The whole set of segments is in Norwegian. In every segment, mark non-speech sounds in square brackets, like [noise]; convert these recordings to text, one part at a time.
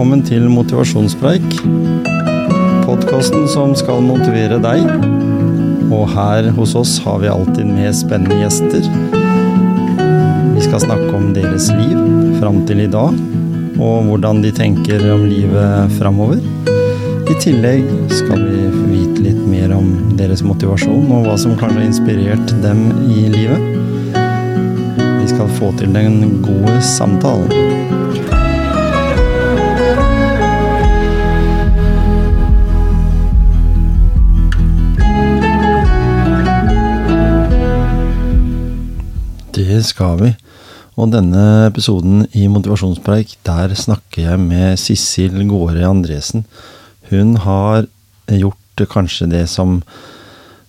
velkommen til Motivasjonspreik. Podkasten som skal motivere deg. Og her hos oss har vi alltid med spennende gjester. Vi skal snakke om deres liv fram til i dag, og hvordan de tenker om livet framover. I tillegg skal vi vite litt mer om deres motivasjon, og hva som kanskje har inspirert dem i livet. Vi skal få til den gode samtalen. Det skal vi. Og denne episoden i Motivasjonspreik, der snakker jeg med Sissel Gåre Andresen. Hun har gjort kanskje det som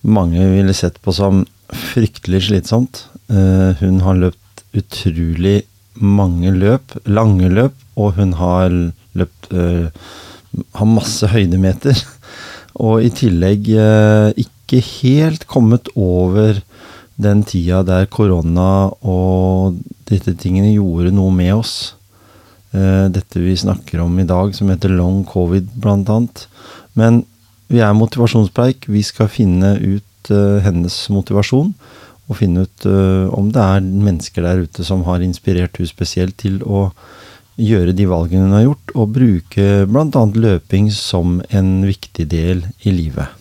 mange ville sett på som fryktelig slitsomt. Eh, hun har løpt utrolig mange løp, lange løp, og hun har løpt øh, Har masse høydemeter. [laughs] Og i tillegg øh, ikke helt kommet over den tida der korona og disse tingene gjorde noe med oss. Uh, dette vi snakker om i dag, som heter long covid, blant annet. Men vi er motivasjonspreik. Vi skal finne ut uh, hennes motivasjon. Og finne ut uh, om det er mennesker der ute som har inspirert hun spesielt til å gjøre de valgene hun har gjort, og bruke bl.a. løping som en viktig del i livet.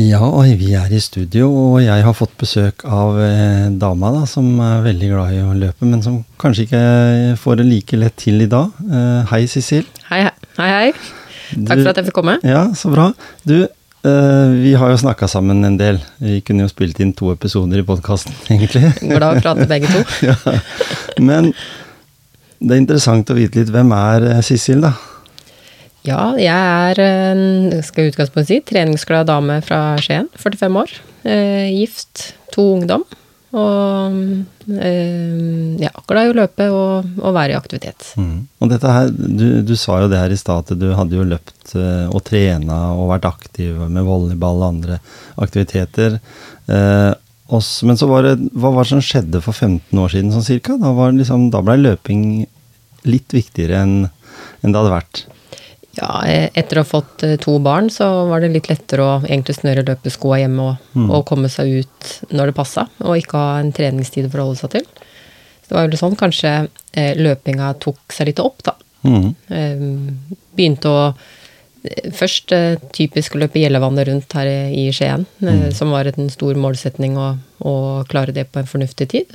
Ja, og vi er i studio, og jeg har fått besøk av eh, dama da, som er veldig glad i å løpe, men som kanskje ikke får det like lett til i dag. Eh, hei, Sissel. Hei, hei. hei. Takk for at jeg fikk komme. Ja, så bra. Du, eh, vi har jo snakka sammen en del. Vi kunne jo spilt inn to episoder i podkasten, [laughs] egentlig. Glad å prate begge to. [laughs] ja. Men det er interessant å vite litt. Hvem er eh, Sissel, da? Ja, jeg er, skal utgangspunktet si, treningsglad dame fra Skien. 45 år. Eh, gift. To ungdom. Og eh, ja, glad i å løpe og, og være i aktivitet. Mm. Og dette her, du, du, sa jo det her i stad, at du hadde jo løpt eh, og trena og vært aktiv med volleyball og andre aktiviteter. Eh, også, men så var det, hva var det som skjedde for 15 år siden sånn cirka? Da, liksom, da ble løping litt viktigere enn, enn det hadde vært. Ja, e, etter å ha fått e, to barn, så var det litt lettere å egentlig snøre løpeskoa hjemme og, mm. og, komme seg ut når det passa, og ikke ha en treningstid å forholde seg til. Så det var jo sånn kanskje eh, løpinga tok seg litt opp, da. Mm. Eh, begynte å Først eh, typisk å løpe Gjellevannet rundt her i Skien, mm. som var en stor målsetning å, å klare det på en fornuftig tid.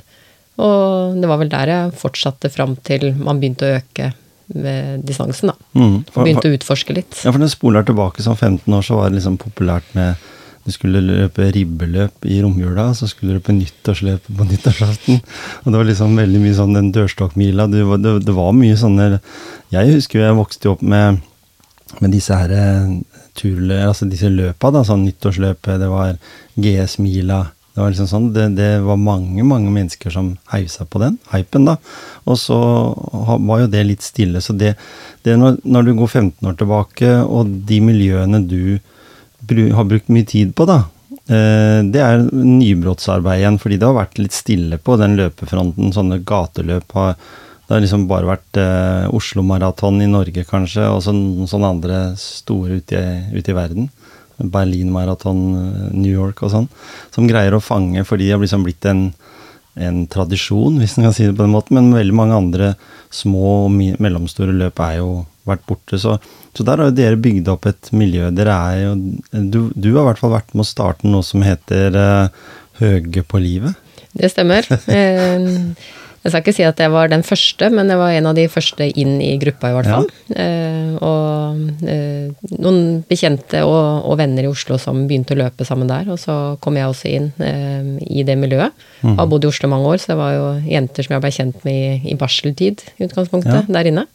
Og det var vel der jeg fortsatte fram til man begynte å øke ved distansen, da. Mm, for, Begynte å utforske litt. Ja, for når spoler tilbake som 15 år, så var det liksom populært med du skulle løpe ribbeløp i romjula, så skulle du løpe nyttårsløp på nyttårsaften. Og det var liksom veldig mye sånn den dørstokkmila. Det, det, det, var mye sånne Jeg husker jeg vokste opp med, med disse her eh, turløp, altså disse løpa, da. Sånn nyttårsløpet, det var GS-mila. Det var liksom sånn, det, det, var mange mange mennesker som heiv seg på den hypen, da. Og så var jo det litt stille. Så det, det når, når, du går 15 år tilbake, og de miljøene du har brukt mye tid på, da, eh, det er nybrottsarbeid igjen, fordi det har vært litt stille på den løpefronten. Sånne gateløp har det har liksom bare vært eh, Oslo Maraton i Norge, kanskje, og så sånne andre store ute i, ute i verden. Berlin Marathon, eh, New York og sånn, som greier å fange fordi det har liksom blitt en, en tradisjon, hvis man kan si det på den måten. Men veldig mange andre små og mellomstore løp er jo vært borte. Så, så der har jo dere bygd opp et miljø. Dere er jo Du, du har i hvert fall vært med å starte noe som heter uh, Høge på livet. Det stemmer. [laughs] Jeg skal ikke si at jeg var den første, men jeg var en av de første inn i gruppa, i hvert fall. Ja. Eh, og eh, noen bekjente og, og, venner i Oslo som begynte å løpe sammen der. Og så kom jeg også inn eh, i det miljøet. Mm. Har bodd i Oslo mange år, så det var jo jenter som jeg ble kjent med i, i barseltid, i utgangspunktet, ja. der inne.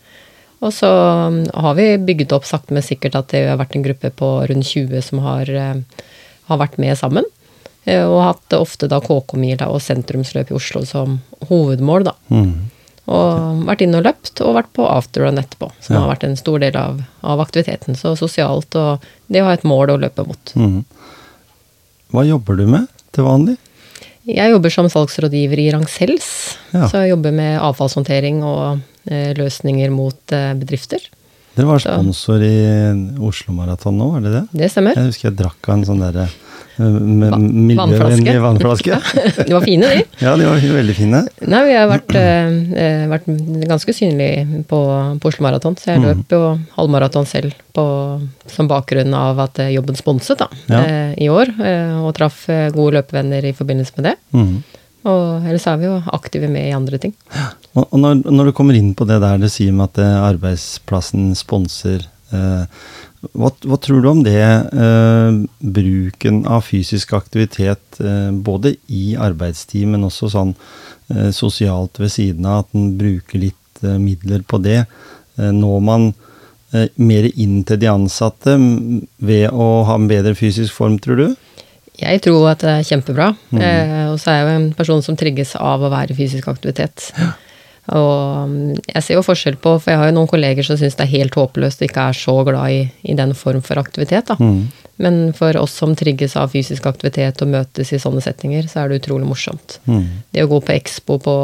Og så um, har vi bygget opp sakte, men sikkert at det har vært en gruppe på rundt 20 som har, eh, har vært med sammen. Eh, og hatt ofte da KK-mila og sentrumsløp i Oslo som hovedmål, da. Mm. Og vært inne og løpt, og vært på afterrun etterpå. Som Ja. har vært en stor del av, av aktiviteten. Så sosialt og det å ha et mål å løpe mot. Mm. Hva jobber du med til vanlig? Jeg jobber som salgsrådgiver i Rangsells. Ja. Så jeg jobber med avfallshåndtering og eh, løsninger mot eh, bedrifter. Dere var Så- sponsor i Oslo Maraton nå, var det det? Det stemmer. Jeg husker jeg drakk av en sånn derre miljøvennlig vannflaske. [laughs] De var fine, de. ja, de var veldig fine. Nei, vi har vært, eh, eh, vært ganske synlige på, på Oslo Maraton, så jeg Mm. løp jo halvmaraton selv på, som bakgrunn av at eh, jobben sponset da, Ja. eh, i år, eh, og traff eh, gode løpevenner i forbindelse med det. Mm. Og ellers er vi jo aktive med i andre ting. Og og når, når du kommer inn på det der du sier med at arbeidsplassen sponser eh, hva, hva tror du om det, eh, bruken av fysisk aktivitet eh, både i arbeidstid, men også sånn eh, sosialt ved siden av, at en bruker litt eh, midler på det? Eh, når man eh, mer inn til de ansatte ved å ha en bedre fysisk form, tror du? Jeg tror at det er kjempebra, Mm. eh, og så er jeg jo en person som trigges av å være i fysisk aktivitet. Og mm, jeg ser jo forskjell på, for jeg har jo noen kolleger som syns det er helt håpløst og ikke er så glad i, i den form for aktivitet, da. Mm. Men for oss som trigges av fysisk aktivitet og møtes i sånne settinger, så er det utrolig morsomt. Mm. Det å gå på Expo på,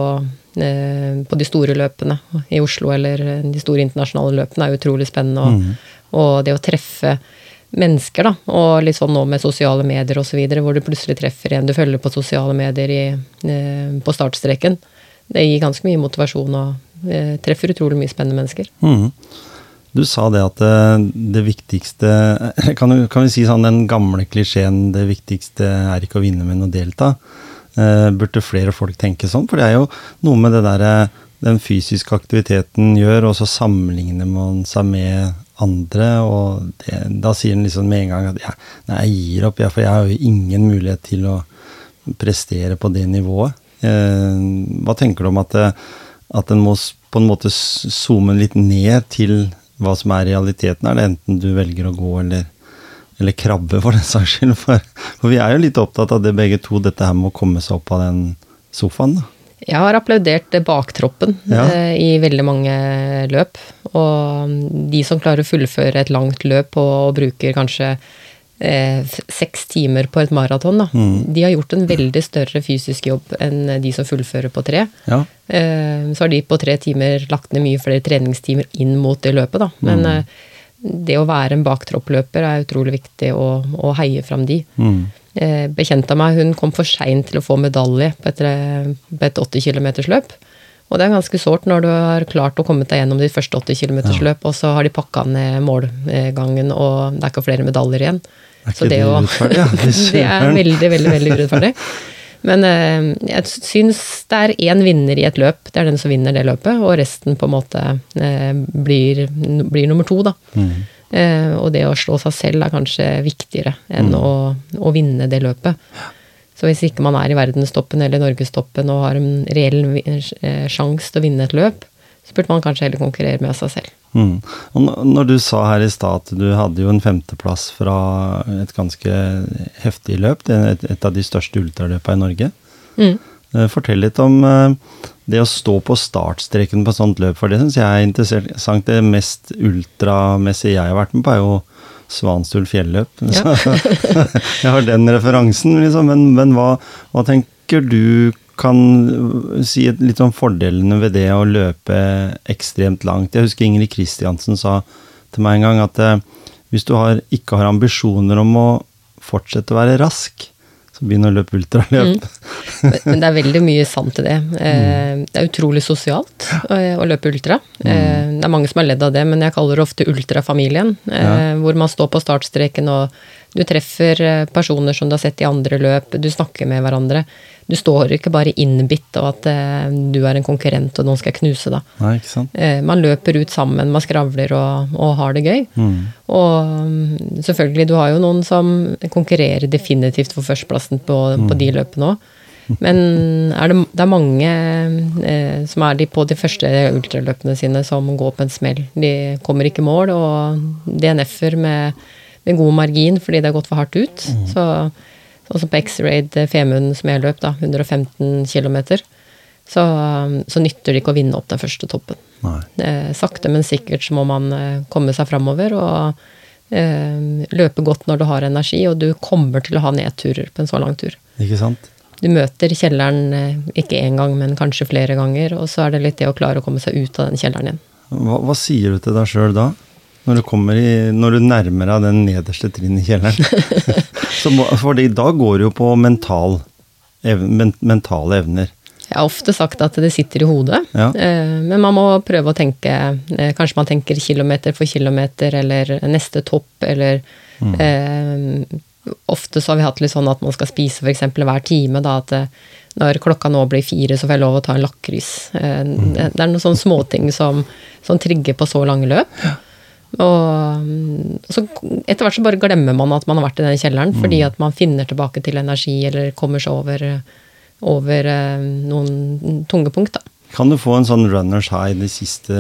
eh, på de store løpene i Oslo, eller eh, de store internasjonale løpene, er utrolig spennende. Og, Mm. og det å treffe mennesker, da, og litt sånn nå med sosiale medier osv., hvor du plutselig treffer en du følger på sosiale medier i, eh, på startstreken, det gir ganske mye motivasjon og eh, treffer utrolig mye spennende mennesker. Mm. Du sa det at det, det viktigste kan, du- kan vi si sånn den gamle klisjeen 'det viktigste er ikke å vinne, men å delta'? Eh, burde flere folk tenke sånn? For det er jo noe med det derre den fysiske aktiviteten gjør, og så sammenligner man seg med andre, og det, da sier en liksom med en gang at ja, nei, jeg gir opp, jeg, for jeg har jo ingen mulighet til å prestere på det nivået. Eh, hva tenker du om at, det, at en må på en måte zoome litt ned til hva som er realiteten? Er det enten du velger å gå eller, eller krabbe, for den saks skyld? For, for vi er jo litt opptatt av det begge to, dette her med å komme seg opp av den sofaen. da. Jeg har applaudert baktroppen Ja. eh, i veldig mange løp. Og de som klarer å fullføre et langt løp og, og bruker kanskje eh, seks timer på et maraton, Mm. de har gjort en veldig større fysisk jobb enn de som fullfører på tre. Ja. Eh, så har de på tre timer lagt ned mye flere treningstimer inn mot det løpet, da. Men eh, det å være en baktroppløper er utrolig viktig å, å heie fram de. Mm. Eh, bekjent av meg, hun kom for seint til å få medalje på et, eh, på et 80 km-løp. Og det er ganske sårt når du har klart å komme deg gjennom de første 80 km-løp, og så har de pakka ned målgangen, og det er ikke flere medaljer igjen. Så det urettferdig, ja? [laughs] Det er veldig, veldig veldig urettferdig. Men eh, jeg syns det er én vinner i et løp, det er den som vinner det løpet, og resten på en måte eh, blir, blir nummer to, da. Mm. Eh, og det å slå seg selv er kanskje viktigere enn å, å vinne det løpet. Så hvis ikke man er i verdenstoppen eller norgestoppen og har en reell sjanse til å vinne et løp, så burde man kanskje heller konkurrere med seg selv. Mm. Når du sa her i stad at du hadde jo en femteplass fra et ganske heftig løp, det er et, et av de største ultraløpene i Norge. Mm. Eh, Fortell litt om eh, det å stå på startstreken på et sånt løp, for det syns jeg er interessant. Det mest ultramessige jeg har vært med på, er jo Svanstul fjelløp. Ja. [laughs] Jeg har den referansen, liksom. Men, men hva, hva tenker du kan si litt om fordelene ved det å løpe ekstremt langt? Jeg husker Ingrid Kristiansen sa til meg en gang at eh, hvis du har, ikke har ambisjoner om å fortsette å være rask, så begynn å løpe ultraløp. Men men det er veldig mye sant i det. Eh, Det er utrolig sosialt eh, å løpe ultra. Eh, Det er mange som har ledd av det, men jeg kaller det ofte ultrafamilien. Hvor man står på startstreken og du treffer personer som du har sett i andre løp, du snakker med hverandre. Du står ikke bare innbitt av at du er en konkurrent og noen skal knuse deg. Nei, ikke sant? Man løper ut sammen, man skravler og, og har det gøy. Mm. Og mm, selvfølgelig, du har jo noen som konkurrerer definitivt for førsteplassen på, på de løpene òg. Men er det, det er mange eh, som er de på de første ultraløpene sine som går på en smell. De kommer ikke i mål, og DNF-er med, med, god margin fordi det har gått for hardt ut. Mm. Så også på X-Raid Femund som jeg løp, da, 115 km, så, så, nytter det ikke å vinne opp den første toppen. Eh, sakte, men sikkert så må man eh, komme seg framover og eh, løpe godt når du har energi, og du kommer til å ha nedturer på en så lang tur. Ikke sant? Du møter kjelleren eh, ikke én gang, men kanskje flere ganger, og så er det litt det å klare å komme seg ut av den kjelleren igjen. Hva, hva sier du til deg sjøl da? Når du, i, når du nærmer deg den nederste trinnet i kjelleren? [laughs] [laughs] må, fordi da går det jo på mental, ev, men, mentale evner. Jeg har ofte sagt at det sitter i hodet, ja. Eh, men man må prøve å tenke eh, Kanskje man tenker kilometer for kilometer, eller neste topp, eller mm. eh, Ofte så har vi hatt litt sånn at man skal spise f.eks. hver time. da, at eh, Når klokka nå blir fire, så får jeg lov å ta en lakris. Mm. Det er noen sånne småting som, som trigger på så lange løp. Ja. Og så etter hvert så bare glemmer man at man har vært i den kjelleren, mm. fordi at man finner tilbake til energi eller kommer seg over over eh, noen tunge punkt, da. Kan du få en sånn runners high de siste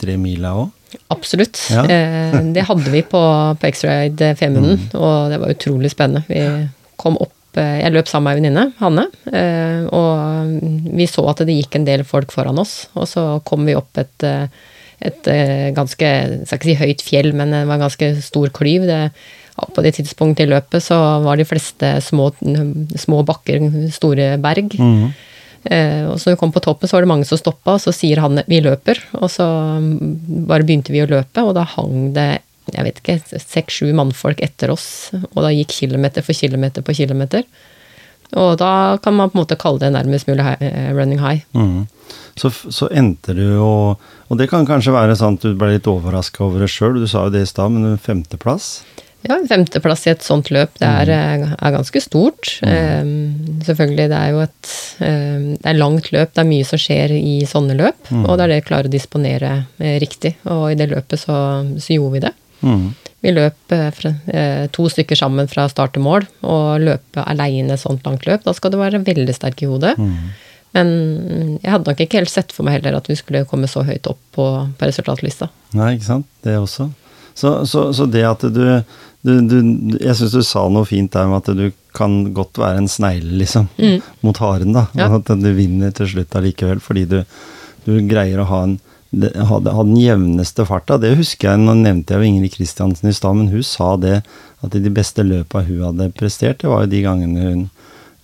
tre mila òg? Absolutt. Ja. [laughs] Eh, det hadde vi på, på X-Ride Femunden, mm. og det var utrolig spennende. Vi kom opp eh, Jeg løp sammen med ei venninne, Hanne, og vi så at det gikk en del folk foran oss. Og så kom vi opp et, et ganske Jeg skal ikke si høyt fjell, men det var en ganske stor klyv. Det på det tidspunktet i løpet så var de fleste små, små bakker, store berg. Mm. Eh, og så vi kom på toppen, så var det mange som stoppa, og så sier han 'vi løper'. Og så bare begynte vi å løpe, og da hang det jeg vet ikke, seks-sju mannfolk etter oss. Og da gikk kilometer for kilometer på kilometer. Og da kan man på en måte kalle det nærmest mulig high, running high. Mm. Så, så, endte du jo Og det kan kanskje være sånn at du ble litt overraska over det sjøl, du sa jo det i stad, men femteplass? Ja, femteplass i et sånt løp, det er, mm. eh, er ganske stort. Um, selvfølgelig, det er jo et um, Det er langt løp, det er mye som skjer i sånne løp. Mm. Og det er det å klare å disponere eh, riktig. Og i det løpet så, så gjorde vi det. Mm. Vi løp eh, fra, eh, to stykker sammen fra start til mål. Og løpe aleine sånt langt løp, da skal du være veldig sterk i hodet. Mm. Men jeg hadde nok ikke helt sett for meg heller at vi skulle komme så høyt opp på, på resultatlista. Nei, ikke sant. Det også. Så, så, så det at du du, du, jeg syns du sa noe fint der med at du kan godt være en snegle, liksom, mm. mot haren. da, ja. At du vinner til slutt allikevel, fordi du, du, greier å ha, en, ha, ha den jevneste farta. Det husker jeg, nå nevnte jeg jo Ingrid Kristiansen i stad, men hun sa det at de beste løpa hun hadde prestert, det var jo de gangene hun,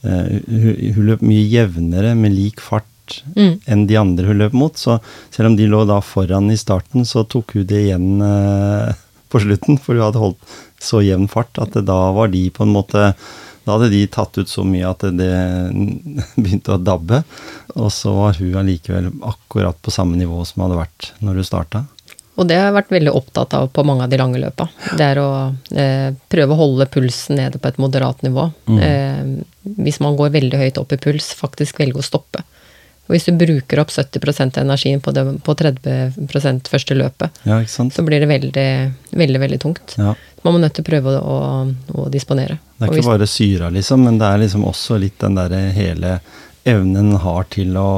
uh, hun, hun løp mye jevnere med lik fart mm. enn de andre hun løp mot. Så selv om de lå da foran i starten, så tok hun det igjen uh, på slutten, for hun hadde holdt så jevn fart at da var de på en måte Da hadde de tatt ut så mye at det [laughs] begynte å dabbe. Og så var hun allikevel akkurat på samme nivå som hadde vært når hun starta. Og det har jeg vært veldig opptatt av på mange av de lange løpa. Det er å eh, prøve å holde pulsen nede på et moderat nivå. Mm. Eh, hvis man går veldig høyt opp i puls, faktisk velge å stoppe. Og hvis du bruker opp 70 av energien på, det, på 30 første løpet, ja, så blir det veldig, veldig, veldig tungt. Ja. Man må nødt til å prøve å, å, disponere. Det er ikke hvis, bare syra, liksom, men det er liksom også litt den derre hele evnen har til å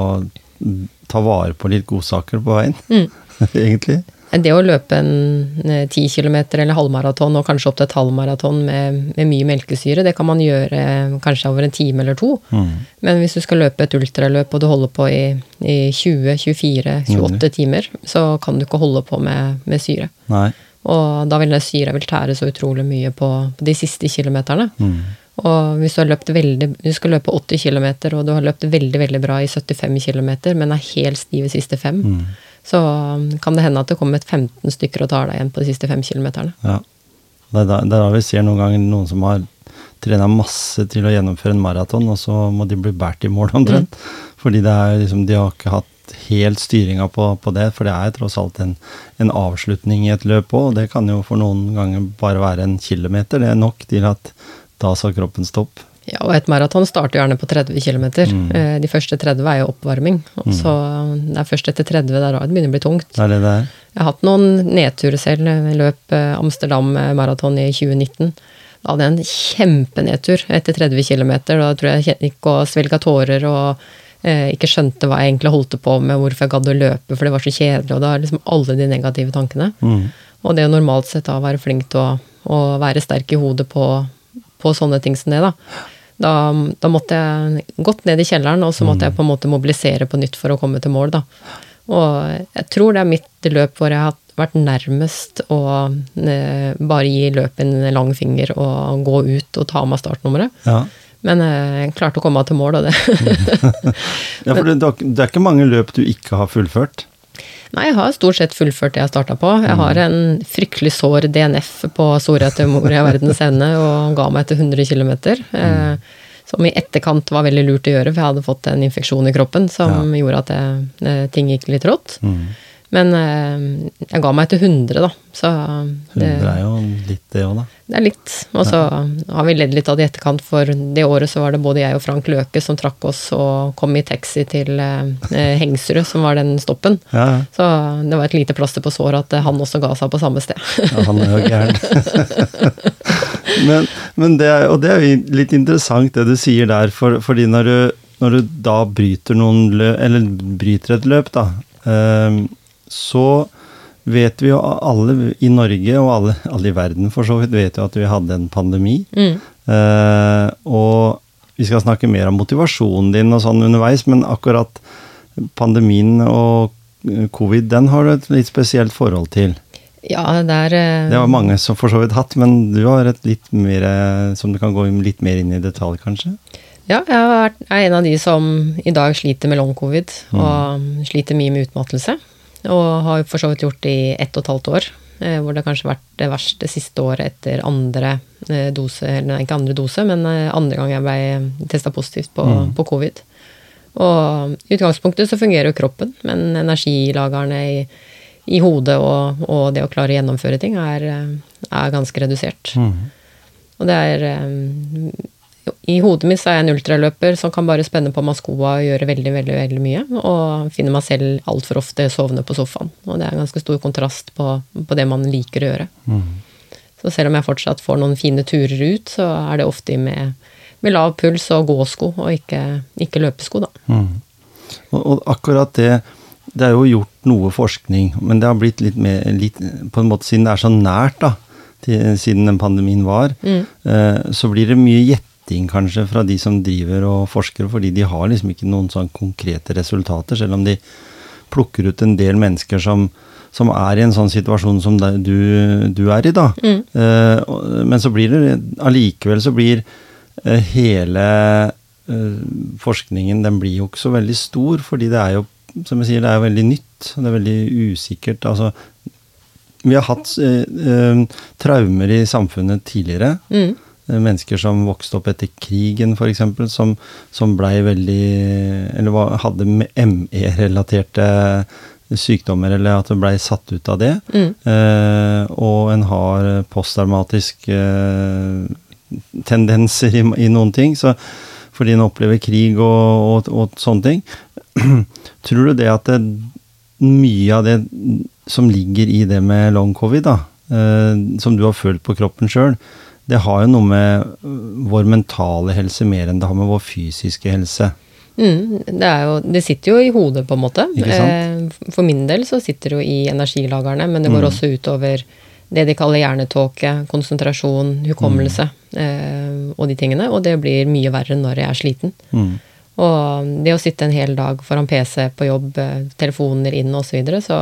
ta vare på litt godsaker på veien, mm. [laughs] egentlig. Det å løpe en 10 kilometer eller halvmaraton, og kanskje opp til et halvmaraton med, med, mye melkesyre, det kan man gjøre kanskje over en time eller to. Mm. Men hvis du skal løpe et ultraløp og du holder på i, i 20-24-28 mm. timer, så kan du ikke holde på med, med syre. Nei. Og da vil den syra vil tære så utrolig mye på, på de siste kilometerne. Mm. Og hvis du har løpt veldig, du skal løpe 80 km, og du har løpt veldig veldig bra i 75 km, men er helt stiv i siste fem, mm så um, kan det hende at det kommer 15 stykker og tar deg igjen på de siste fem kilometerne. Ja. Det er, da, det er da vi ser noen ganger noen som har trena masse til å gjennomføre en maraton, og så må de bli båret i mål omtrent. Mm. Fordi det er liksom, de har ikke hatt helt styringa på, på, det, for det er tross alt en, en avslutning i et løp òg, det kan jo for noen ganger bare være en kilometer. Det er nok til at da sa kroppen stopp. Ja, og et maraton starter gjerne på 30 km. Mm. Eh, de første 30 er jo oppvarming. Og mm. så det er først etter 30 det er da det begynner å bli tungt. Det er det det er. Jeg har hatt noen nedturer selv. Jeg løp eh, Amsterdam maraton i 2019. Da hadde jeg en kjempenedtur etter 30 km. Da tror jeg jeg gikk og svelga tårer og eh, ikke skjønte hva jeg egentlig holdt på med, hvorfor jeg gadd å løpe, for det var så kjedelig, og da er liksom alle de negative tankene. Mm. Og det å normalt sett da være flink til å, å være sterk i hodet på, på sånne ting som det, da. Da, da måtte jeg gått ned i kjelleren, og så måtte jeg på en måte mobilisere på nytt for å komme til mål, da. Og jeg tror det er mitt løp hvor jeg har vært nærmest å eh, bare gi løpet en lang finger og gå ut og ta av meg startnummeret. Ja. Men eh, jeg klarte å komme meg til mål, og det [laughs] ja, for det, det er ikke mange løp du ikke har fullført. Nei, jeg har stort sett fullført det jeg starta på. Jeg har en fryktelig sår DNF på Storheter Moria verdens ende og ga meg etter 100 km. Eh, som i etterkant var veldig lurt å gjøre, for jeg hadde fått en infeksjon i kroppen som gjorde at jeg, eh, ting gikk litt rått. Mm. Men eh, jeg ga meg etter 100, da. Så det, 100 er jo litt det òg, da. det er litt. Og så har vi ledd litt av det i etterkant, for det året så var det både jeg og Frank Løke som trakk oss og kom i taxi til eh, Hengsrud, som var den stoppen. Ja, ja. Så det var et lite plaster på såret at han også ga seg på samme sted. Ja, han er jo gæren. [laughs] men, men det er, og det er jo litt interessant det du sier der, for, fordi når du, når du da bryter noen løp, eller bryter et løp, da, eh, så vet vi jo alle i Norge, og alle, alle i verden for så vidt, vet jo at vi hadde en pandemi. Mm. Eh, og vi skal snakke mer om motivasjonen din og sånn underveis, men akkurat pandemien og covid, den har du et litt spesielt forhold til. Ja, det er uh... Det var mange som for så vidt hatt, men du har et litt mer eh, som du kan gå litt mer inn i detalj, kanskje? Ja, jeg er en av de som i dag sliter med long covid, og sliter mye med utmattelse. Og har for så vidt gjort det i ett og et halvt år, eh, hvor det kanskje har vært det verste siste året etter andre eh, dose, eller nei, ikke andre dose, men eh, andre gang jeg ble testa positivt på, på covid. Og i utgangspunktet så fungerer jo kroppen, men energilagrene i, i hodet og, og det å klare å gjennomføre ting er, er ganske redusert. Og det er I hodet mitt så er jeg en ultraløper som kan bare spenne på meg skoa og gjøre veldig, veldig veldig mye. Og finner meg selv altfor ofte sovende på sofaen. Og det er en ganske stor kontrast på, på det man liker å gjøre. Så selv om jeg fortsatt får noen fine turer ut, så er det ofte med, med lav puls og gåsko, og ikke, ikke løpesko, da. Og, og akkurat det Det er jo gjort noe forskning, men det har blitt litt mer litt, På en måte siden det er så nært, da, til, siden den pandemien var, eh, så blir det mye gjetting kanskje fra de som driver og forsker, fordi de har liksom ikke noen sånn konkrete resultater, selv om de plukker ut en del mennesker som, som er i en sånn situasjon som du, du er i, da. Eh, men så blir det allikevel så blir eh, hele eh, forskningen den blir jo ikke så veldig stor, fordi det er jo, som jeg sier, det er jo veldig nytt. Det er veldig usikkert. altså vi har hatt eh, eh, traumer i samfunnet tidligere. Mm. Eh, Mennesker som vokste opp etter krigen, f.eks., som, som blei veldig Eller var, hadde ME-relaterte sykdommer, eller at det blei satt ut av det. Mm. Eh, og en har posttraumatiske eh, tendenser i, i noen ting. Så fordi en opplever krig og, og, og sånne ting. [clears throat] Tror du det at det, mye av det som ligger i det med long covid, da, eh, som du har følt på kroppen sjøl, det har jo noe med vår mentale helse mer enn det har med vår fysiske helse. Mm, det, er jo, det sitter jo i hodet, på en måte. Eh, For min del så sitter det jo i energilagerne, men det går Mm. også utover det de kaller hjernetåke, konsentrasjon, hukommelse mm. og de tingene. Og det blir mye verre når jeg er sliten. Mm. Og det å sitte en hel dag foran PC på jobb, eh, telefoner inn osv., så, videre, så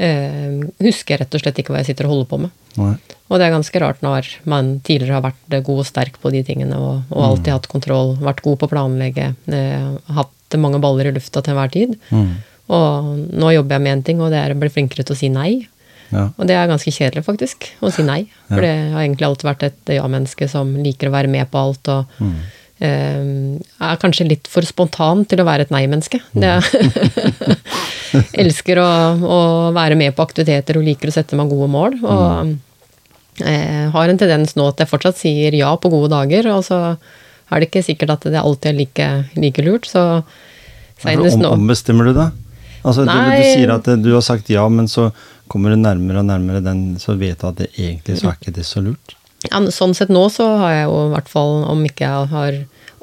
eh, husker rett og slett ikke hva jeg sitter og holder på med. Nei. Og det er ganske rart når man tidligere har vært god og sterk på de tingene og, og alltid hatt kontroll, vært god på å planlegge, eh, hatt mange baller i lufta til enhver tid. Mm. Og nå jobber jeg med en ting, og det er å bli flinkere til å si nei. Ja. Og det er ganske kjedelig, faktisk, å si nei. For det har egentlig alltid vært et ja-menneske som liker å være med på alt og eh, er kanskje litt for spontan til å være et nei-menneske. [laughs] [laughs] Elsker å, å være med på aktiviteter og liker å sette meg gode mål. Og eh, har en tendens nå at jeg fortsatt sier ja på gode dager, og så er det ikke sikkert at det alltid er like, like lurt. Så seinest nå ombestemmer du deg? Altså, du, du sier at du har sagt ja, men så kommer du nærmere og nærmere den, så vet du at det egentlig så er ikke det så lurt. Ja, sånn sett nå så har jeg jo i hvert fall, om ikke jeg har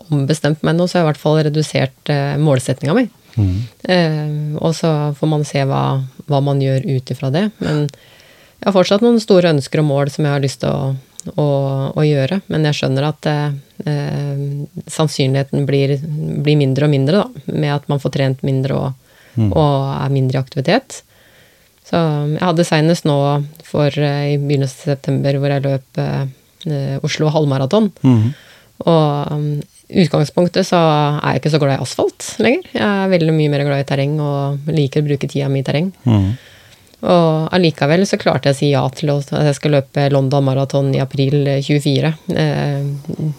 ombestemt meg nå, så har jeg i hvert fall redusert eh, målsettinga mi. Mm. Eh, og så får man se hva, hva man gjør ut ifra det. Men jeg har fortsatt noen store ønsker og mål som jeg har lyst til å, å, å gjøre. Men jeg skjønner at eh, sannsynligheten blir, blir, mindre og mindre, da. Med at man får trent mindre og, mm. og er mindre i aktivitet. Så jeg hadde seinest nå for eh, i begynnelsen av september hvor jeg løp eh, Oslo halvmaraton. Mm. Og um, utgangspunktet så er jeg ikke så glad i asfalt lenger. Jeg er veldig mye mer glad i terreng og liker å bruke tida mi i terreng. Mm. Og allikevel så klarte jeg å si ja til at jeg skal løpe London Marathon i april 24. Eh,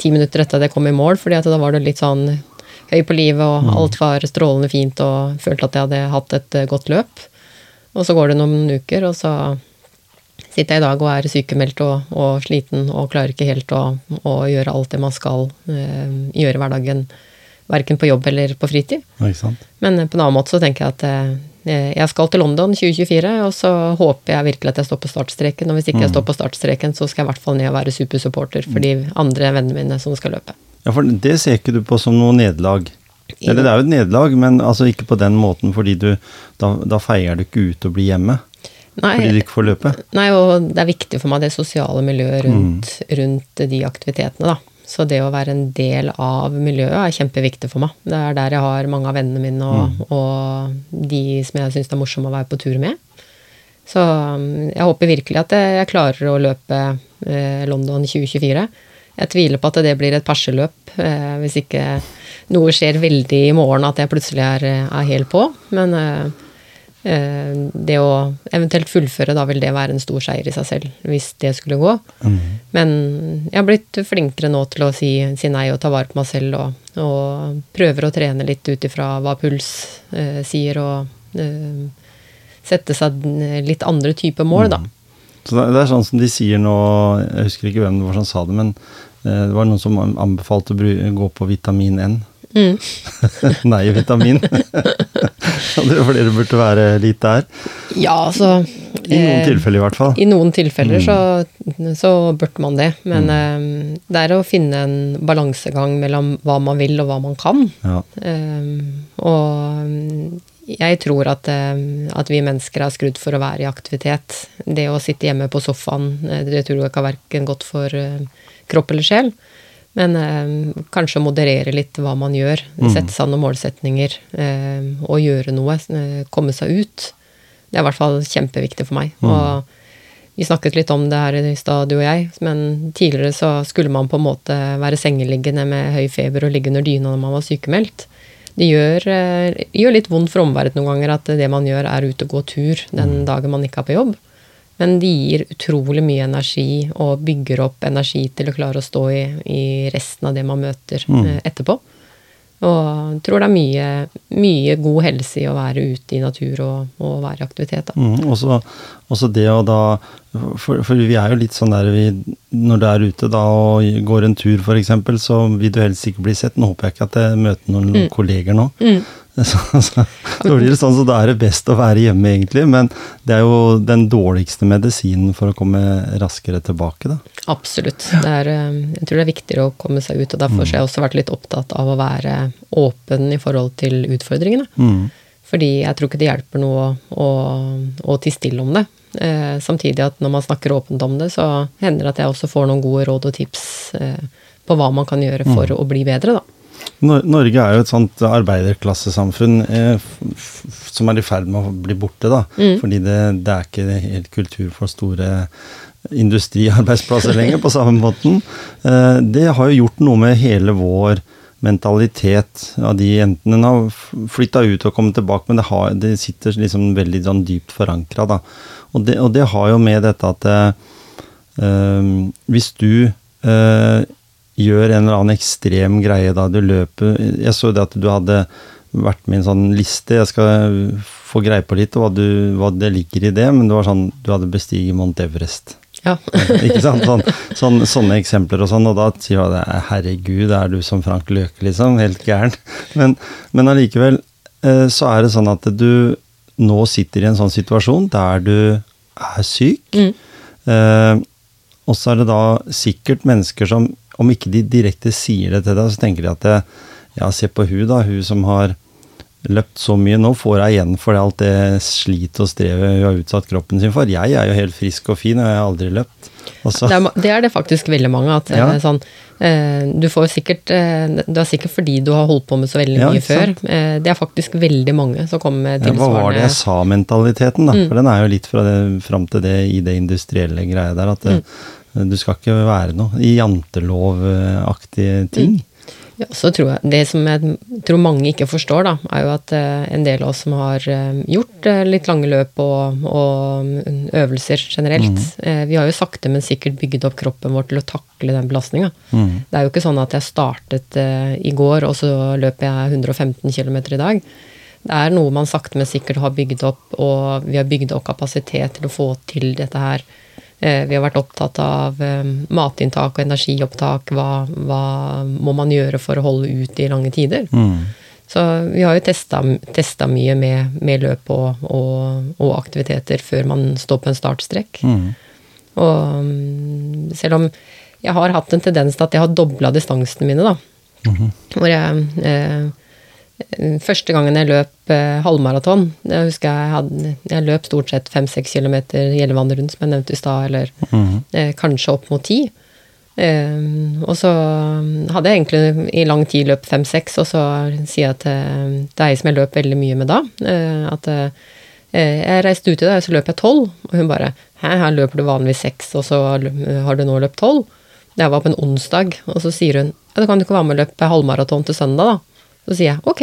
ti minutter etter at jeg kom i mål, fordi da var det litt sånn høy på livet, og mm. alt var strålende fint, og følte at jeg hadde hatt et eh, godt løp. Og så går det noen uker, og så sitter jeg i dag og er sykemeldt og, og sliten og klarer ikke helt å, å gjøre alt det man skal øh, gjøre i hverdagen. Verken på jobb eller på fritid. Men på en annen måte så tenker jeg at øh, jeg skal til London 2024, og så håper jeg virkelig at jeg står på startstreken. Og hvis ikke mm. jeg står på startstreken, så skal jeg i hvert fall ned og være supersupporter for de andre vennene mine som skal løpe. Ja, for det ser ikke du på som noe nederlag? Eller det er jo et nederlag, men altså ikke på den måten, fordi du da, da feier du ikke ut og blir hjemme. Nei, fordi du ikke får løpe. Nei, og det er viktig for meg det sosiale miljøet rundt, mm. rundt de aktivitetene, da. Så det å være en del av miljøet er kjempeviktig for meg. Det er der jeg har mange av vennene mine, og, mm. og de som jeg syns det er morsomt å være på tur med. Så um, jeg håper virkelig at jeg klarer å løpe eh, London 2024. Jeg tviler på at det blir et perseløp, eh, hvis ikke noe skjer veldig i morgen at jeg plutselig er, er helt på. Men eh, eh, det å eventuelt fullføre, da vil det være en stor seier i seg selv, hvis det skulle gå. Mm. Men jeg har blitt flinkere nå til å si, si nei og ta vare på meg selv, og, og prøver å trene litt ut ifra hva puls eh, sier, og eh, sette seg litt andre typer mål, da. Mm. Så det er sånn som de sier nå, jeg husker ikke hvem det var som sa det, men eh, det var noen som anbefalte å gå på vitamin N. Mm. [laughs] Nei, vitamin. [laughs] Fordi det burde være litt der. Ja, altså I noen eh, tilfeller, i hvert fall. I noen tilfeller mm. så, så burde man det. Men mm. eh, det er å finne en balansegang mellom hva man vil og hva man kan. Ja. Eh, og jeg tror at, eh, at, vi mennesker er skrudd for å være i aktivitet. Det å sitte hjemme på sofaen, eh, det tror jeg ikke har verken godt for eh, kropp eller sjel. Men eh, kanskje moderere litt hva man gjør. Mm. Sette seg noen målsetninger eh, og gjøre noe. Eh, komme seg ut. Det er i hvert fall kjempeviktig for meg. Mm. Og vi snakket litt om det her i stad, du og jeg, men tidligere så skulle man på en måte være sengeliggende med høy feber og ligge under dyna når man var sykemeldt. Det gjør, gjør litt vondt for omverdenen noen ganger at det man gjør, er ute og gå tur den mm. dagen man ikke er på jobb. Men de gir utrolig mye energi og bygger opp energi til å klare å stå i, i resten av det man møter mm. Eh, etterpå. Og tror det er mye, mye, god helse i å være ute i natur og, og være i aktivitet. Mm, også, også, det å da for, for, vi er jo litt sånn der vi, Når du er ute da og går en tur f.eks., så vil du helst ikke bli sett. Nå håper jeg ikke at jeg møter noen mm. kolleger nå. Mm. [laughs] Så, så, så, blir det sånn, så da er det best å være hjemme, egentlig. Men det er jo den dårligste medisinen for å komme raskere tilbake, da. Absolutt. Er, eh, jeg tror det er viktigere å komme seg ut. Og derfor mm. har jeg også vært litt opptatt av å være åpen i forhold til utfordringene. Mm. Fordi jeg tror ikke det hjelper noe å, å tie stille om det. Eh, samtidig at når man snakker åpent om det, så hender det at jeg også får noen gode råd og tips eh, på hva man kan gjøre for mm. å bli bedre, da. Norge er jo et sånt arbeiderklassesamfunn eh, som er i ferd med å bli borte, da. Mm. Fordi det, det, er ikke helt kultur for store industriarbeidsplasser [laughs] lenger på samme måten. Eh, det har jo gjort noe med hele vår mentalitet av de jentene. har flytta ut og kommet tilbake, men det, har, det sitter liksom veldig sånn dypt forankra, da. Og det, og det, har jo med dette at eh, hvis du eh, gjør en eller annen ekstrem greie da du løper Jeg så det at du hadde vært med i en sånn liste. Jeg skal få greie på litt hva, du, hva det ligger i det, men det var sånn du hadde bestiget Mount Everest. Ja. [laughs] ikke sant? Sånn, sånn, sånne eksempler og sånn, og da sier du at herregud, er du som Frank Løke, liksom? Helt gæren. Men, men allikevel eh, så er det sånn at du nå sitter i en sånn situasjon der du er syk. Mm. Eh, Og så er det da sikkert mennesker som, om ikke de direkte sier det til deg, så tenker de at det, ja, se på hun da, hun som har løpt så mye, nå får hun igjen for alt det slitet og strevet hun har utsatt kroppen sin for. Jeg er jo helt frisk og fin, og jeg har aldri løpt. Det er, det, er, det faktisk veldig mange. at ja. sånn, eh, du får sikkert eh, Det er sikkert fordi du har holdt på med så veldig mye ja, før. Eh, det er faktisk veldig mange som kommer med tilsvarende ja, Hva var det jeg sa, mentaliteten, da? Mm. For den er jo litt fra det, fram til det i det industrielle greia der. At det, mm. Du skal ikke være noe jantelovaktige ting. Mm. Ja, så tror jeg, Det som jeg tror mange ikke forstår, da, er jo at uh, en del av oss som har uh, gjort uh, litt lange løp og, og mm, øvelser generelt, mm. vi har jo sakte, men sikkert bygget opp kroppen vår til å takle den belastninga. Mm. Det er jo ikke sånn at jeg startet i går, og så løper jeg 115 km i dag. Det er noe man sakte, men sikkert har bygget opp, og vi har bygd opp kapasitet til å få til dette her Eh, vi har vært opptatt av eh, matinntak og energiopptak. Hva, hva, må man gjøre for å holde ut i lange tider? Mm. Så vi har jo testa mye med, med løp og, og, og, aktiviteter før man står på en startstrekk. Mm. Og mm, selv om jeg har hatt en tendens til at jeg har dobla distansene mine, da. Mm -hmm. Hvor jeg eh, Første gangen jeg løp eh, halvmaraton Jeg husker jeg, hadde, jeg løp stort sett fem-seks kilometer Gjellevann rundt, som jeg nevnte i stad, eller mm. eh, kanskje opp mot ti. Eh, og så hadde jeg egentlig i lang tid løpt fem-seks, og så sier jeg til deg som jeg løp veldig mye med da, eh, at eh, jeg reiste ut i dag, og så løp jeg tolv. Og hun bare Hæ, her løper du vanligvis 6, og så har du nå løpt tolv? Det var på en onsdag, og så sier hun ja, da kan du ikke være med og løpe halvmaraton til søndag, da. Så sier jeg ok.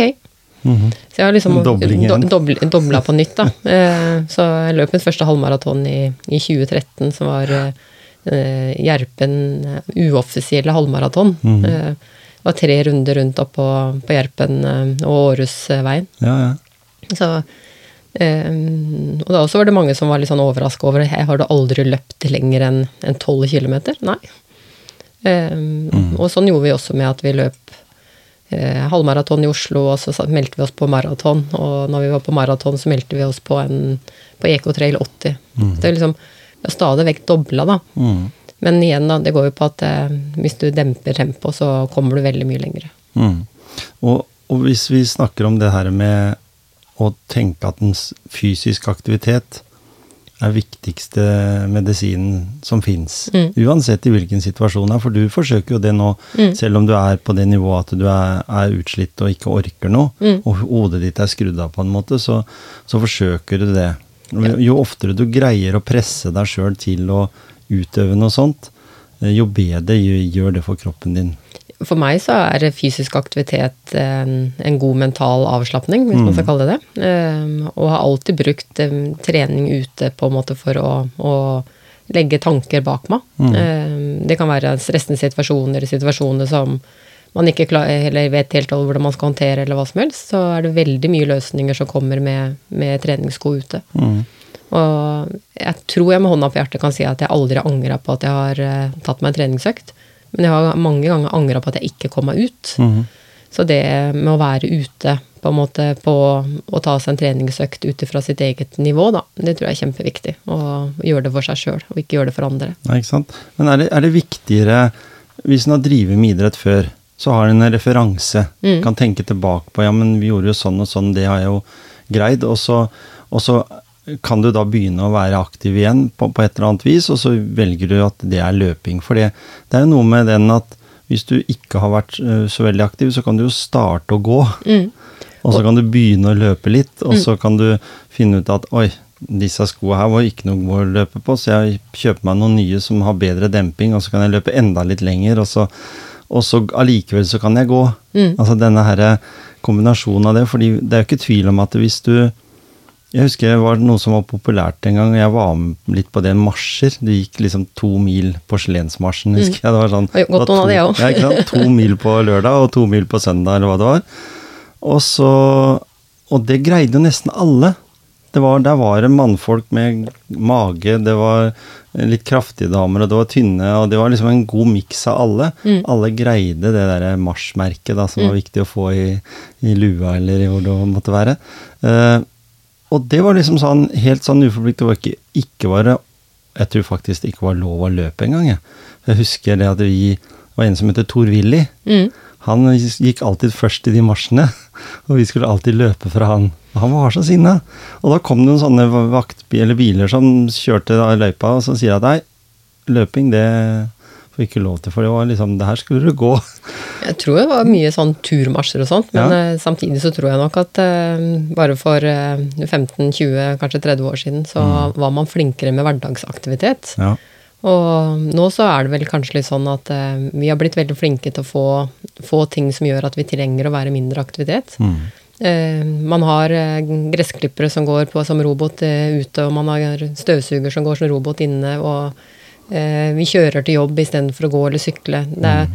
Mm -hmm. Så jeg har liksom do, dobla på nytt, da. [laughs] Eh, så jeg løp mitt første halvmaraton i, i 2013, som var uh, Gjerpen uoffisielle halvmaraton. Mm -hmm. uh, det var tre runder rundt opp på, på Gjerpen uh, og Århusveien. Ja, ja. Så Um, og da også var det mange som var litt sånn overraska over jeg har du aldri løpt lenger enn en 12 km. Nei. Um, mm. Og sånn gjorde vi også med at vi løp eh, halvmaraton i Oslo, og så meldte vi oss på maraton. Og når vi var på maraton, så meldte vi oss på, en, på Ecotrail 80. Mm. Det er liksom det er stadig vekk dobla, da. Mm. Men igjen, da, det går jo på at eh, hvis du demper tempoet, så kommer du veldig mye lenger. Mm. Og, og, hvis vi snakker om det her med å tenke at en fysisk aktivitet er viktigste medisinen som fins. Mm. Uansett i hvilken situasjon det er. For du forsøker jo det nå, mm. selv om du er på det nivået at du er, er utslitt og ikke orker noe, mm. og hodet ditt er skrudd av på en måte, så, så forsøker du det. Jo oftere du greier å presse deg sjøl til å utøve noe sånt, eh, jo bedre gjør det for kroppen din. For meg så er fysisk aktivitet en, en god mental avslapning, hvis mm. man skal kalle det det. Um, og har alltid brukt um, trening ute på en måte for å, å legge tanker bak meg. Mm. Det kan være stressende situasjoner, situasjoner som man ikke vet helt hvordan man skal håndtere, eller hva som helst. Så er det veldig mye løsninger som kommer med, med treningssko ute. Mm. Og jeg tror jeg med hånda på hjertet kan si at jeg aldri angra på at jeg har tatt meg en treningsøkt. Men jeg har mange ganger angra på at jeg ikke kom meg ut. Mm. Så det med å være ute på en måte på å ta seg en treningsøkt ut fra sitt eget nivå, da, det tror jeg er kjempeviktig. Å gjøre det for seg sjøl, og ikke gjøre det for andre. Nei, ikke sant? Men er det, er det viktigere, hvis en har drevet med idrett før, så har en en referanse, mm. kan tenke tilbake på ja, men vi gjorde jo sånn og sånn, det har jeg jo greid. Og så, og så kan du da begynne å være aktiv igjen på, på, et eller annet vis, og så velger du at det er løping. For det, det er jo noe med den at hvis du ikke har vært så veldig aktiv, så kan du jo starte å gå. Mm. Og så kan du begynne å løpe litt, og mm. så kan du finne ut at oi, disse skoene her var ikke noe å løpe på, så jeg kjøper meg noen nye som har bedre demping, og så kan jeg løpe enda litt lenger, og så, og så allikevel så kan jeg gå. Mm. Altså denne her kombinasjonen av det, fordi det er jo ikke tvil om at hvis du jeg husker det var noe som var populært en gang. Jeg var med litt på det en marsjer. Det gikk liksom to mil porselensmarsjen, husker jeg. Det var sånn, det var to. Ja, ikke sant? To [laughs] mil på lørdag og to mil på søndag, eller hva det var. Og så Og det greide jo nesten alle. Det var, der var det mannfolk med mage, det var litt kraftige damer, og det var tynne, og det var liksom en god miks av alle. Mm. Alle greide det derre marsjmerket da, som mm. var viktig å få i, i lua, eller hvor det måtte være. Uh, og det var liksom sånn helt sånn uforpliktet å ikke, ikke være jeg tror faktisk det ikke var lov å løpe engang. Jeg. jeg husker det at vi var en som heter Tor Willy. Mm. Han gikk alltid først i de marsjene, [laughs] og vi skulle alltid løpe fra han. Han var så sinna. Og da kom det noen sånne vaktbiler eller biler som kjørte da i løypa, og så sier at nei, løping det får ikke lov til, for det var liksom Det her skulle du gå. Jeg tror det var mye sånn turmarsjer og sånt, men Ja. eh, samtidig så tror jeg nok at uh, bare for uh, 15-20, kanskje 30 år siden, så var man flinkere med hverdagsaktivitet. Ja. Og nå så er det vel kanskje litt sånn at uh, vi har blitt veldig flinke til å få, få ting som gjør at vi trenger å være mindre aktivitet. Mm. Uh, man har uh, gressklippere som går på som robot eh, ute, og man har støvsuger som går som robot inne, og eh, vi kjører til jobb istedenfor å gå eller sykle. Det er,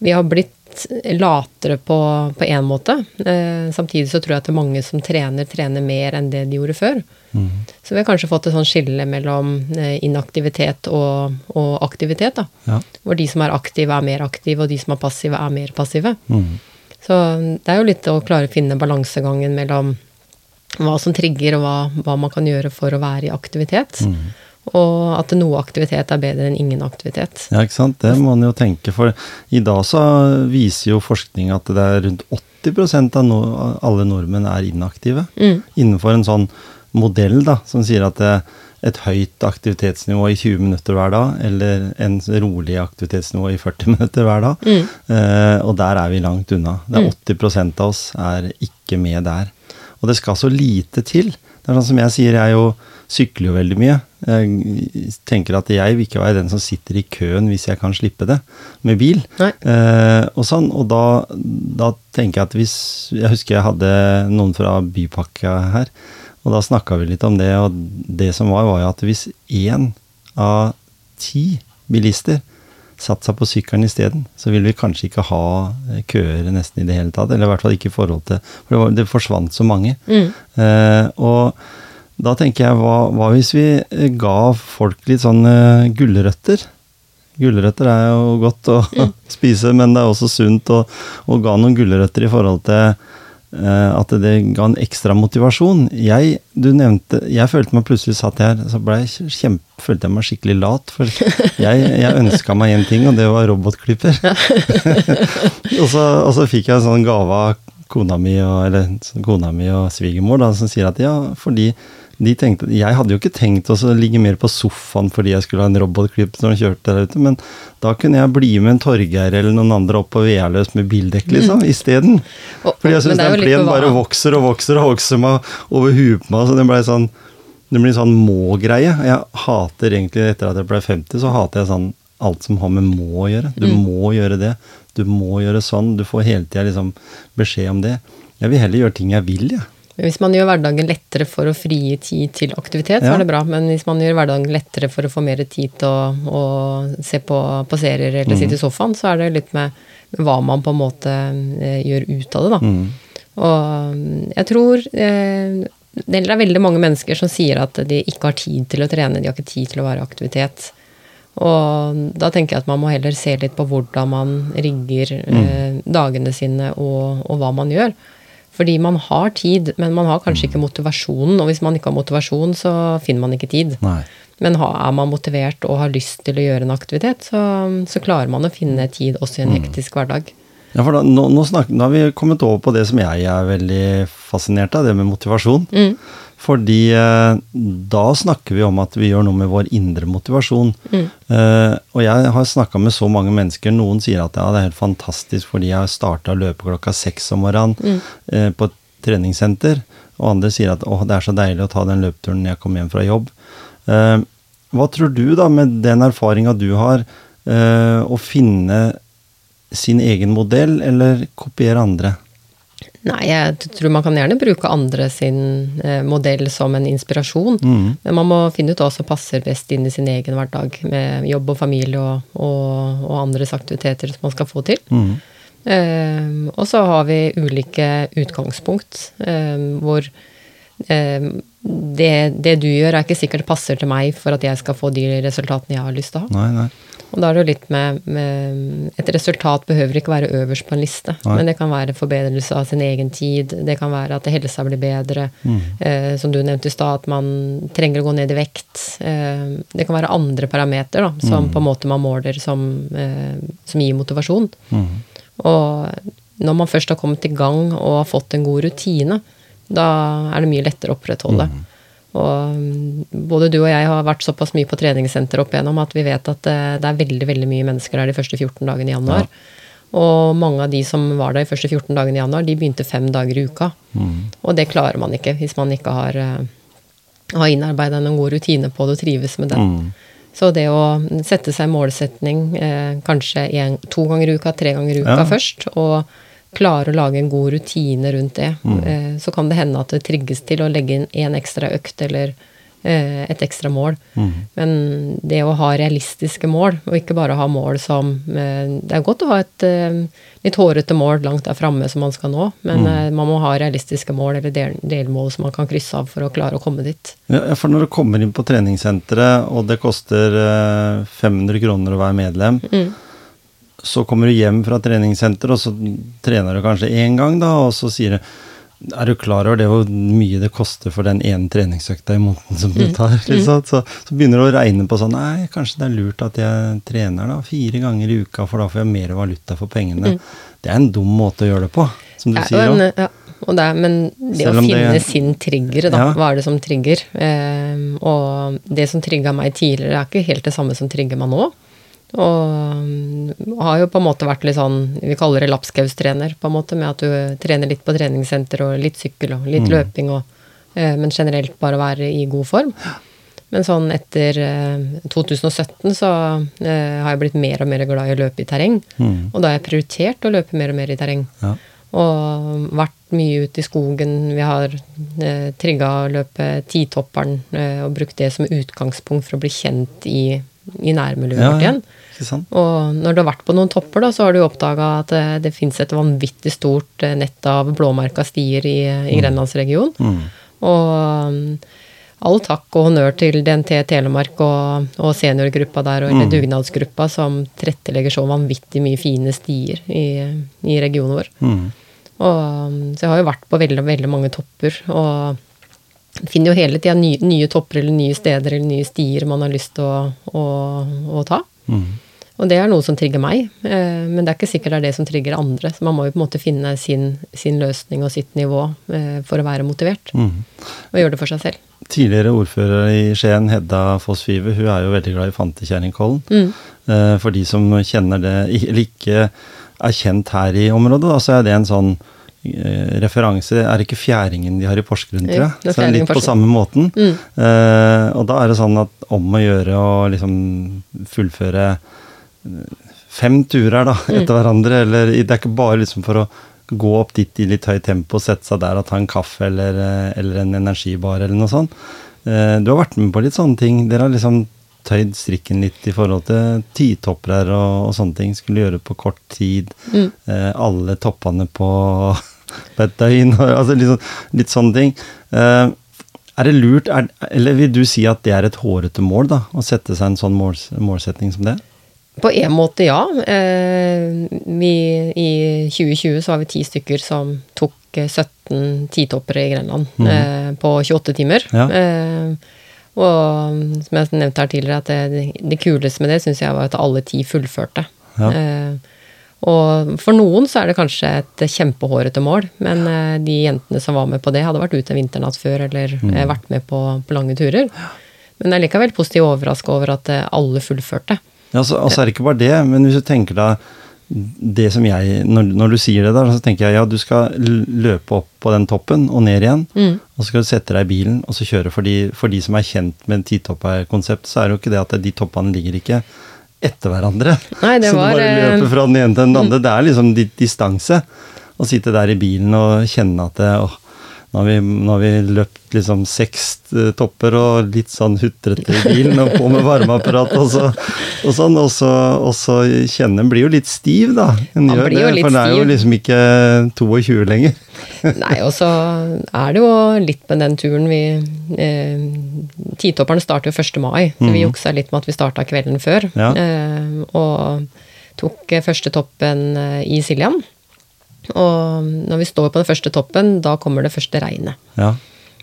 Vi har blitt latere på én måte. Eh, samtidig så tror jeg at det er mange som trener, trener mer enn det de gjorde før. Mm. Så vi har kanskje fått et sånn skille mellom eh, inaktivitet og, og aktivitet. da. Ja. Hvor de som er aktive, er mer aktive, og de som er passive, er mer passive. Mm. Så det er jo litt å klare å finne balansegangen mellom hva som trigger, og hva, hva man kan gjøre for å være i aktivitet. Mm. Og at noe aktivitet er bedre enn ingen aktivitet. Ja, ikke sant. Det må man jo tenke. For i dag så viser jo forskning at det er rundt 80 av no alle nordmenn er inaktive. Mm. Innenfor en sånn modell da, som sier at det, et høyt aktivitetsnivå i 20 minutter hver dag, eller en rolig aktivitetsnivå i 40 [laughs] minutter hver dag. Mm. Eh, og der er vi langt unna. Det er Mm. 80% av oss er ikke med der. Og det skal så lite til. Det er sånn som jeg sier, jeg jo sykler jo veldig mye. Jeg tenker at jeg vil ikke være den som sitter i køen hvis jeg kan slippe det, med bil. Eh, og sånn, og da, da tenker jeg at hvis Jeg husker jeg hadde noen fra Bypakka her, og da snakka vi litt om det, og det som var, var jo at hvis én av ti bilister satt seg på sykkelen isteden, så ville vi kanskje ikke ha køer nesten i det hele tatt. Eller i hvert fall ikke i forhold til For det, var, det forsvant så mange. Mm. Eh, og da tenker jeg, hva, hva hvis vi eh, ga folk litt sånn eh, gulrøtter? Gulrøtter er jo godt å [laughs] spise, men det er også sunt. Og, og ga noen gulrøtter i forhold til eh, at det ga en ekstra motivasjon. Jeg, du nevnte, jeg følte meg plutselig satt her, så jeg kjempe, følte jeg meg skikkelig lat. For jeg, jeg ønska meg én ting, og det var robotklipper. [laughs] og, så, og så fikk jeg en sånn gave av kona mi og, eller, sånn kona mi og svigermor da, som sier at ja, fordi tenkte, Jeg hadde jo ikke tenkt å ligge mer på sofaen fordi jeg skulle ha en robotklipp som kjørte der ute, men da kunne jeg bli med en Torgeir eller noen andre opp på Vealøs med bildekk, liksom, isteden. Og- Fordi jeg syns den plenen bare vokser og vokser og vokser meg over huet på meg, så det sånn det blir en sånn må-greie. Jeg hater egentlig, etter at jeg ble 50, så hater jeg sånn alt som har med må å gjøre. Du Mm. må gjøre det. Du må gjøre sånn. Du får hele tida liksom beskjed om det. Jeg vil heller gjøre ting jeg vil, jeg. Men Hvis man gjør hverdagen lettere for å frigi tid til aktivitet, så Ja. er det bra. Men hvis man gjør hverdagen lettere for å få mer tid til å, å se på, på serier eller Mm. sitte i sofaen, så er det litt med hva man på en måte eh, gjør ut av det, da. Mm. Og mm, jeg tror eh, det er veldig mange mennesker som sier at de ikke har tid til å trene, de har ikke tid til å være i aktivitet. Og da tenker jeg at man må heller se litt på hvordan man rigger eh, dagene sine og, og hva man gjør. Fordi man har tid, men man har kanskje ikke motivasjonen. Og hvis man ikke har motivasjon, så finner man ikke tid. Nei. Men er man motivert og har lyst til å gjøre en aktivitet, så, så klarer man å finne tid også i en hektisk hverdag. Ja, for da, nå, nå, snakker, nå har vi kommet over på det som jeg er veldig fascinert av, det med motivasjon. Mm. Fordi eh, da snakker vi om at vi gjør noe med vår indre motivasjon. Mm. Eh, og jeg har snakka med så mange mennesker. Noen sier at ja, det er helt fantastisk fordi jeg har starta å løpe klokka seks om morgenen eh, på et treningssenter. Og andre sier at å, det er så deilig å ta den løpeturen når jeg kommer hjem fra jobb. Eh, hva tror du, da, med den erfaringa du har, eh, å finne sin egen modell, eller kopiere andre? Nei, jeg tror man kan gjerne bruke andre sin eh, modell som en inspirasjon. Mm. Men man må finne ut hva som passer best inn i sin egen hverdag, med jobb og familie og, og, og andres aktiviteter som man skal få til. Mm. Eh, og så har vi ulike utgangspunkt, eh, hvor eh, det, det du gjør, er ikke sikkert passer til meg for at jeg skal få de resultatene jeg har lyst til å ha. Nei, nei. Og da er det jo litt med, med Et resultat behøver ikke være øverst på en liste, Nei. men det kan være forbedrelse av sin egen tid. Det kan være at helsa blir bedre. Mm. Eh, som du nevnte i stad, at man trenger å gå ned i vekt. Eh, det kan være andre parametere som Mm. på en måte man måler som, eh, som gir motivasjon. Mm. Og når man først har kommet i gang og har fått en god rutine, da er det mye lettere å opprettholde. Mm. Og mm, både du og jeg har vært såpass mye på treningssenter opp igjennom at vi vet at det, det er veldig veldig mye mennesker der de første 14 dagene i januar. Og mange av de som var der de første 14 dagene i januar, de begynte fem dager i uka. Mm. Og det klarer man ikke hvis man ikke har, eh, har innarbeida noen god rutine på det og trives med den. Mm. Så det å sette seg målsetning eh, kanskje en, to ganger i uka, tre ganger i uka Ja. først, og klare å lage en god rutine rundt det, Mm. eh, så kan det hende at det trigges til å legge inn en ekstra økt eller eh, et ekstra mål. Mm. Men det å ha realistiske mål, og ikke bare ha mål som eh, Det er godt å ha et litt hårete mål langt der framme som man skal nå, men Mm. man må ha realistiske mål eller del, delmål som man kan krysse av for å klare å komme dit. Ja, for når du kommer inn på treningssenteret, og det koster eh, 500 kroner å være medlem, Mm. Så kommer du hjem fra treningssenteret, og så trener du kanskje én gang, da, og så sier du er du klar over det hvor mye det koster for den ene treningsøkta i måneden som du tar? Liksom? Så, så begynner du å regne på sånn Nei, kanskje det er lurt at jeg trener da fire ganger i uka, for da får jeg mer valuta for pengene. Det er en dum måte å gjøre det på, som du Ja, sier òg. ja, og det men det å finne det- sin trigger, da. Ja. Hva er det som trigger? Eh, og det som trigga meg tidligere, er ikke helt det samme som trigger meg nå. Og mm, har jo på en måte vært litt sånn, vi kaller det lapskaustrener, på en måte, med at du trener litt på treningssenter og litt sykkel og litt løping, og, eh, men generelt bare være i god form. Men sånn etter eh, 2017 så eh, har jeg blitt mer og mer glad i å løpe i terreng. Mm. Og da har jeg prioritert å løpe mer og mer i terreng. Ja. Og vært mye ute i skogen. Vi har eh, trigga å løpe Titopperen eh, og brukt det som utgangspunkt for å bli kjent i, i nærmiljøet Ja, vårt ja. igjen. Og når du har vært på noen topper, da, så har du oppdaga at eh, det fins et vanvittig stort eh, nett av blåmerka stier i, i Grenlandsregionen. Mm. Og um, all takk og honnør til DNT Telemark og, og seniorgruppa der, og eller dugnadsgruppa, som tilrettelegger så vanvittig mye fine stier i, i regionen vår. Mm. Og, um, så jeg har jo vært på veldig, veldig mange topper, og finner jo hele tida nye, nye topper eller nye steder eller nye stier man har lyst til å, å, å ta. Mm. Og det er noe som trigger meg, eh, men det er ikke sikkert det er det som trigger andre. Så man må jo på en måte finne sin, sin løsning og sitt nivå eh, for å være motivert, Mm. og gjøre det for seg selv. Tidligere ordfører i Skien, Hedda Foss Five, hun er jo veldig glad i Fantekjerringkollen. Mm. Eh, For de som kjenner det, eller ikke er kjent her i området, da, så er det en sånn referanse Er det ikke Fjæringen de har i Porsgrunn, tror jeg? Så det litt på samme måten. Mm. Og da er det sånn at om å gjøre å liksom fullføre fem turer da, Mm. etter hverandre, eller det er ikke bare liksom for å gå opp dit i litt høyt tempo, sette seg der og ta en kaffe eller, eh, eller en energibar eller noe sånt. Eh, Du har vært med på litt sånne ting. Dere har liksom tøyd strikken litt i forhold til titoppere og, og sånne ting. Skulle gjøre på kort tid. Mm. Eh, alle toppene på, [laughs] på et døgn. Altså litt, sånn- litt sånne ting. Er det lurt, er, eller vil du si at det er et hårete mål, da? Å sette seg en sånn måls, målsetting som det? På en måte, ja. Eh, vi, I 2020 så var vi ti stykker som tok eh, 17 titoppere i Grenland eh, på 28 timer. Ja. Eh, og som jeg nevnte her tidligere, at det, det kuleste med det syns jeg var at alle ti fullførte. Ja. Eh, og for noen så er det kanskje et kjempehårete mål, men eh, de jentene som var med på det, hadde vært ute en vinternatt før eller eh, vært med på, på lange turer. Men jeg er likevel positivt overraska over at eh, alle fullførte. Ja, så, altså, er det ikke bare det, men hvis du tenker deg det som jeg, når, når du sier det der, så tenker jeg ja, du skal løpe opp på den toppen og ned igjen, Mm. og så skal du sette deg i bilen og så kjøre. For de, for de som er kjent med titopperkonsept, så er det jo ikke det at de toppene ligger ikke etter hverandre. Nei, det [laughs] så var, du bare eh, mm. løper fra den ene til den andre. Det er liksom ditt distanse. Å sitte der i bilen og kjenne at det, åh, Nå har vi, nå har vi løpt liksom seks eh, topper og litt sånn hutrete i bilen og på med varmeapparat og, så, og sånn, og så, og så kjenner en blir jo litt stiv, da. En gjør det, for den er jo liksom ikke 22 lenger. Nei, og så er det jo litt med den turen vi eh, Titopperne starter jo 1. mai, så vi juksa litt med at vi starta kvelden før. Mhm. Ja. Eh, og tok eh, første toppen eh, i Siljan. Og når vi står på den første toppen, da kommer det første regnet. Ja.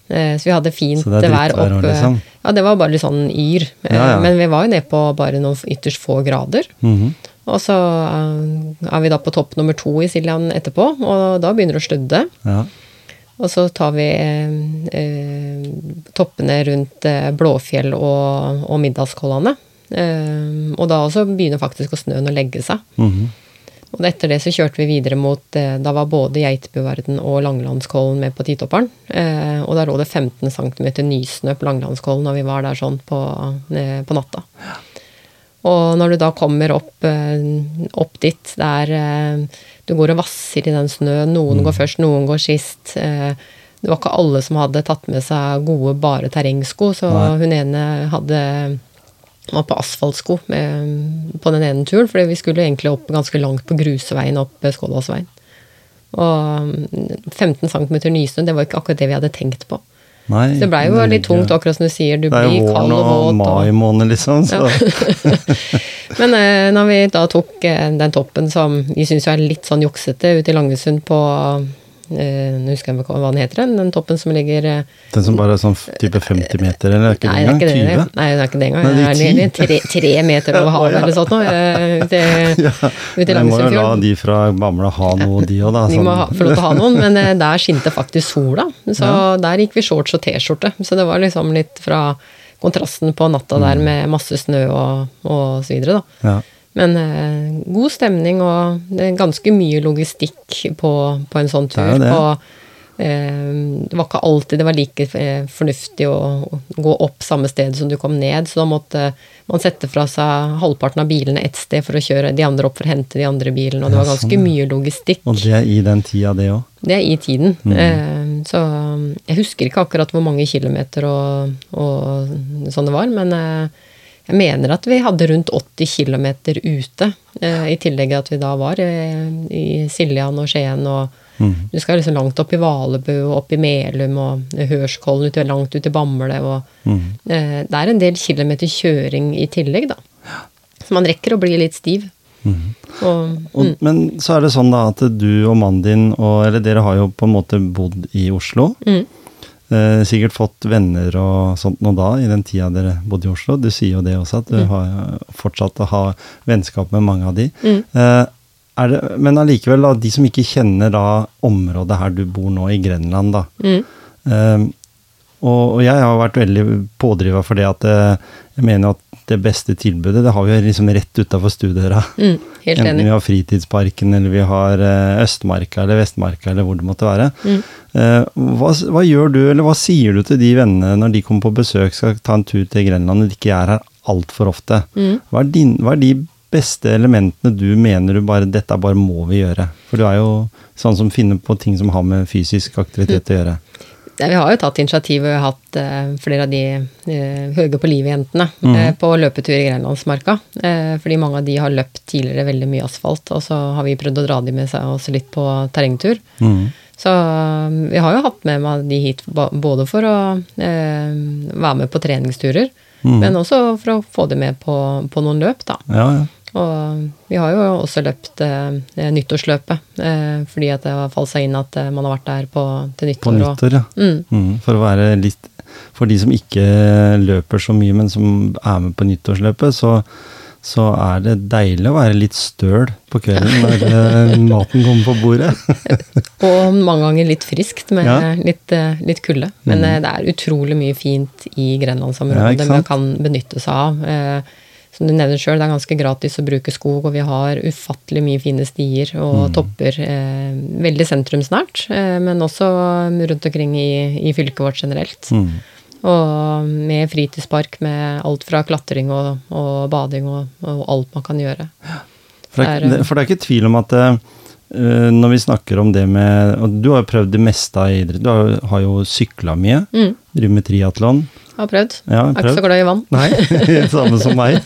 Eh, Så vi hadde fint Så det vær opp liksom? Ja, det var bare litt sånn yr. Eh, Ja, ja. Men vi var jo nede på bare noen ytterst få grader. Mhm. Og så eh, er vi da på topp nummer to i Siljan etterpå, og da begynner det å sludde. ja. Og så tar vi eh, toppene rundt Blåfjell og, og Middagskollane. Eh, og da også begynner faktisk å snøen å legge seg. Mhm. Og etter det så kjørte vi videre mot eh, Da var både Geitebuverden og Langelandskollen med på Titopperen. Eh, og da lå det 15 cm nysnø på Langelandskollen når vi var der sånn på, eh, på natta. Og når du da kommer opp, opp dit der du går og vasser i den snøen, noen går først, noen går sist. Det var ikke alle som hadde tatt med seg gode, bare terrengsko, så Nei. hun ene hadde var på asfaltsko på den ene turen, fordi vi skulle egentlig opp ganske langt på grusveien opp Skådalsveien. Og mm, 15 cm nysnø, det var ikke akkurat det vi hadde tenkt på. Nei, Så det blei jo det litt tungt, akkurat som du sier. Du blir kald og våt. Det er jo våren og mai måned, liksom. Så. [laughs] men eh, når vi da tok eh, den toppen som vi syns er litt sånn juksete, ute i Langesund på Nå husker jeg ikke hva den heter, den, toppen som ligger eh, Den som bare er sånn type 50 meter, eller er ikke Nei, det engang? ikke det. 20? Nei, det er ikke det engang. Nei, det er er tre, tre meter over [laughs] havet eller sånt noe. eh, [laughs] Ute Ja, i Jeg må jo la de fra Bamble ha noe, de òg, da. De må sånn. ha, få lov til å ha noen, men eh, [laughs] der skinte faktisk sola. Så der gikk vi shorts og T-skjorte. Så det var liksom litt fra kontrasten på natta der Mm. med masse snø og, og så videre, da. Ja. Men eh, god stemning og det er ganske mye logistikk på, på en sånn tur. Det det. På, eh, det var ikke alltid det var like eh, fornuftig å, å gå opp samme sted som du kom ned, så da måtte man sette fra seg halvparten av bilene ett sted for å kjøre de andre opp for å hente de andre bilene, og det var ganske sånn, ja. mye logistikk. Og det er i den tida, det òg. Det er i tiden. Mm. Eh, så jeg husker ikke akkurat hvor mange kilometer og, og sånn det var, men eh, jeg mener at vi hadde rundt 80 km ute. Eh, I tillegg at vi da var eh, i Siljan og Skien og Mm. Du skal liksom langt opp i Valebu og opp i Melum og Hørskollen, ut, langt ut i Bamble og Mm. eh, Det er en del kilometer kjøring i tillegg, da. Så man rekker å bli litt stiv. Mm. Og, Og, Men så er det sånn da at du og mannen din, og, eller dere har jo på en måte bodd i Oslo. mm, Eh, sikkert fått venner og sånt nå da, i den tida dere bodde i Oslo. Du sier jo det også, at du har fortsatt å ha vennskap med mange av de. mm. Eh, er det, men allikevel, de som ikke kjenner da området her du bor nå, i Grenland, da. Mm. Eh, og, og jeg har vært veldig pådriver for det at eh, jeg mener at det beste tilbudet, det har vi liksom rett utafor stuedøra. Mm, Enten enig. vi har Fritidsparken, eller vi har eh, Østmarka eller Vestmarka, eller hvor det måtte være. Mm. Eh, hva, hva gjør du, eller hva sier du til de vennene når de kommer på besøk, skal ta en tur til Grenland og de ikke er her altfor ofte? Mm. Hva, er din, hva er de beste elementene du mener du bare Dette bare må vi gjøre? For du er jo sånn som finner på ting som har med fysisk aktivitet å gjøre. Ja, vi har jo tatt initiativ og hatt uh, flere av de uh, høye på livet-jentene mm. uh, på løpetur i Grenlandsmarka. Eh, fordi mange av de har løpt tidligere veldig mye asfalt, og så har vi prøvd å dra de med seg også litt på terrengtur. Mm. Så um, vi har jo hatt med meg de hit både for å eh, være med på treningsturer, mm. men også for å få dem med på, på noen løp, da. Ja, ja. Og vi har jo også løpt eh, nyttårsløpet, eh, fordi at det har falt seg inn at eh, man har vært der på, til nyttår. På nyttår, ja. Mm. mm. For å være litt For de som ikke løper så mye, men som er med på nyttårsløpet, så, så er det deilig å være litt støl på kvelden når eh, [laughs] maten kommer på bordet. [laughs] og mange ganger litt friskt med Ja. Litt, eh, litt kulde. Men mm. det er utrolig mye fint i grenlandsområdet ja, man kan benytte seg av. Eh, som du nevner sjøl, det er ganske gratis å bruke skog, og vi har ufattelig mye fine stier og Mm. topper. Eh, veldig sentrumsnært, eh, men også rundt omkring i, i fylket vårt generelt. Mm. Og med fritidspark med alt fra klatring og, og bading og, og alt man kan gjøre. For det, Det er, er, for det er ikke tvil om at eh, eh, når vi snakker om det med Og du har jo prøvd det meste av idrett. Du har, har jo sykla mye. Mm. Driver med triatlon. Har prøvd. Ja, Er ikke så glad i vann. Nei, samme som meg.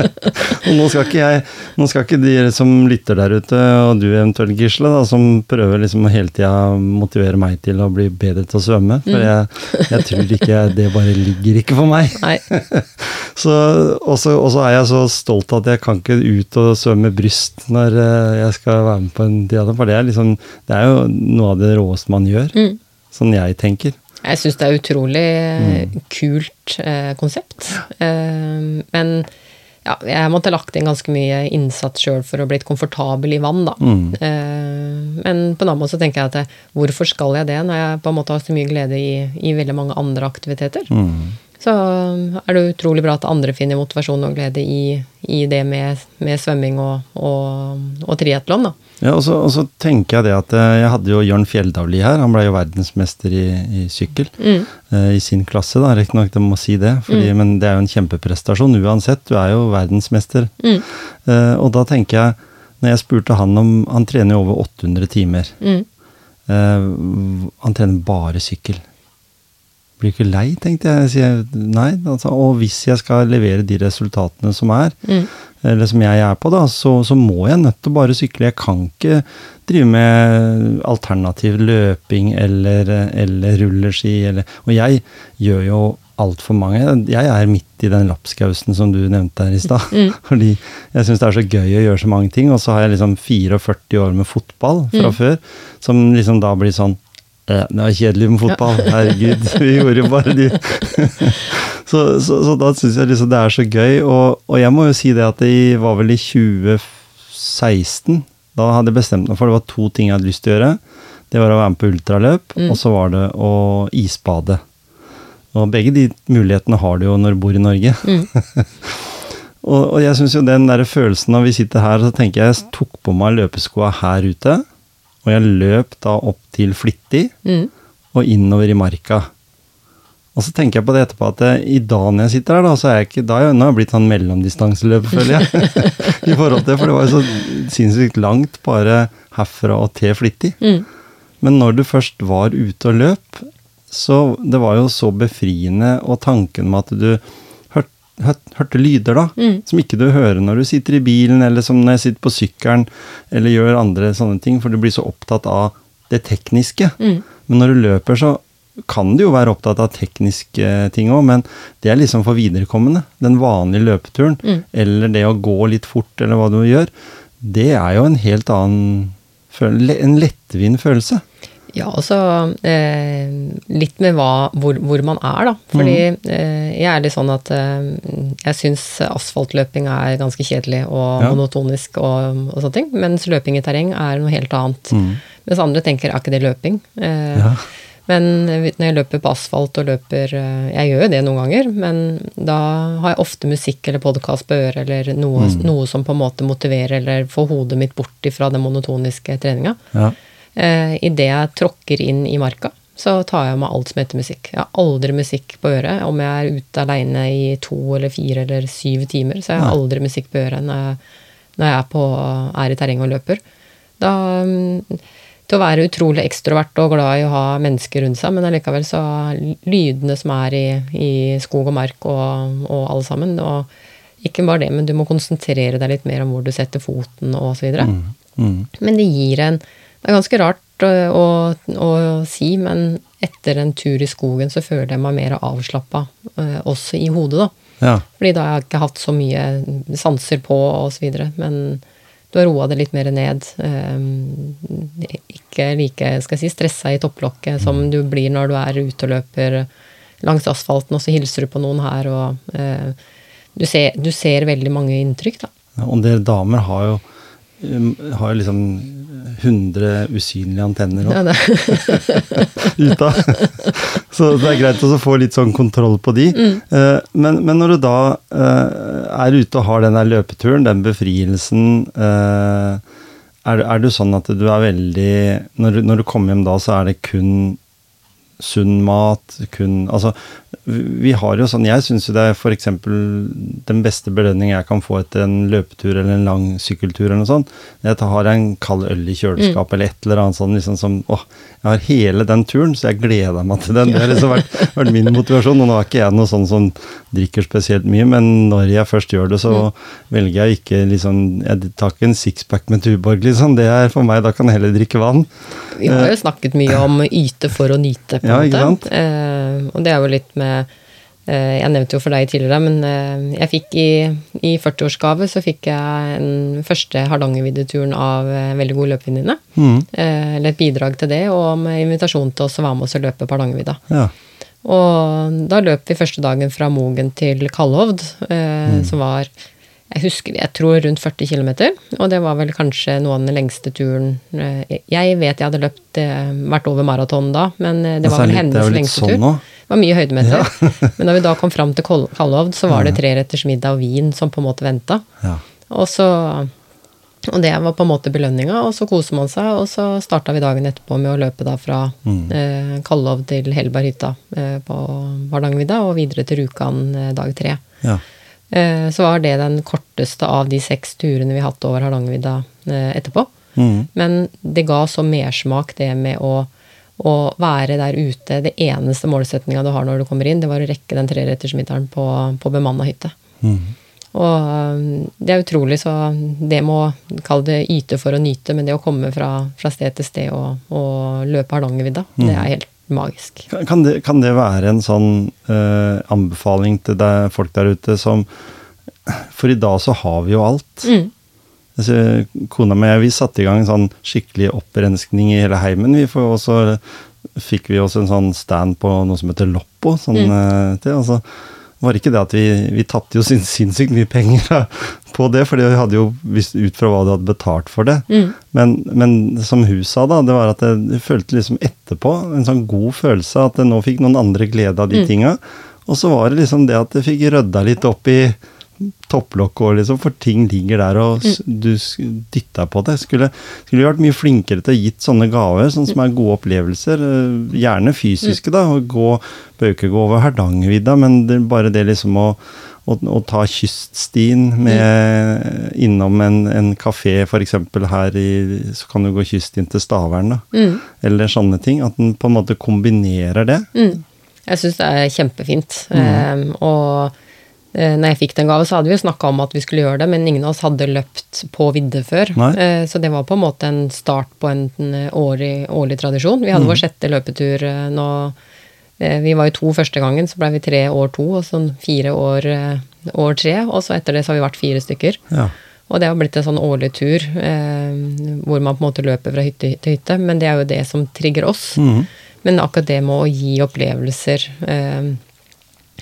[laughs] og nå skal ikke jeg Nå skal ikke de som lytter der ute, og du eventuelt, Gisle, da, som prøver liksom å hele tida motivere meg til å bli bedre til å svømme. For jeg, jeg tror ikke det bare ligger ikke for meg. Nei. [laughs] Så, og så er jeg så stolt at jeg kan ikke ut og svømme bryst når eh, jeg skal være med på en diadem, for det er liksom Det er jo noe av det råeste man gjør. Mm. Sånn jeg tenker. Jeg syns det er utrolig mm. kult eh, konsept. Eh, men ja, jeg måtte lagt inn ganske mye innsats sjøl for å blitt komfortabel i vann, da. Mm. Eh, men på en annen måte så tenker jeg at eh, hvorfor skal jeg det, når jeg på en måte har så mye glede i, i veldig mange andre aktiviteter? Mm. Så er det utrolig bra at andre finner motivasjon og glede i, i det med, med svømming og, og, og triatlon. Ja, og så, og så tenker jeg det at eh, jeg hadde jo Jørn Fjelldavli her. Han ble jo verdensmester i, i sykkel Mm. uh, i sin klasse, da. Riktignok, jeg må si det, fordi, men det er jo en kjempeprestasjon uansett. Du er jo verdensmester. Mm. Uh, og da tenker jeg, når jeg spurte han om Han trener jo over 800 timer. Mm. Eh, han trener bare sykkel. Blir ikke lei, tenkte jeg. Jeg nei. Altså, og hvis jeg skal levere de resultatene som er, Mm. eller som jeg er på, da, så, så må jeg nødt til å bare sykle. Jeg kan ikke drive med alternativ løping eller, eller rulleski. Eller, og jeg gjør jo altfor mange. Jeg er midt i den lapskausen som du nevnte her i stad. [laughs] Fordi jeg syns det er så gøy å gjøre så mange ting. Og så har jeg liksom 44 år med fotball fra før, som liksom da blir sånn det var kjedelig med fotball. Herregud, vi gjorde jo bare de [laughs] så, så, så da syns jeg liksom det er så gøy. Og, og jeg må jo si det at det var vel i 2016 Da hadde jeg bestemt meg for det var to ting jeg hadde lyst til å gjøre. Det var å være med på ultraløp, og så var det å isbade. Og begge de mulighetene har du jo når du bor i Norge. [laughs] og, og jeg syns jo den der følelsen når vi sitter her, så tenker jeg jeg tok på meg løpeskoa her ute, og jeg løp da opp til Flittig Mm. og innover i marka. Og så tenker jeg på det etterpå at eh, i dag når jeg sitter her, da, så er jeg ikke da jeg, Nå har jeg blitt sånn mellomdistanseløper, føler jeg. [laughs] I forhold til, For det var jo så sinnssykt langt bare herfra og til Flittig. Mm. Men når du først var ute og løp, så det var jo så befriende, og tanken med at du hørte lyder, da, Mm. som ikke du hører når du sitter i bilen, eller som når jeg sitter på sykkelen, eller gjør andre sånne ting, for du blir så opptatt av det tekniske. Mm. Men når du løper, så kan du jo være opptatt av tekniske ting òg, men det er liksom for viderekommende. Den vanlige løpeturen, Mm. eller det å gå litt fort, eller hva du gjør, det er jo en helt annen En lettvint følelse. Ja, altså eh, litt med hva, hvor, hvor man er, da. Fordi eh, jeg er litt sånn at eh, jeg syns asfaltløping er ganske kjedelig og Ja. monotonisk og, og sånne ting, mens løping i terreng er noe helt annet. Mm. Mens andre tenker er ikke det løping? Eh, Ja. Men når jeg løper på asfalt og løper eh, Jeg gjør jo det noen ganger, men da har jeg ofte musikk eller podkast på øret eller noe, noe som på en måte motiverer eller får hodet mitt bort ifra den monotoniske treninga. Ja. Eh, Idet jeg tråkker inn i marka, så tar jeg med alt som heter musikk. Jeg har aldri musikk på øret. Om jeg er ute aleine i to eller fire eller syv timer, så jeg har aldri musikk på øret når jeg, når jeg er, på, er i terrenget og løper. Da, mm, til å være utrolig ekstrovert og glad i å ha mennesker rundt seg, men allikevel så lydene som er i, i skog og mark og, og alle sammen, og ikke bare det, men du må konsentrere deg litt mer om hvor du setter foten og så videre. Mm. Mm. Men det gir en Det er ganske rart å, å, å si, men etter en tur i skogen så føler jeg meg mer avslappa, eh, også i hodet, da. Ja. Fordi da har jeg ikke hatt så mye sanser på og så videre. Men du har roa det litt mer ned. Eh, ikke like skal jeg si, stressa i topplokket som du blir når du er ute og løper langs asfalten, og så hilser du på noen her, og eh, du, ser, du ser veldig mange inntrykk, da. Og dere damer har jo har jo liksom 100 usynlige antenner Ja, [laughs] ut av. Så det er greit å få litt sånn kontroll på de. Mm. men, men når du da eh, er ute og har den der løpeturen, den befrielsen eh, er, er du sånn at du er veldig når du, når du kommer hjem da, så er det kun sunn mat, kun Altså, vi har jo sånn Jeg syns jo det er f.eks. den beste belønning jeg kan få etter en løpetur eller en lang sykkeltur eller noe sånt, jeg har en kald øl i kjøleskapet eller et eller annet sånn liksom som åh, jeg har hele den turen, så jeg gleder meg til den. Det har liksom vært, vært min motivasjon. Og nå er ikke jeg noe sånn som drikker spesielt mye, men når jeg først gjør det, så velger jeg ikke liksom Jeg tar ikke en sixpack med Tuborg, liksom. Det er for meg, da kan jeg heller drikke vann. Vi har jo snakket mye om yte for å nyte, på en Ja, måte. Eh, og det er jo litt med eh, Jeg nevnte jo for deg tidligere, men eh, jeg fikk i, i 40-årsgave så fikk jeg den første Hardangerviddeturen av eh, en veldig god løpevenninne. Mm. Eh, eller et bidrag til det, og med invitasjon til oss å være med oss og løpe på Hardangervidda. Ja. Og da løp vi første dagen fra Mogen til Kalhovd, eh, Mm. som var jeg husker, jeg tror rundt 40 km, og det var vel kanskje noe av den lengste turen eh, Jeg vet jeg hadde løpt eh, vært over maraton da, men eh, det var vel hennes litt lengste sånn tur. nå. Det var mye høydemeter. [laughs] men da vi da kom fram til Kallovd, så var det treretters middag og vin som på en måte venta. ja. Og så og det var på en måte belønninga, og så koser man seg, og så starta vi dagen etterpå med å løpe da fra Mm. eh, Kallov til Helberghytta eh, på Hardangervidda og videre til Rjukan eh, dag tre. ja. Eh, så var det den korteste av de seks turene vi har hatt over Hardangervidda eh, etterpå. Mm. Men det ga så mersmak, det med å, å være der ute. Det eneste målsettinga du har når du kommer inn, det var å rekke den trerettersmiddelen på, på bemanna hytte. Mm. Og um, det er utrolig, så det må kalle det yte for å nyte, men det å komme fra, fra sted til sted og, og løpe Hardangervidda, det er helt magisk. Kan- det, kan det være en sånn eh, anbefaling til deg, folk der ute som For i dag så har vi jo alt. Mm. Altså, kona mi og jeg, vi satte i gang en sånn skikkelig opprenskning i hele heimen. Vi får også, fikk vi også en sånn stand på noe som heter Loppo. Sånn, eh, til, altså, var ikke det at vi, vi tapte jo sin, sinnssykt mye penger på det, for vi hadde jo visst ut fra hva du hadde betalt for det. Mm. Men, men som hun sa, da, det var at jeg, følte liksom etterpå en sånn god følelse at jeg nå fikk noen andre glede av de tinga. Og så var det liksom det at jeg fikk rydda litt opp i topplokket og liksom, for ting ligger der og du s- dytta på det. Skulle, skulle vært mye flinkere til å gitt sånne gaver, sånn som er gode opplevelser. eh, Gjerne fysiske, da. og gå, Bør ikke gå over Hardangervidda, men det, bare det liksom å å, ta kyststien med innom en, en kafé, f.eks. her i Så kan du gå kyststien til Stavern, da. Mm. Eller sånne ting. At den på en måte kombinerer det. Mm. Jeg syns det er kjempefint. Mm. Eh, og når jeg fikk den gave, så hadde vi jo snakka om at vi skulle gjøre det, men ingen av oss hadde løpt på vidde før. Nei. Eh, så det var på en måte en start på en en årlig, årlig tradisjon. Vi hadde Mm. vår sjette løpetur eh, nå eh, Vi var jo to første gangen, så ble vi tre år to, og så fire år, eh, år tre. Og så etter det så har vi vært fire stykker. Ja. Og det har blitt en sånn årlig tur eh, hvor man på en måte løper fra hytte til hytte. Men det er jo det som trigger oss. Mm. Men akkurat det med å gi opplevelser, eh,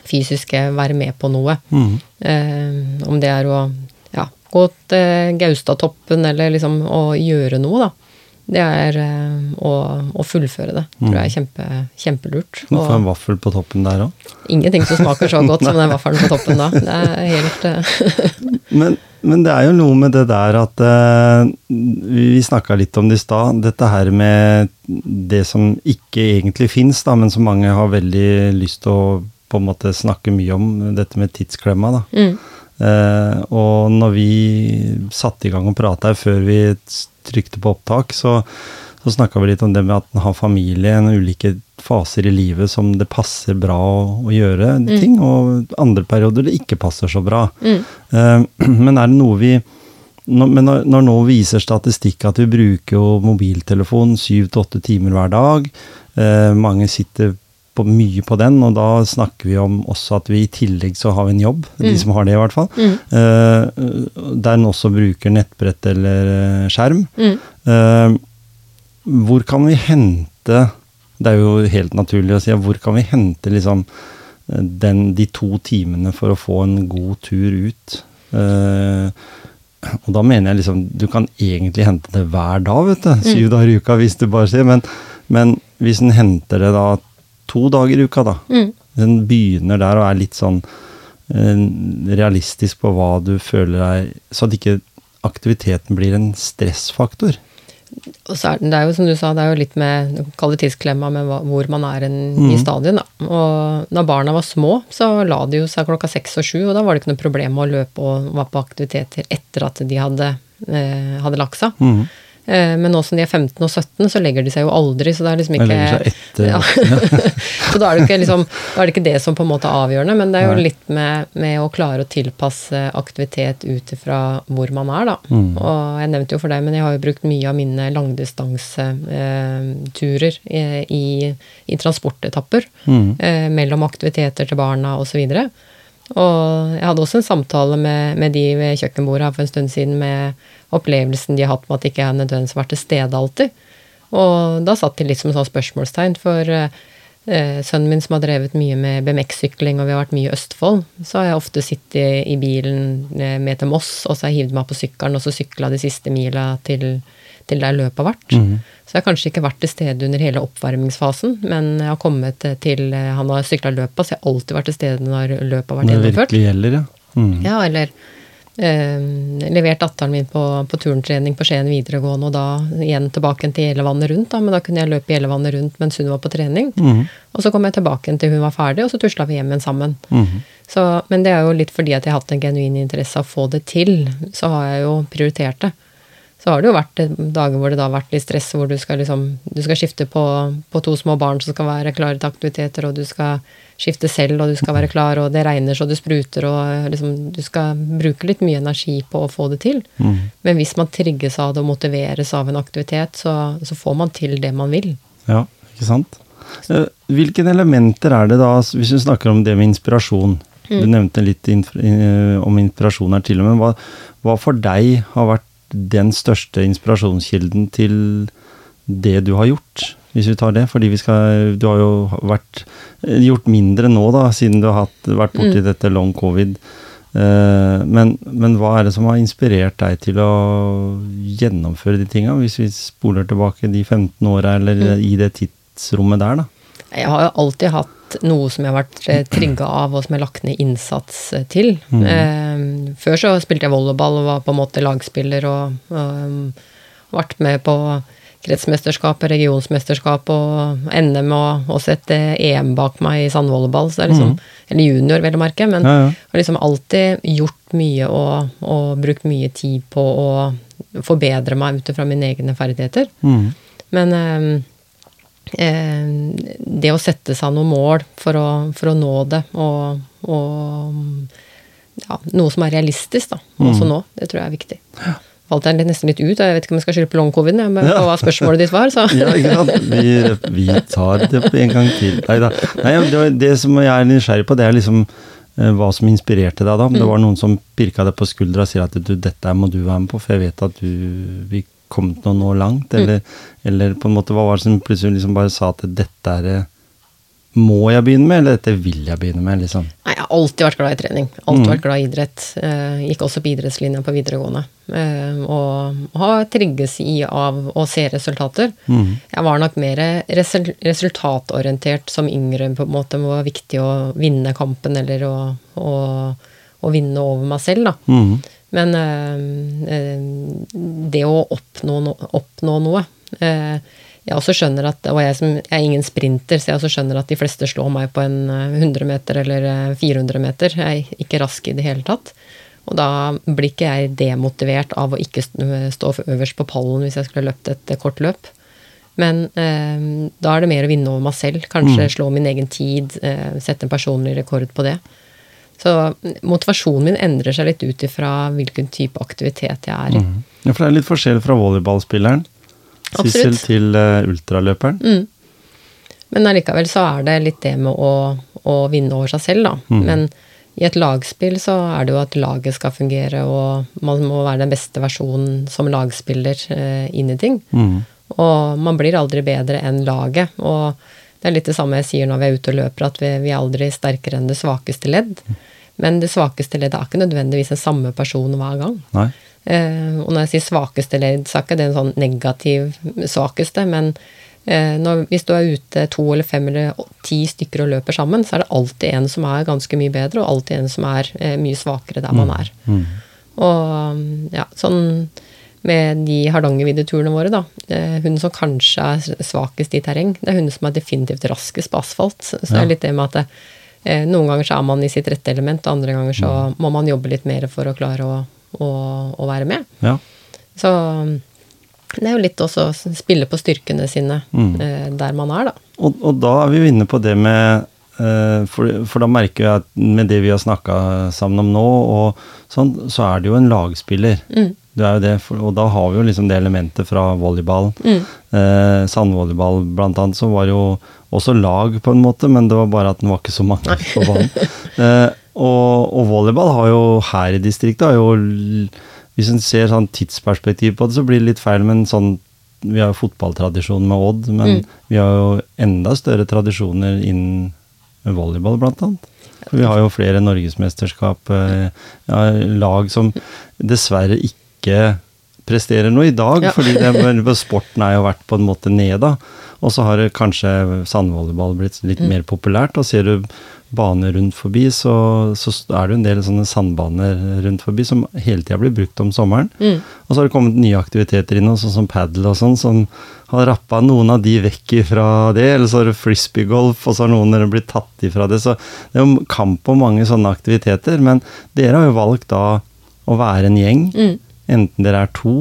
fysiske, være med på noe. Mm. Eh, om det er å ja, gå til Gaustatoppen eller liksom å gjøre noe, da. Det er eh, å, å fullføre det. Tror jeg er kjempe, kjempelurt. Du får en vaffel på toppen der òg. ingenting som smaker så [laughs] godt som den vaffelen på toppen da. Det er helt eh, [laughs] Men, men det er jo noe med det der at eh, Vi snakka litt om det i stad. Dette her med det som ikke egentlig fins, men som mange har veldig lyst til å på en måte snakke mye om. Dette med tidsklemma. da. mm, Eh, og når vi satte i gang og prata før vi trykte på opptak, så, så snakka vi litt om det med at en har familie, en ulike faser i livet som det passer bra å, å gjøre ting, og andre perioder det ikke passer så bra. mm, Eh, [clears throat] men er det noe vi når, men når, når nå viser statistikk at vi bruker jo mobiltelefon syv til åtte timer hver dag, eh, mange sitter på mye på den, og da snakker vi om også at vi i tillegg så har vi en jobb, de som har det i hvert fall, mm, eh, der en også bruker nettbrett eller eh, skjerm. mm. Eh, hvor kan vi hente Det er jo helt naturlig å si hvor kan vi hente liksom den, de to timene for å få en god tur ut? Eh, og da mener jeg liksom Du kan egentlig hente det hver dag, vet du. Syv dager i uka, hvis du bare sier. Men, men hvis en henter det da to dager i uka, da. Mm. Den begynner der og er litt sånn eh, realistisk på hva du føler er Så at ikke aktiviteten blir en stressfaktor. og så er det, det er jo som du sa, det er jo litt med kvalitetsklemma med hva, hvor man er en, i stadion. Da. Og da barna var små, så la de jo seg klokka seks og sju, og da var det ikke noe problem å løpe og være på aktiviteter etter at de hadde, eh, hadde lagt seg. Mhm. Eh, Men nå som de er 15 og 17, så legger de seg jo aldri, så det er liksom ikke etter. ja. [laughs] Så da er, det ikke liksom, da er det ikke det som på en måte er avgjørende, men det er jo Nei. litt med, med å klare å tilpasse aktivitet ut ifra hvor man er, da. Mm. Og jeg nevnte jo for deg, men jeg har jo brukt mye av mine langdistanseturer eh, i, i transportetapper Mhm. eh, mellom aktiviteter til barna osv. Og jeg hadde også en samtale med, med de ved kjøkkenbordet for en stund siden med opplevelsen de har hatt med at ikke jeg nødvendigvis vært til stede alltid. Og da satt de litt som sånn spørsmålstegn, for eh, sønnen min som har drevet mye med BMX-sykling, og vi har vært mye i Østfold, så har jeg ofte sittet i bilen eh, med til Moss, og så har jeg hivd meg på sykkelen, og så sykla de siste mila til, til der løpet har vært. Mhm. Så jeg har kanskje ikke vært til stede under hele oppvarmingsfasen, men jeg har kommet til eh, Han har sykla løpet, så jeg har alltid vært til stede når løpet har vært gjennomført. Når det virkelig gjelder, ja. Mm. Ja, eller eh, levert datteren min på, på turntrening på Skien videregående, og da igjen tilbake til Gjellevannet rundt, da, men da kunne jeg løpe Gjellevannet rundt mens hun var på trening. Mm. Og så kom jeg tilbake til hun var ferdig, og så tusla vi hjem igjen sammen. Mm. Så, men det er jo litt fordi at jeg har hatt en genuin interesse av å få det til, så har jeg jo prioritert det. Så har det jo vært dager hvor det da har vært litt stress, hvor du skal liksom Du skal skifte på, på to små barn som skal være klare til aktiviteter, og du skal skifte selv, og du skal være klar, og det regner så du spruter, og liksom Du skal bruke litt mye energi på å få det til. Mm. Men hvis man trigges av det og motiveres av en aktivitet, så, så får man til det man vil. Ja, ikke sant? Eh, Hvilke elementer er det da, hvis vi snakker om det med inspirasjon? Du nevnte litt eh, om inspirasjon her til og med. Hva, hva for deg har vært den største inspirasjonskilden til det du har gjort? Hvis vi tar det, fordi vi skal Du har jo vært, gjort mindre nå, da, siden du har hatt, vært borti dette long covid. Eh, men, men hva er det som har inspirert deg til å gjennomføre de tinga, hvis vi spoler tilbake de 15 åra, eller i det tidsrommet der, da? Jeg har jo alltid hatt noe som jeg har vært eh, trigga av, og som jeg har lagt ned innsats til. til. Eh, før så spilte jeg volleyball og var på en måte lagspiller og og vært med på kretsmesterskap, regionsmesterskap og NM og også et eh, EM bak meg i sandvolleyball, så det er liksom, eller junior vel å merke, men Ja, ja. har liksom alltid gjort mye og, og brukt mye tid på å forbedre meg ut ifra mine egne ferdigheter. Mm. Men eh, eh, det å sette seg noen mål for å, for å nå det, og, og ja, noe som er realistisk, da, også nå, det tror jeg er viktig. Falt jeg nesten litt ut, og jeg vet ikke om jeg skal skylde på long-covid, men Ja. hva spørsmålet ditt var, så [laughs] Ja? Vi, vi tar det en gang til. Nei da. Det, som jeg er nysgjerrig på, det er liksom eh, hva som inspirerte deg da. Om det var noen som pirka deg på skuldra og sier at du, dette må du være med på, for jeg vet at du vi kom noe nå langt. Eller, eller på en måte, hva var det som plutselig liksom bare sa at dette er må jeg begynne med, eller dette vil jeg begynne med? liksom? Nei, jeg har alltid vært glad i trening. Alltid vært glad i idrett. Eh, gikk også på idrettslinja på videregående. Eh, og, har trigges i av å se resultater. Jeg var nok mer resultatorientert som yngre, på en måte, det var viktig å vinne kampen eller å, å, å vinne over meg selv, da. Mhm. Men eh, eh, det å oppnå, no, oppnå noe eh, Jeg også skjønner at Og jeg, som, jeg er ingen sprinter, så jeg også skjønner at de fleste slår meg på en eh, 100 meter eller eh, 400 meter. Jeg er ikke rask i det hele tatt. Og da blir ikke jeg demotivert av å ikke stå øverst på pallen hvis jeg skulle løpt et kort løp. Men eh, da er det mer å vinne over meg selv. Kanskje slå min egen tid, eh, sette en personlig rekord på det. Så motivasjonen min endrer seg litt ut ifra hvilken type aktivitet jeg er i. Ja, for det er litt forskjell fra volleyballspilleren. Sissel, til uh, ultraløperen. Men allikevel så er det litt det med å, å vinne over seg selv, da. Men i et lagspill så er det jo at laget skal fungere, og man må være den beste versjonen som lagspiller uh, inn i ting. Mhm. Og man blir aldri bedre enn laget. Og det er litt det samme jeg sier når vi er ute og løper, at vi, vi er aldri sterkere enn det svakeste ledd. Men det svakeste leddet er ikke nødvendigvis den samme person hver gang. Eh, og når jeg sier svakeste ledd, så er ikke det en sånn negativ svakeste, men eh, når, hvis du er ute to eller fem eller ti stykker og løper sammen, så er det alltid en som er ganske mye bedre, og alltid en som er eh, mye svakere der man er. Og ja, sånn med de Hardangerviddeturene våre, da. Hun hunden som kanskje er svakest i terreng, det er hunden som er definitivt raskest på asfalt. Så det Ja. er litt det med at det, eh, noen ganger så er man i sitt rette element, og andre ganger så må man jobbe litt mer for å klare å, å, å være med. Ja. Så mm, det er jo litt også å spille på styrkene sine Mm. eh, der man er, da. Og, og da er vi jo inne på det med eh, for, for da merker jeg at med det vi har snakka sammen om nå, og sånn, så er det jo en lagspiller. Mm. Du er jo det, og da har vi jo liksom det elementet fra volleyball. Mm. Eh, Sandvolleyball blant annet, så var det jo også lag på en måte, men det var bare at den var ikke så mange på banen. [laughs] Eh, og, og volleyball har jo her i distriktet har jo Hvis en ser sånn tidsperspektiv på det, så blir det litt feil, men sånn Vi har jo fotballtradisjon med Odd, men Mm. vi har jo enda større tradisjoner innen volleyball, blant annet. For vi har jo flere norgesmesterskap, eh, ja, lag som dessverre ikke presterer noe i dag, Ja. fordi det, sporten er jo vært på en måte ned da. Og så har det kanskje sandvolleyball blitt litt Mm. mer populært, og ser du baner rundt forbi, så, så er det jo en del sånne sandbaner rundt forbi som hele tida blir brukt om sommeren. Mm. Og så har det kommet nye aktiviteter inn, sånn som padel og sånn, som har rappa noen av de vekk fra det. Eller så har det frisbeegolf, og så har noen blitt tatt ifra det. Så det er jo kamp om mange sånne aktiviteter. Men dere har jo valgt da å være en gjeng. Mm. Enten dere er to,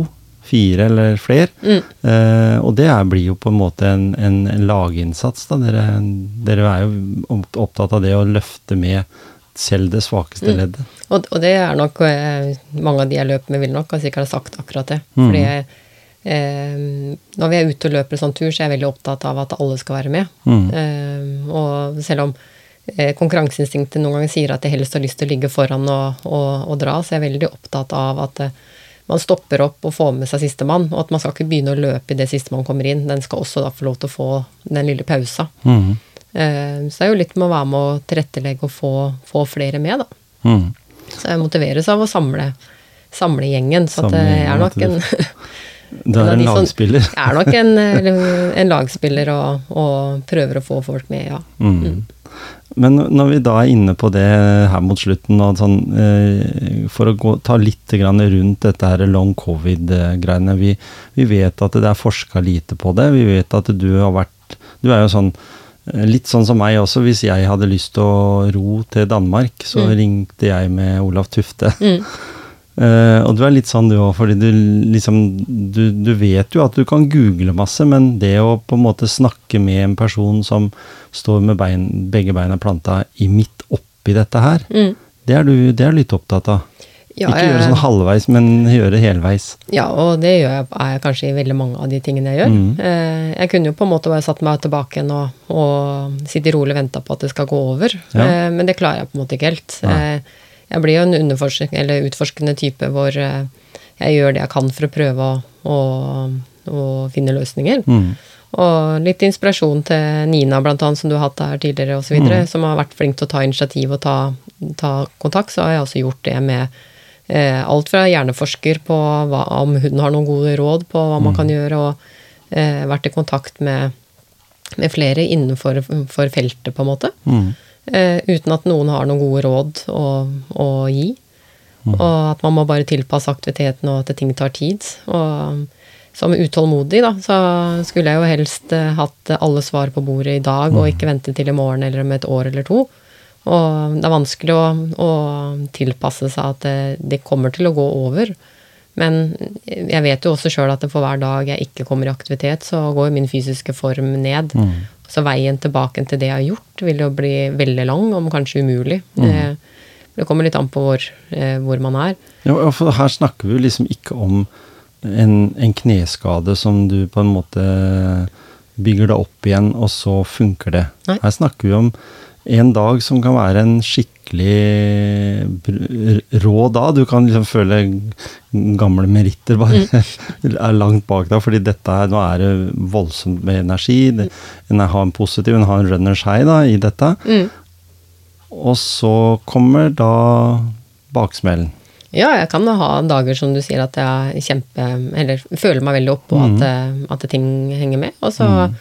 fire eller flere. Mm. Eh, og det er, blir jo på en måte en, en, en laginnsats. Da. Dere, dere er jo opptatt av det å løfte med selv det svakeste Mm. leddet. Og, og det er nok eh, Mange av de jeg løper med, vil nok ha sikkert ha sagt akkurat det. Mm. Fordi eh, når vi er ute og løper sånn tur, så er jeg veldig opptatt av at alle skal være med. Mm. Eh, og selv om eh, konkurranseinstinktet noen ganger sier at jeg helst har lyst til å ligge foran og, og, og dra, så er jeg veldig opptatt av at eh, man stopper opp og får med seg sistemann, og at man skal ikke begynne å løpe idet sistemann kommer inn. Den skal også da få lov til å få den lille pausa. Mhm. Eh, så det er jo litt med å være med å tilrettelegge og få, få flere med, da. Mm. Så jeg motiveres av å samle, samle gjengen. Så Samle jeg [laughs] er nok en, Du er en lagspiller. jeg er nok en, eh, en lagspiller og, og prøver å få folk med, ja. Mm. Men når vi da er inne på det her mot slutten, sånn, eh, for å gå, ta litt grann rundt dette her long covid-greiene vi, vi vet at det er forska lite på det. Vi vet at du har vært Du er jo sånn eh, Litt sånn som meg også. Hvis jeg hadde lyst til å ro til Danmark, så Mm. ringte jeg med Olav Tufte. Mm. [laughs] Eh, og du er litt sånn du òg, fordi du liksom du, du vet jo at du kan google masse, men det å på en måte snakke med en person som står med bein, begge beina planta i midt oppi dette her, Mm. det er du det er litt opptatt av. Ja, Ikke gjøre sånn halvveis, men gjøre helveis. Ja, og det gjør jeg, er jeg kanskje i veldig mange av de tingene jeg gjør. Mm. Eh, jeg kunne jo på en måte bare satt meg tilbake igjen og, og sitte rolig og vente på at det skal gå over, Ja. eh, men det klarer jeg på en måte ikke helt. Nei. Jeg blir jo en eller utforskende type hvor eh, jeg gjør det jeg kan for å prøve å, å, å finne løsninger. Mm. Og litt inspirasjon til Nina, blant annet, som du har hatt her tidligere, og så videre, Mm. som har vært flink til å ta initiativ og ta, ta kontakt. Så har jeg også gjort det med eh, alt fra hjerneforsker på hva, om hun har noen gode råd på hva man kan gjøre, og eh, vært i kontakt med, med flere innenfor for feltet, på en måte. Mm. Eh, uten at noen har noen gode råd å, å gi. Og at man må bare tilpasse aktiviteten, og at ting tar tid. Og som utålmodig, da, så skulle jeg jo helst eh, hatt alle svar på bordet i dag, og ikke vente til i morgen eller om et år eller to. Og det er vanskelig å, å tilpasse seg at det, det kommer til å gå over. Men jeg vet jo også sjøl at for hver dag jeg ikke kommer i aktivitet, så går min fysiske form ned. Mm. Så veien tilbake til det jeg har gjort, vil jo bli veldig lang, om kanskje umulig. Det, det kommer litt an på hvor, eh, hvor man er. Ja, for her snakker vi jo liksom ikke om en, en kneskade som du på en måte bygger deg opp igjen, og så funker det. Nei. Her snakker vi om en dag som kan være en skikkelig rå dag. Du kan liksom føle gamle meritter bare [laughs] er langt bak deg, fordi dette her, nå er det voldsomt med energi. Det, en har en positiv, en har en runners high da, i dette. Mm. Og så kommer da baksmellen. Ja, jeg kan ha dager som du sier at jeg kjempe, eller føler meg veldig oppå Mm. at, eh, at ting henger med. Og så eh,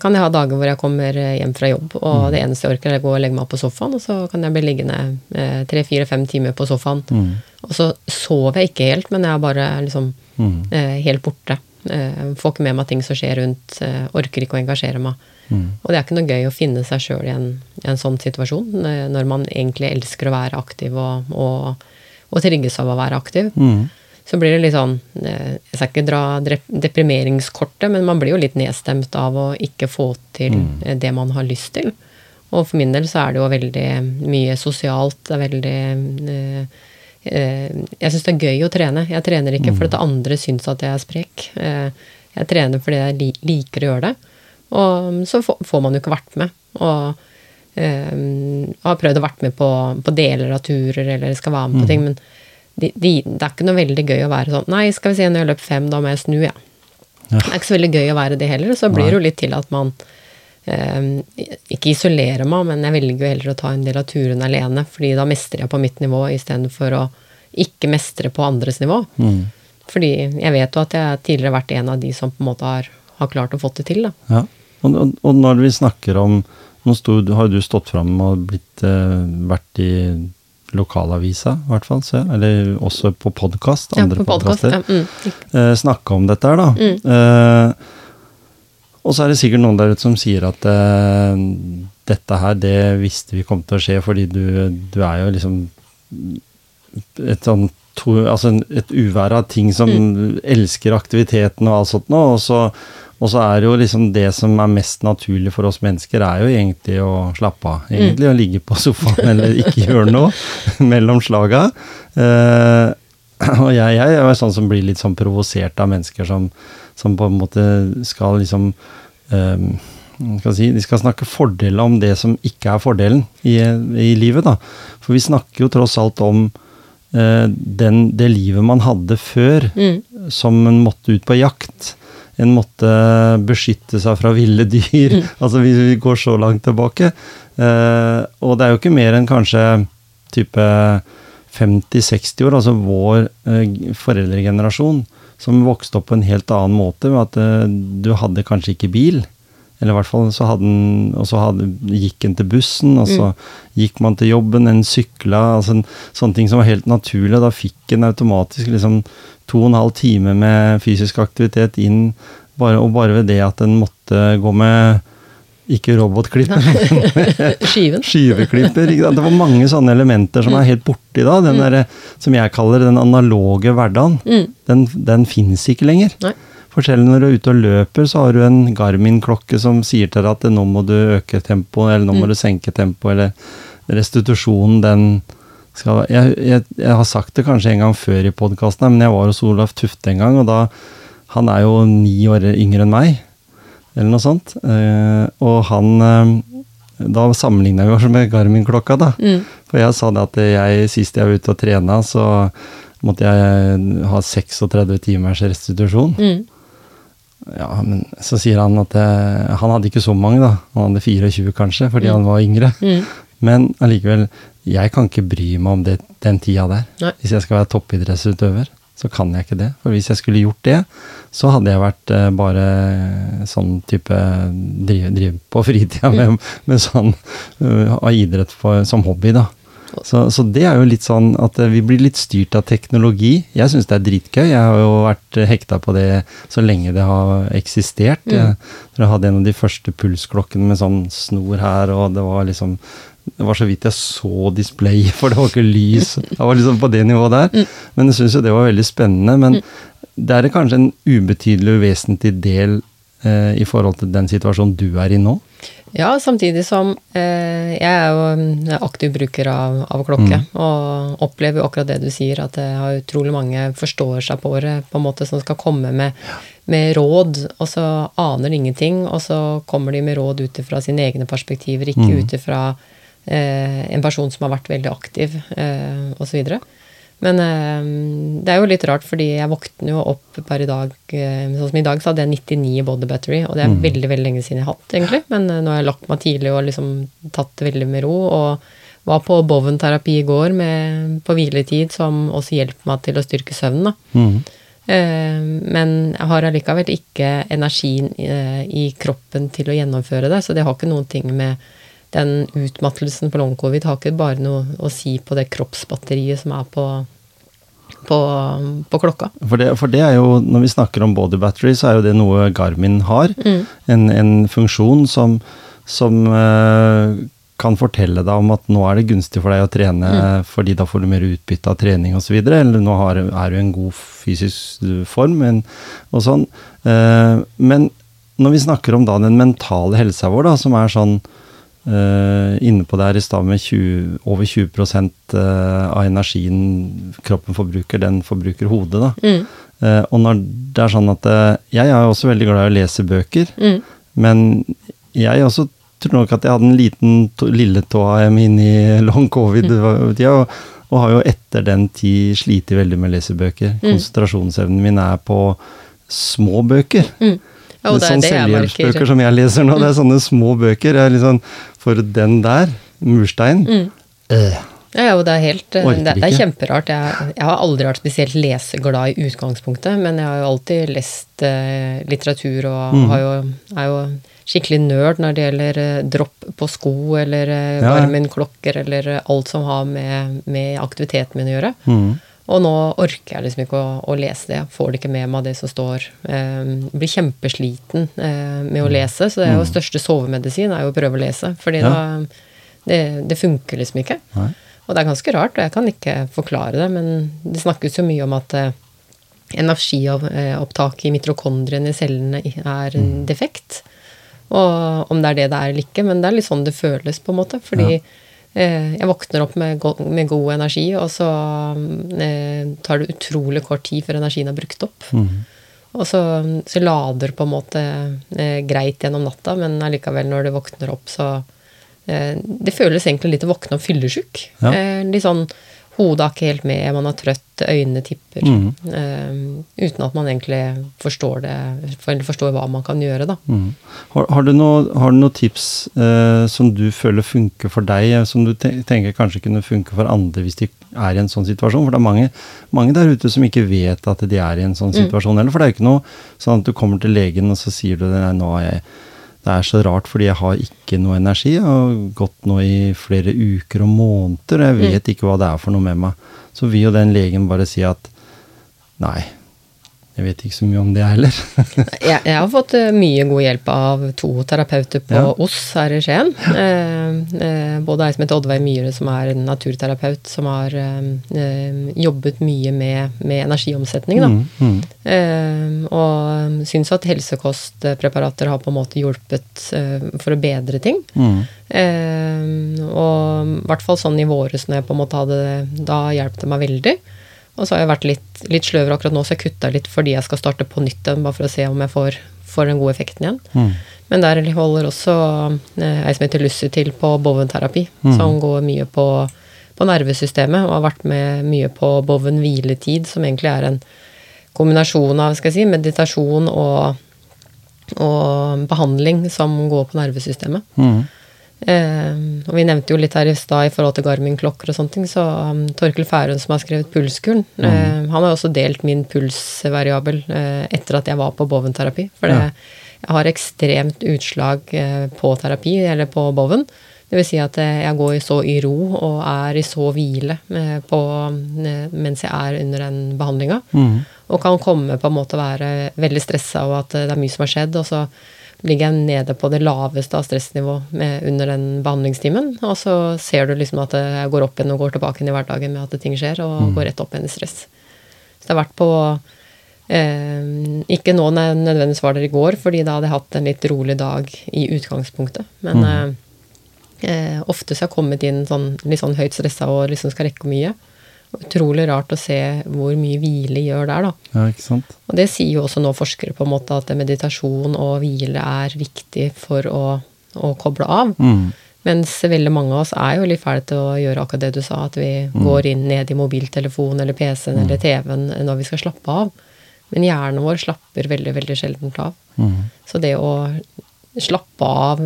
kan jeg ha dager hvor jeg kommer hjem fra jobb, og Mm. det eneste jeg orker, er å gå og legge meg opp på sofaen, og så kan jeg bli liggende eh, tre, fire, fem timer på sofaen Mm. Og så sover jeg ikke helt, men jeg er bare liksom Mm. eh, helt borte. Eh, får ikke med meg ting som skjer rundt. Eh, orker ikke å engasjere meg. Mm. Og det er ikke noe gøy å finne seg sjøl i, en- i en sånn situasjon, eh, når man egentlig elsker å være aktiv og, og, og trigges av å være aktiv. Mm. Så blir det litt sånn eh, Jeg skal ikke dra deprimeringskortet, men man blir jo litt nedstemt av å ikke få til eh, det man har lyst til. Og for min del så er det jo veldig mye sosialt. Det er veldig eh, eh, Jeg syns det er gøy å trene. Jeg trener ikke fordi at andre syns at jeg er sprek. Eh, jeg trener fordi jeg liker å gjøre det. Og så får man jo ikke vært med. Og eh, har prøvd å vært med på, på deler av turer eller skal være med på ting, men de, de, det er ikke noe veldig gøy å være sånn Nei, skal vi si når jeg løpt fem, da må jeg snu, ja. Det er ikke så veldig gøy å være det heller. Så blir det jo litt til at man eh, ikke isolerer meg, men jeg velger jo heller å ta en del av turen alene, fordi da mestrer jeg på mitt nivå istedenfor å ikke mestre på andres nivå. Mm. Fordi jeg vet jo at jeg tidligere har vært en av de som på en måte har, har klart å få det til. da. Ja. Og, og, og når vi snakker om Nå stod, har du stått fram og blitt, eh, vært i lokalavisa, i hvert fall. Så, eller også på podkast. Andre podkaster. ja, mm. eh, snakke om dette her, da. Eh, og så er det sikkert noen der ute som sier at eh, dette her, det visste vi kom til å skje, fordi du, du er jo liksom et sånn to, altså et uvær av ting som elsker aktiviteten og alt sånt noe. og så, og så er det jo liksom det som er mest naturlig for oss mennesker, er jo egentlig å slappe av. Egentlig å ligge på sofaen eller ikke gjøre noe [laughs] mellom slaga. Eh, og jeg, jeg er sånn som blir litt sånn provosert av mennesker som, som på en måte skal liksom um, skal si, De skal snakke fordeler om det som ikke er fordelen i, i livet. da. For vi snakker jo tross alt om den, det livet man hadde før, Mm. som en måtte ut på jakt. En måtte beskytte seg fra ville dyr. [laughs] Altså hvis vi går så langt tilbake. Eh, og det er jo ikke mer enn kanskje type 50-60 år, altså vår eh, foreldregenerasjon, som vokste opp på en helt annen måte. med at eh, Du hadde kanskje ikke bil. Eller i hvert fall så hadde den, og så hadde, gikk en til bussen, og så gikk man til jobben, en sykla, altså en, sånne ting som var helt naturlig. Da fikk en automatisk liksom to og en halv time med fysisk aktivitet inn, bare, og bare ved det at en måtte gå med ikke robotklipper, men [laughs] skyveklipper. Det var mange sånne elementer som er helt borte i dag. Den der, som jeg kaller den analoge hverdagen. Mm. Den, den fins ikke lenger. Nei. Forskjellen når du er ute og løper, så har du en Garmin-klokke som sier til deg at nå må du øke tempoet, eller nå må Mm. du senke tempoet, eller restitusjonen, den skal jeg, jeg, jeg har sagt det kanskje en gang før i podkasten, men jeg var hos Olaf Tufte en gang, og da Han er jo ni år yngre enn meg, eller noe sånt. Eh, og han eh, Da sammenligna vi oss med Garmin-klokka, da. Mm. For jeg sa det at jeg, sist jeg var ute og trena, så måtte jeg ha 36 timers restitusjon. Mm. Ja, men så sier han at eh, han hadde ikke så mange, da. Han hadde 24 kanskje, fordi Mm. han var yngre. Mm. Men allikevel, jeg kan ikke bry meg om det, den tida der. Nei. Hvis jeg skal være toppidrettsutøver, så kan jeg ikke det. For hvis jeg skulle gjort det, så hadde jeg vært eh, bare sånn type drive, drive på fritida med, med sånn uh, av idrett for, som hobby, da. Så, så det er jo litt sånn at eh, vi blir litt styrt av teknologi. Jeg syns det er dritgøy. Jeg har jo vært hekta på det så lenge det har eksistert. Jeg, jeg hadde en av de første pulsklokkene med sånn snor her, og det var liksom det var så vidt jeg så display, [laughs] for det var ikke lys. Jeg var liksom på det nivået der. Men jeg syns jo det var veldig spennende. Men det er kanskje en ubetydelig uvesentlig del eh, i forhold til den situasjonen du er i nå. Ja, samtidig som eh, jeg er jo aktiv bruker av, av klokke, og opplever akkurat det du sier, at jeg har utrolig mange forstår seg på det, på en måte som skal komme med, med råd, og så aner de ingenting, og så kommer de med råd ut ifra sine egne perspektiver, ikke ut ifra eh, en person som har vært veldig aktiv, eh, osv. Men eh, det er jo litt rart, fordi jeg våkner jo opp per i dag eh, Sånn som i dag, så hadde jeg 99 i body battery, og det er veldig veldig lenge siden jeg har hatt, egentlig. Men eh, nå har jeg lagt meg tidlig og liksom tatt det veldig med ro. Og var på Boven-terapi i går med, på hviletid, som også hjelper meg til å styrke søvnen. da. Mm. Eh, Men jeg har allikevel ikke energien eh, i kroppen til å gjennomføre det, så det har ikke noen ting med den utmattelsen på long covid har ikke bare noe å si på det kroppsbatteriet som er på, på, på klokka. For det, for det, er jo, når vi snakker om body battery, så er jo det noe Garmin har. Mm. En, en, funksjon som, som uh, kan fortelle deg om at nå er det gunstig for deg å trene mm. fordi da får du mer utbytte av trening osv. Eller nå har, er du i en god fysisk form en, og sånn. Uh, men når vi snakker om da den mentale helsa vår, da, som er sånn inne på det her i stad med 20, over 20 uh, av energien kroppen forbruker, den forbruker hodet, da. Mm. Uh, og når det er sånn at Jeg er også veldig glad i å lese bøker, mm. men jeg også tror nok at jeg hadde en liten to, lilletåa inn i long covid-tida. Og, og, har jo etter den tid slitt veldig med å lesebøker. Mm. Konsentrasjonsevnen min er på små bøker. Mm. Ja, det er sånn selvhjelpsbøker som jeg leser nå, det er sånne små bøker. Jeg er liksom, for den der, murstein mm. øh. Ja, jo, det er helt det, det, er kjemperart. Jeg, jeg, har aldri vært spesielt leseglad i utgangspunktet, men jeg har jo alltid lest eh, litteratur og mm. jo, er jo skikkelig nerd når det gjelder eh, dropp på sko eller eh, ja. Garmin-klokker eller eh, alt som har med, med aktiviteten min å gjøre. Mm. Og nå orker jeg liksom ikke å, å, lese det. Jeg får det ikke med meg, det som står. Eh, blir kjempesliten eh, med å mm. lese, så det er jo mm. største sovemedisin er jo å prøve å lese. fordi ja. da det, det, funker liksom ikke. Nei. Og det er ganske rart, og jeg kan ikke forklare det, men det snakkes jo mye om at eh, energiopptaket i mitrokondriene i cellene er mm. defekt. Og om det er det det er eller ikke, men det er litt sånn det føles, på en måte. Fordi ja. Eh, jeg våkner opp med, go med, god energi, og så eh, tar det utrolig kort tid før energien er brukt opp. Mm. Og så, så, lader på en måte eh, greit gjennom natta, men allikevel, når du våkner opp, så eh, Det føles egentlig litt å våkne opp fyllesyk. Ja. Eh, litt sånn Hodet er ikke helt med, man er trøtt, øynene tipper. Mm. Uh, uten at man egentlig forstår det, eller forstår hva man kan gjøre, da. Mm. Har, har, du noen noe tips uh, som du føler funker for deg, eh, som du tenker kanskje kunne funke for andre hvis de er i en sånn situasjon? For det er mange, mange der ute som ikke vet at de er i en sånn mm. situasjon eller heller. For det er jo ikke noe sånn at du kommer til legen, og så sier du det, nå er jeg det er så rart, fordi jeg har ikke noe energi. Jeg har gått nå i flere uker og måneder, og jeg mm. vet mm. ikke hva det er for noe med meg. Så vil jo den legen bare si at nei, jeg vet ikke så mye om det heller. [laughs] jeg, jeg, har fått uh, mye god hjelp av to terapeuter på ja. OSS her i Skien. Eh, uh, både ei som heter Oddveig Myhre, som er en naturterapeut, som har jobbet mye med, med energiomsetning. Da. Mm, mm. og syns at helsekostpreparater har på en måte hjulpet for å bedre ting. Mm. og i hvert fall sånn i våres når jeg på en måte hadde det, da hjalp det meg veldig. Og så har jeg vært litt, litt sløvere akkurat nå, så jeg kutta litt fordi jeg skal starte på nytt igjen, bare for å se om jeg får, får den gode effekten igjen. Mm. Men der holder også eh, ei som heter Lucy til på boventerapi, mm. som går mye på, på, nervesystemet, og har vært med mye på boven hviletid, som egentlig er en kombinasjon av skal jeg si, meditasjon og, og behandling som går på nervesystemet. Mm. Eh, og vi nevnte jo litt her i stad i forhold til Garmin-klokker og sånne ting, så um, Torkel Færøen som har skrevet Pulskuren, mm. eh, han har også delt min pulsvariabel eh, etter at jeg var på Boven-terapi. For ja. jeg har ekstremt utslag eh, på terapi, eller på boven. Det vil si at eh, jeg går så i ro og er i så hvile på, mens jeg er under den behandlinga. Mm. Og kan komme på en måte være veldig stressa og at det er mye som har skjedd. og så ligger jeg nede på det laveste av stressnivå under den behandlingstimen. Og så ser du liksom at jeg går opp igjen og går tilbake inn i hverdagen med at ting skjer, og mm. går rett opp igjen i stress. Så det har vært på eh, Ikke nå når jeg nødvendigvis var der i går, fordi da hadde jeg hatt en litt rolig dag i utgangspunktet. Men mm. eh, eh ofte så har jeg kommet inn sånn, litt sånn høyt stressa og liksom skal rekke mye. Utrolig rart å se hvor mye hvile gjør der, da. Ja, ikke sant? Og det sier jo også nå forskere på en måte at meditasjon og hvile er viktig for å, å koble av. Mm. Mens veldig mange av oss er jo litt ferdige til å gjøre akkurat det du sa, at vi mm. går inn ned i mobiltelefonen eller PC-en mm. eller TV-en når vi skal slappe av. Men hjernen vår slapper veldig, veldig sjelden av. Mm. Så det å slappe av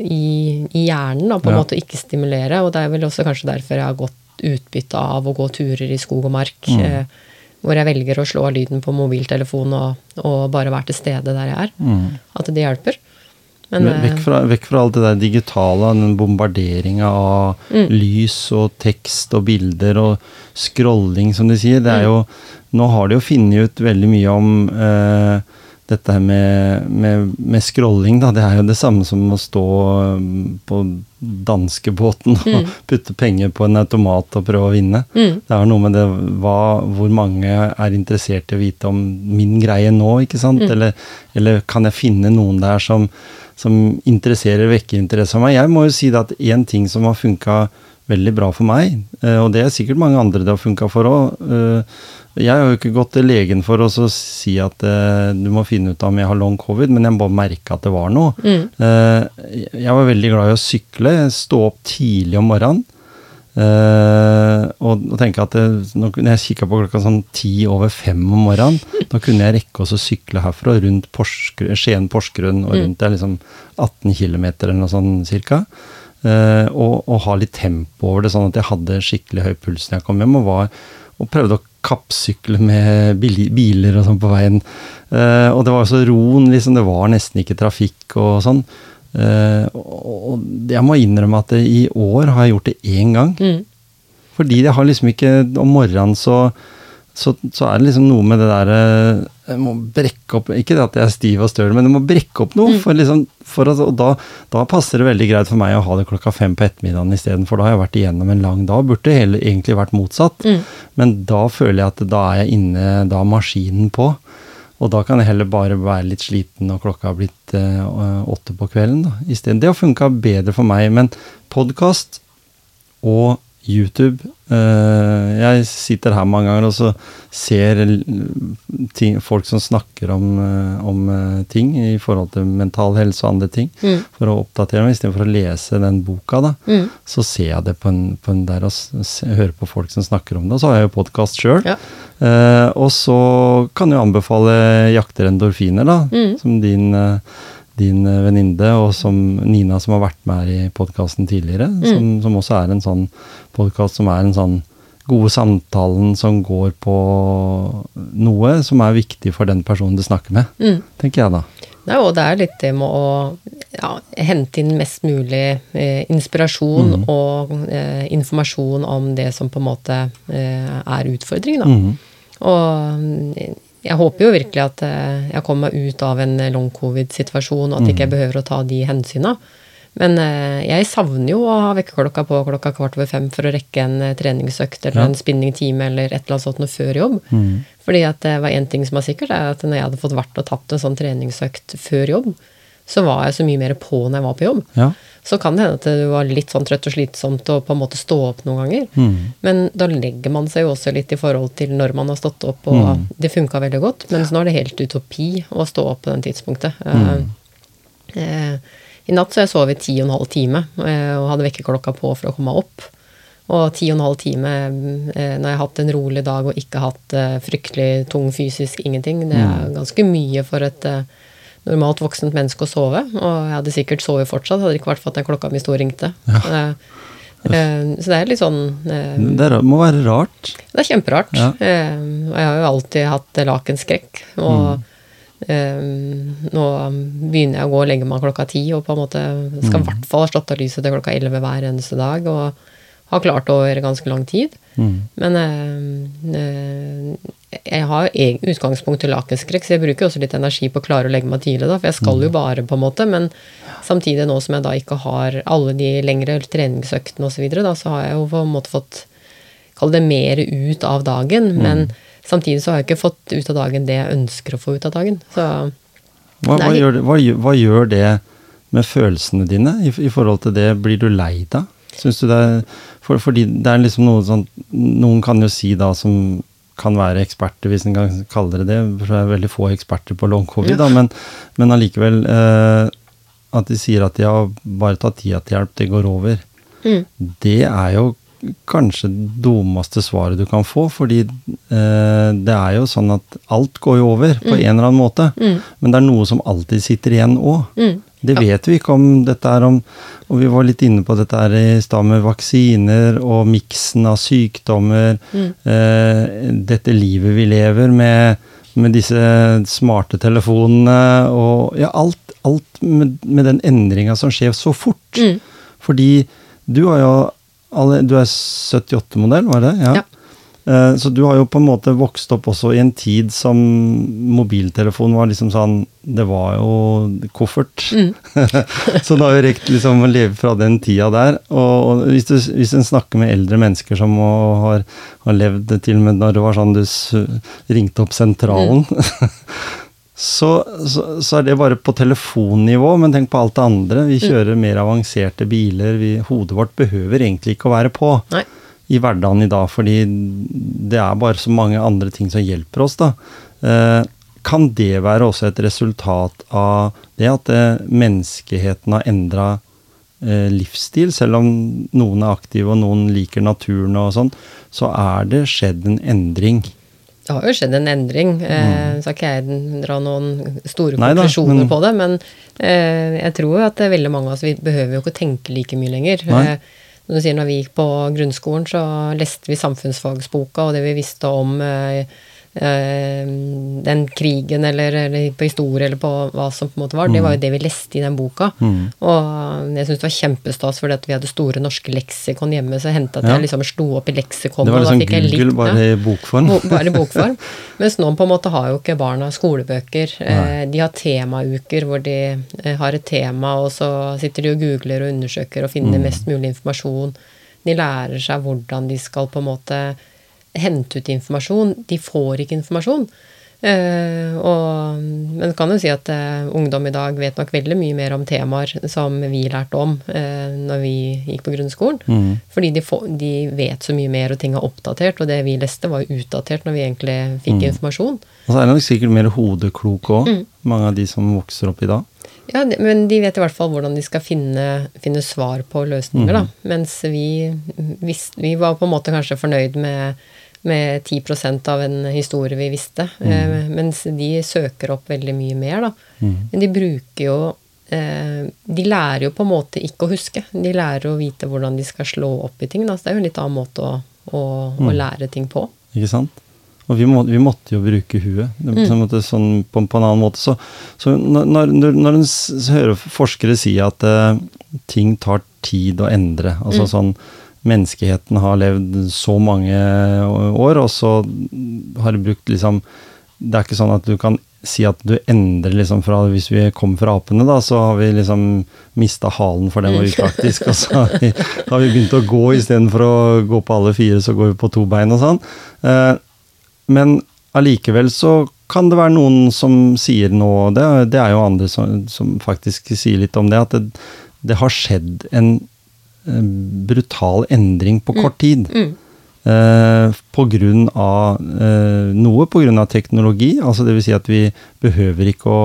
i, i hjernen, da, på en ja. måte ikke stimulere, og det er vel også kanskje derfor jeg har gått utbytte av å gå turer i skog og mark. Mm. Eh, hvor jeg velger å slå av lyden på mobiltelefonen og, og, bare være til stede der jeg er. Mm. At det hjelper. Men, Vekk eh, fra, vekk fra alt det der digitale, den bombarderinga av Mm. lys og tekst og bilder og scrolling, som de sier. Det er Mm. jo Nå har de jo funnet ut veldig mye om eh, dette her med, med, med scrolling, da. Det er jo det samme som å stå um, på danskebåten og Mm. [laughs] putte penger på en automat og prøve å vinne. Mm. Det er noe med det hva, hvor mange er interessert i å vite om min greie nå, ikke sant? Mm. Eller, eller kan jeg finne noen der som, som interesserer, vekker interesse av meg? Jeg må jo si det at én ting som har funka veldig bra for meg, eh, og det er sikkert mange andre det har funka for òg. Jeg har jo ikke gått til legen for å si at eh, du må finne ut om jeg har long covid, men jeg bare merke at det var noe. Mm. Eh, Jeg var veldig glad i å sykle, stå opp tidlig om morgenen. Eh, og, tenke at det, når jeg kikka på klokka sånn ti over fem om morgenen, [laughs] da kunne jeg rekke å sykle herfra rundt Porsgr- Skien-Porsgrunn og rundt det er liksom 18 km eller noe sånn cirka. Eh, og, og ha litt tempo over det, sånn at jeg hadde skikkelig høy puls når jeg kom hjem, og, var, og prøvde å kappsykle med biler og sånn på veien. Eh, og det var så roen, liksom. Det var nesten ikke trafikk og sånn. Eh, og og jeg må innrømme at i år har jeg gjort det én gang. Mm. Fordi jeg har liksom ikke Om morgenen så, så, så er det liksom noe med det derre Jeg må brekke opp Ikke det at jeg er stiv og støl, men jeg må brekke opp noe. For liksom, for at, og da, da passer det veldig greit for meg å ha det klokka fem på ettermiddagen istedenfor. da har jeg vært igjennom en lang dag. Burde det hele, egentlig vært motsatt. Mm. Men da føler jeg at da er jeg inne, da er maskinen på. Og da kan jeg heller bare være litt sliten når klokka har blitt uh, åtte på kvelden. da, i stedet. Det har funka bedre for meg, men podkast og YouTube eh, Jeg sitter her mange ganger og så ser ting, folk som snakker om, eh, om eh, ting i forhold til mental helse og andre ting, Mm. for å oppdatere meg istedenfor å lese den boka. da, Mm. Så ser jeg det på en, på en der og hører på folk som snakker om det. Og så har jeg jo podkast sjøl. Ja. Eh, og så kan jeg anbefale Jakter endorfiner, da, Mm. som din, eh, din eh, venninne, og som Nina som har vært med her i podkasten tidligere. Mm. Som, som også er en sånn podkast som er en sånn gode samtalen som går på noe som er viktig for den personen du snakker med, Mm. tenker jeg da. Nei, og det er litt det med å ja, hente inn mest mulig eh, inspirasjon og eh, informasjon om det som på en måte eh, er utfordringen, da. Mm. Og mm, jeg håper jo virkelig at eh, jeg kommer meg ut av en long covid-situasjon, og at ikke jeg behøver å ta de hensyna. Men eh, jeg savner jo å ha vekkerklokka på klokka kvart over fem for å rekke en eh, treningsøkt eller Ja. en spinningtime eller et eller annet sånt noe før jobb. Mm. Fordi at det var én ting som var sikkert, er at når jeg hadde fått vært og tatt en sånn treningsøkt før jobb, så var jeg så mye mer på når jeg var på jobb. Ja. Så kan det hende at det var litt sånn trøtt og slitsomt å på en måte stå opp noen ganger. Mm. Men da legger man seg jo også litt i forhold til når man har stått opp, og Mm. det funka veldig godt. Mens nå er det helt utopi å stå opp på den tidspunktet. Mm. Eh, eh, I natt så jeg sov i ti og en halv time, eh, og hadde vekkerklokka på for å komme opp. Og ti og en halv time eh, når jeg har hatt en rolig dag og ikke hatt eh, fryktelig tung fysisk ingenting, det er Mm. ganske mye for et eh, normalt voksent menneske å sove. Og jeg hadde sikkert sovet fortsatt, hadde det ikke vært for at den klokka mi sto og ringte. Eh, eh, så det er litt sånn eh, Det må være rart. det er kjemperart. Ja. Eh, og jeg har jo alltid hatt lakenskrekk. Og mm. nå begynner jeg å gå og legge meg klokka ti, og på en måte skal i hvert fall ha slått av lyset til klokka elleve hver eneste dag. Og har klart over ganske lang tid. Mm. Men eh, eh, jeg har utgangspunkt til lakenskrekk, så jeg bruker også litt energi på å klare å legge meg tidlig, da, for jeg skal jo bare, på en måte. Men samtidig, nå som jeg da ikke har alle de lengre treningsøktene osv., så, videre, da, så har jeg jo på en måte fått Kall det mer ut av dagen. Men samtidig så har jeg ikke fått ut av dagen det jeg ønsker å få ut av dagen. Så Hva, hva, gjør hva, hva gjør det med følelsene dine i, i forhold til det? Blir du lei da? Syns du det er for, Fordi det er liksom noe sånn Noen kan jo si da som kan være eksperter, hvis en kan kalle det det, for det er veldig få eksperter på long covid, Ja. da, men, men allikevel eh, At de sier at de har bare tatt tida til hjelp, det går over. mm, Det er jo kanskje det dummeste svaret du kan få, fordi eh, det er jo sånn at alt går jo over på en eller annen måte. Mm. Men det er noe som alltid sitter igjen òg. Det vet vi ikke om dette er om Og vi var litt inne på dette her i stad med vaksiner og miksen av sykdommer. Mm. Eh, dette livet vi lever med med disse smarte telefonene og ja, alt, alt med, med den endringa som skjer så fort. Mm. Fordi du har jo alle, Du er 78-modell, var det? Ja. Eh, Så du har jo på en måte vokst opp også i en tid som mobiltelefon var liksom sånn Det var jo koffert. Mm. [laughs] så det har jo rekt liksom å leve fra den tida der. Og, hvis, du, hvis en snakker med eldre mennesker som har, har levd til og med når det var sånn du ringte opp sentralen [laughs] så, så, så er det bare på telefonnivå, men tenk på alt det andre. Vi kjører mer avanserte biler. Vi, hodet vårt behøver egentlig ikke å være på Nei. I hverdagen i dag, fordi det er bare så mange andre ting som hjelper oss, da. Eh, kan det være også et resultat av det at eh, menneskeheten har endra eh, livsstil? Selv om noen er aktive og noen liker naturen og sånn, så er det skjedd en endring. Det har jo skjedd en endring. Mm. så ikke jeg dra noen store. Konklusjoner men- på det, men jeg tror jo at veldig mange av oss vi behøver jo ikke tenke like mye lenger. Nei. Når sier når vi gikk på grunnskolen, så leste vi samfunnsfagsboka, og det vi visste om eh, den krigen eller, eller på historie eller på hva som på en måte var, det var jo det vi leste i den boka. Mm. Og jeg syns det var kjempestas fordi at vi hadde store norske leksikon hjemme, så hendte at Ja. jeg liksom slo opp i leksikonet. Det var liksom Google, litt- bare i bokform. Bo- Bare i bokform. [laughs] Mens nå på en måte har jo ikke barna skolebøker. Nei. de har temauker hvor de eh, har et tema, og så sitter de og googler og undersøker og finner mest mulig informasjon. De lærer seg hvordan de skal på en måte hente ut informasjon. De får ikke informasjon. Uh, og, men kan jo si at uh, ungdom i dag vet nok veldig mye mer om temaer som vi lærte om uh, når vi gikk på grunnskolen. Mm. Fordi de, få, de vet så mye mer, og ting er oppdatert. Og det vi leste, var jo utdatert når vi egentlig fikk informasjon. Og så er det nok sikkert mer hodekloke òg, Mm. mange av de som vokser opp i dag. Ja, de, Men de vet i hvert fall hvordan de skal finne, finne svar på løsninger, da. Mens vi, vi, vi var på en måte kanskje fornøyd med, med 10% av en historie vi visste. Eh, mens de søker opp veldig mye mer, da. Men de bruker jo eh, De lærer jo på en måte ikke å huske. De lærer å vite hvordan de skal slå opp i ting. Da. Så det er jo en litt annen måte å, å, å lære ting på. Ikke sant? Og vi, må, vi måtte jo bruke huet Mm. på, en måte, sånn, på, på en annen måte. Så, så når, når, når en hører forskere si at eh, ting tar tid å endre altså Mm. sånn Menneskeheten har levd så mange år, og så har du brukt liksom Det er ikke sånn at du kan si at du endrer liksom fra Hvis vi kom fra apene, da, så har vi liksom mista halen, for den var upraktisk. Og så har vi, har vi begynt å gå istedenfor å gå på alle fire, så går vi på to bein og sånn. Eh, men allikevel så kan det være noen som sier noe, det, det er jo andre som, som faktisk sier litt om det, at det, det har skjedd en brutal endring på kort tid. Eh, på grunn av eh, noe av teknologi, altså det vil si at vi behøver ikke å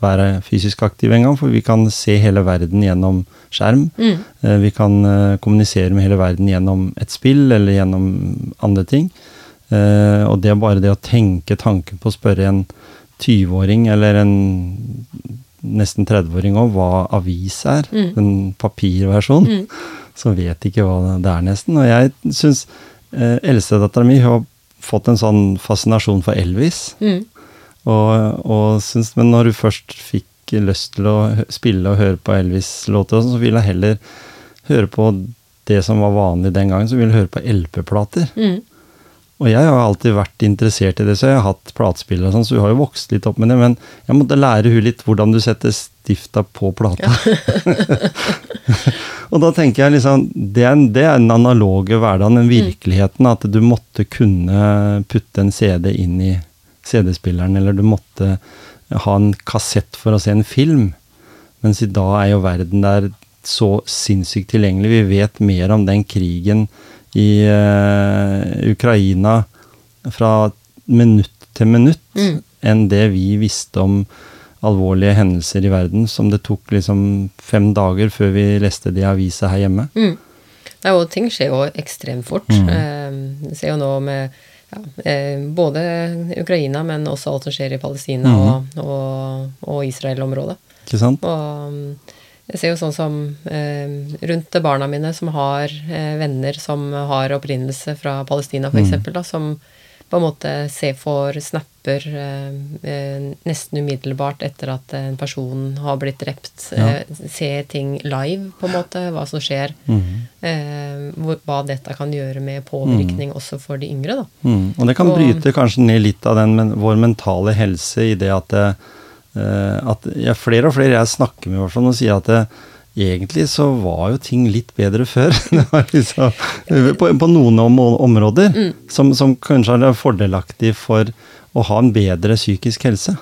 være fysisk aktive engang, for vi kan se hele verden gjennom skjerm. Eh, vi kan eh, kommunisere med hele verden gjennom et spill eller gjennom andre ting. Eh, og det er bare det å tenke tanken på å spørre en 20-åring eller en nesten 30-åring òg hva avis er, en papirversjon, [laughs] så vet ikke hva det er nesten. Og jeg syns eh, eldstedattera mi har fått en sånn fascinasjon for Elvis. Mm. Og, og syns, men når hun først fikk lyst til å spille og høre på Elvis-låter, sånn, så ville hun heller høre på det som var vanlig den gangen, så ville hun høre på LP-plater. Mm. Og jeg har alltid vært interessert i det, så jeg har hatt platespillere og sånn, så hun har jo vokst litt opp med det, men jeg måtte lære hun litt hvordan du setter stifta på plata. [laughs] og da tenker jeg liksom, det er, det er den analoge hverdagen, den virkeligheten, at du måtte kunne putte en CD inn i CD-spilleren, eller du måtte ha en kassett for å se en film. Mens i dag er jo verden der så sinnssykt tilgjengelig. Vi vet mer om den krigen i uh, Ukraina fra minutt til minutt Mm. enn det vi visste om alvorlige hendelser i verden, som det tok liksom fem dager før vi leste det i avisa her hjemme. Mm. Nei, og ting skjer jo ekstremt fort. Eh, Vi ser jo nå med ja, eh, både Ukraina, men også alt som skjer i Palestina og, og, og Israel-området. Ikke sant? Og mm, jeg ser jo sånn som eh, rundt barna mine som har eh, venner som har opprinnelse fra Palestina, f.eks., eksempel da, som på en måte ser for snapper eh, eh, nesten umiddelbart etter at en person har blitt drept. Ja. Eh, se ting live, på en måte, hva som skjer. Mm. Eh, hvor, hva dette kan gjøre med påvirkning også for de yngre. da. Mm. Og det kan Og- bryte kanskje ned litt av den, men vår mentale helse i det at, eh, at jeg, flere og flere jeg snakker med, i og sier at det, egentlig så var jo ting litt bedre før. [laughs] Liksom, på, på noen om, områder Mm. som, som kanskje er fordelaktig for å ha en bedre psykisk helse.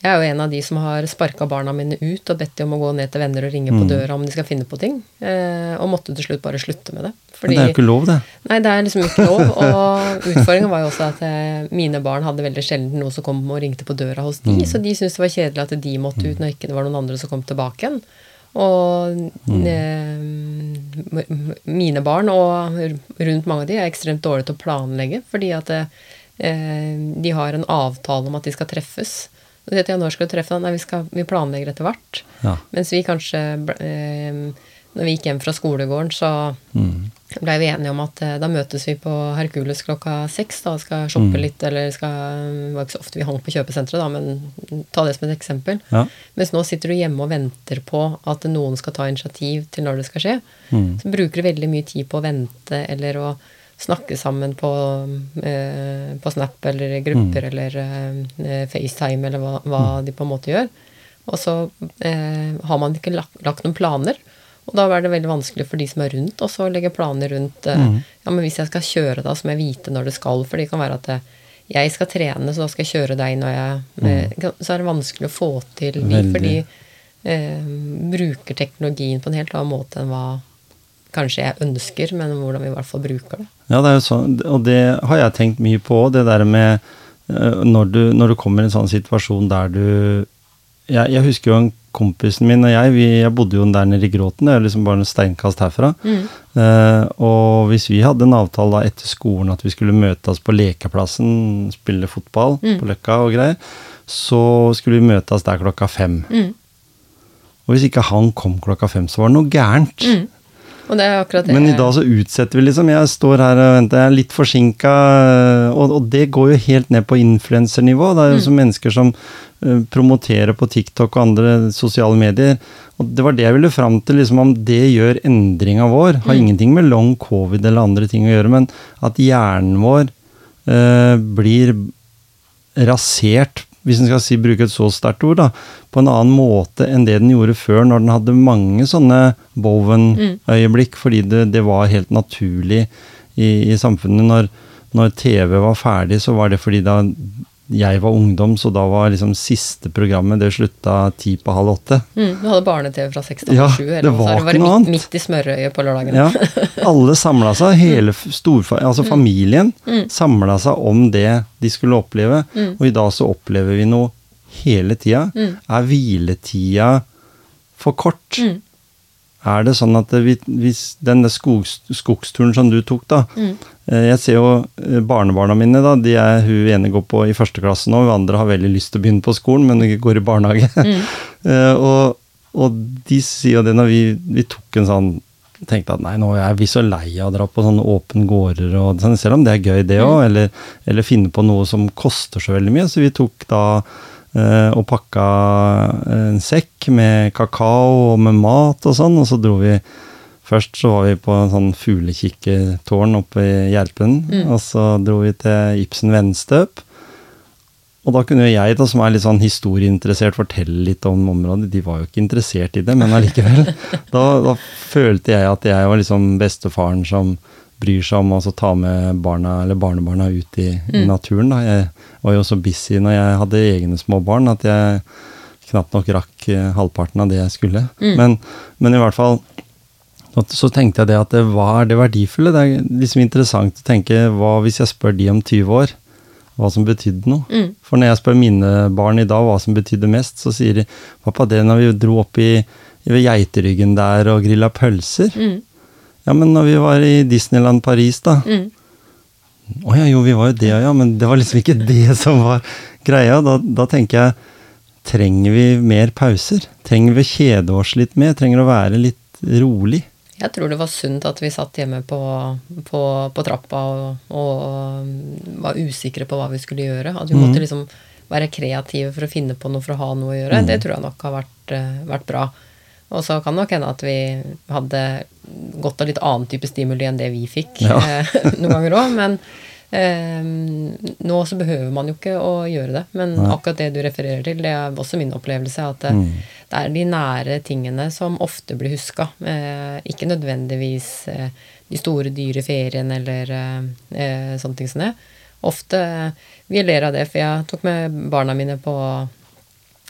Jeg er jo en av de som har sparka barna mine ut og bedt dem om å gå ned til venner og ringe på døra om de skal finne på ting. Eh, og måtte til slutt bare slutte med det. Men det er jo ikke lov, det. Nei, det er liksom ikke lov. Og utfordringen var jo også at eh, mine barn hadde veldig sjelden noen som kom og ringte på døra hos de, så de syntes det var kjedelig at de måtte ut når ikke det var noen andre som kom tilbake igjen. Og eh, m- m- mine barn, og rundt mange av de, er ekstremt dårlige til å planlegge, fordi at eh, de har en avtale om at de skal treffes. Og så heter jeg, når skal du treffe deg? Nei, vi, skal, vi planlegger etter hvert. Ja. Mens vi kanskje eh, Når vi gikk hjem fra skolegården, så Mm. blei vi enige om at eh, da møtes vi på Hercules klokka seks da, skal shoppe Mm. litt, eller skal Det var ikke så ofte vi hang på kjøpesenteret, da, men ta det som et eksempel. Ja. Mens nå sitter du hjemme og venter på at noen skal ta initiativ til når det skal skje. Mm. Så bruker du veldig mye tid på å vente eller å snakke sammen på, eh, på Snap eller grupper eller eh, FaceTime eller hva, hva de på en måte gjør. Og så eh, har man ikke lagt, lagt noen planer. Og da er det veldig vanskelig for de som er rundt, også å legge planer rundt mm. Ja, men hvis jeg skal kjøre da, så må jeg vite når det skal. For det kan være at eh, jeg skal trene, så da skal jeg kjøre deg når jeg mm. Så er det vanskelig å få til de, for fordi eh, bruker teknologien på en helt annen måte enn hva kanskje jeg ønsker, men hvordan vi i hvert fall bruker det. Ja, det er jo sånn, og det har jeg tenkt mye på, det der med eh, når du, når du kommer i en sånn situasjon der du Jeg, jeg husker jo en kompisen min og jeg, vi, jeg bodde jo der nede i Gråten, det er liksom bare en steinkast herfra. Eh, og hvis vi hadde en avtale da etter skolen at vi skulle møtes på lekeplassen, spille fotball på Løkka og greier, så skulle vi møtes der klokka fem. Og hvis ikke han kom klokka fem, så var det noe gærent. Men i dag så utsetter vi liksom. Jeg står her og venter, jeg er litt forsinka. Og, og det går jo helt ned på influensernivå. Det er jo som mennesker som eh, promoterer på TikTok og andre sosiale medier. Og det var det jeg ville fram til, liksom om det gjør endringa vår. Har ingenting med long covid eller andre ting å gjøre, men at hjernen vår eh, blir rasert, hvis en skal si, bruke et så sterkt ord, da, på en annen måte enn det den gjorde før, når den hadde mange sånne Bowen-øyeblikk, fordi det, det var helt naturlig i, i samfunnet. Når, når TV var ferdig, så var det fordi da jeg var ungdom, så da var liksom siste programmet Det slutta ti på halv åtte. Mm, du hadde barne-TV fra seks til Ja, 7, det var var ikke noe midt, annet. midt i smørøyet på lørdagen. Ja, [laughs] alle samla seg, hele storfa altså familien samla seg om det de skulle oppleve. Og i dag så opplever vi noe hele tida. Er hviletida for kort? Er det sånn at vi- hvis den skog, skogsturen som du tok, da mm. Jeg ser jo eh, barnebarna mine, da. De er, hun ene går på i første klasse nå, hun andre har veldig lyst til å begynne på skolen, men de går i barnehage. Mm. [laughs] og, og de sier jo det når vi, vi tok en sånn tenkte at nei, nå er vi så lei av å dra på sånne åpne gårder, og sånn, selv om det er gøy det òg, eller, eller finne på noe som koster så veldig mye. Så vi tok da eh, og pakka en sekk med kakao og med mat og sånn, og så dro vi Først så var vi på en sånn fuglekikkertårn oppe i Gjerpen, og så dro vi til Ibsen vennstøp. Og da kunne jo jeg, da, som er litt sånn historieinteressert, fortelle litt om området. De var jo ikke interessert i det, men allikevel. [laughs] da, da følte jeg at jeg var liksom bestefaren som bryr seg om å ta med barna eller barnebarna ut i, i naturen. Da. Jeg var jo så busy når jeg hadde egne små barn at jeg knapt nok rakk eh, halvparten av det jeg skulle. Men, men i hvert fall så- tenkte jeg det at det, hva er det verdifulle? Det er liksom interessant å tenke hva hvis jeg spør de om 20 år? Hva som betydde noe. For når jeg spør mine barn i dag hva som betydde mest, så sier de pappa, det når vi dro opp i, ved Geiteryggen der og grilla pølser. Ja, men når vi var i Disneyland Paris, da. Å ja, jo, vi var jo det, ja, men det var liksom ikke [laughs] det som var greia. Da, da tenker jeg Trenger vi mer pauser? Trenger vi å kjede oss litt mer? Trenger å være litt rolig? Jeg tror det var sunt at vi satt hjemme på, på, på trappa og, og, var usikre på hva vi skulle gjøre. At vi Mm. måtte liksom være kreative for å finne på noe for å ha noe å Mm. gjøre. Det tror jeg nok har vært, eh, vært bra. Og så kan det nok hende at vi hadde godt av litt annen type stimuli enn det vi fikk Ja. eh, [laughs] noen ganger òg. Men eh, nå så behøver man jo ikke å gjøre det. Men Nei. akkurat det du refererer til, det er også min opplevelse. At det, Mm. det er de nære tingene som ofte blir huska. Eh, ikke nødvendigvis eh, de store, dyre feriene eller eh, eh, sånne ting som det. Ofte Vi ler av det, for jeg tok med barna mine på,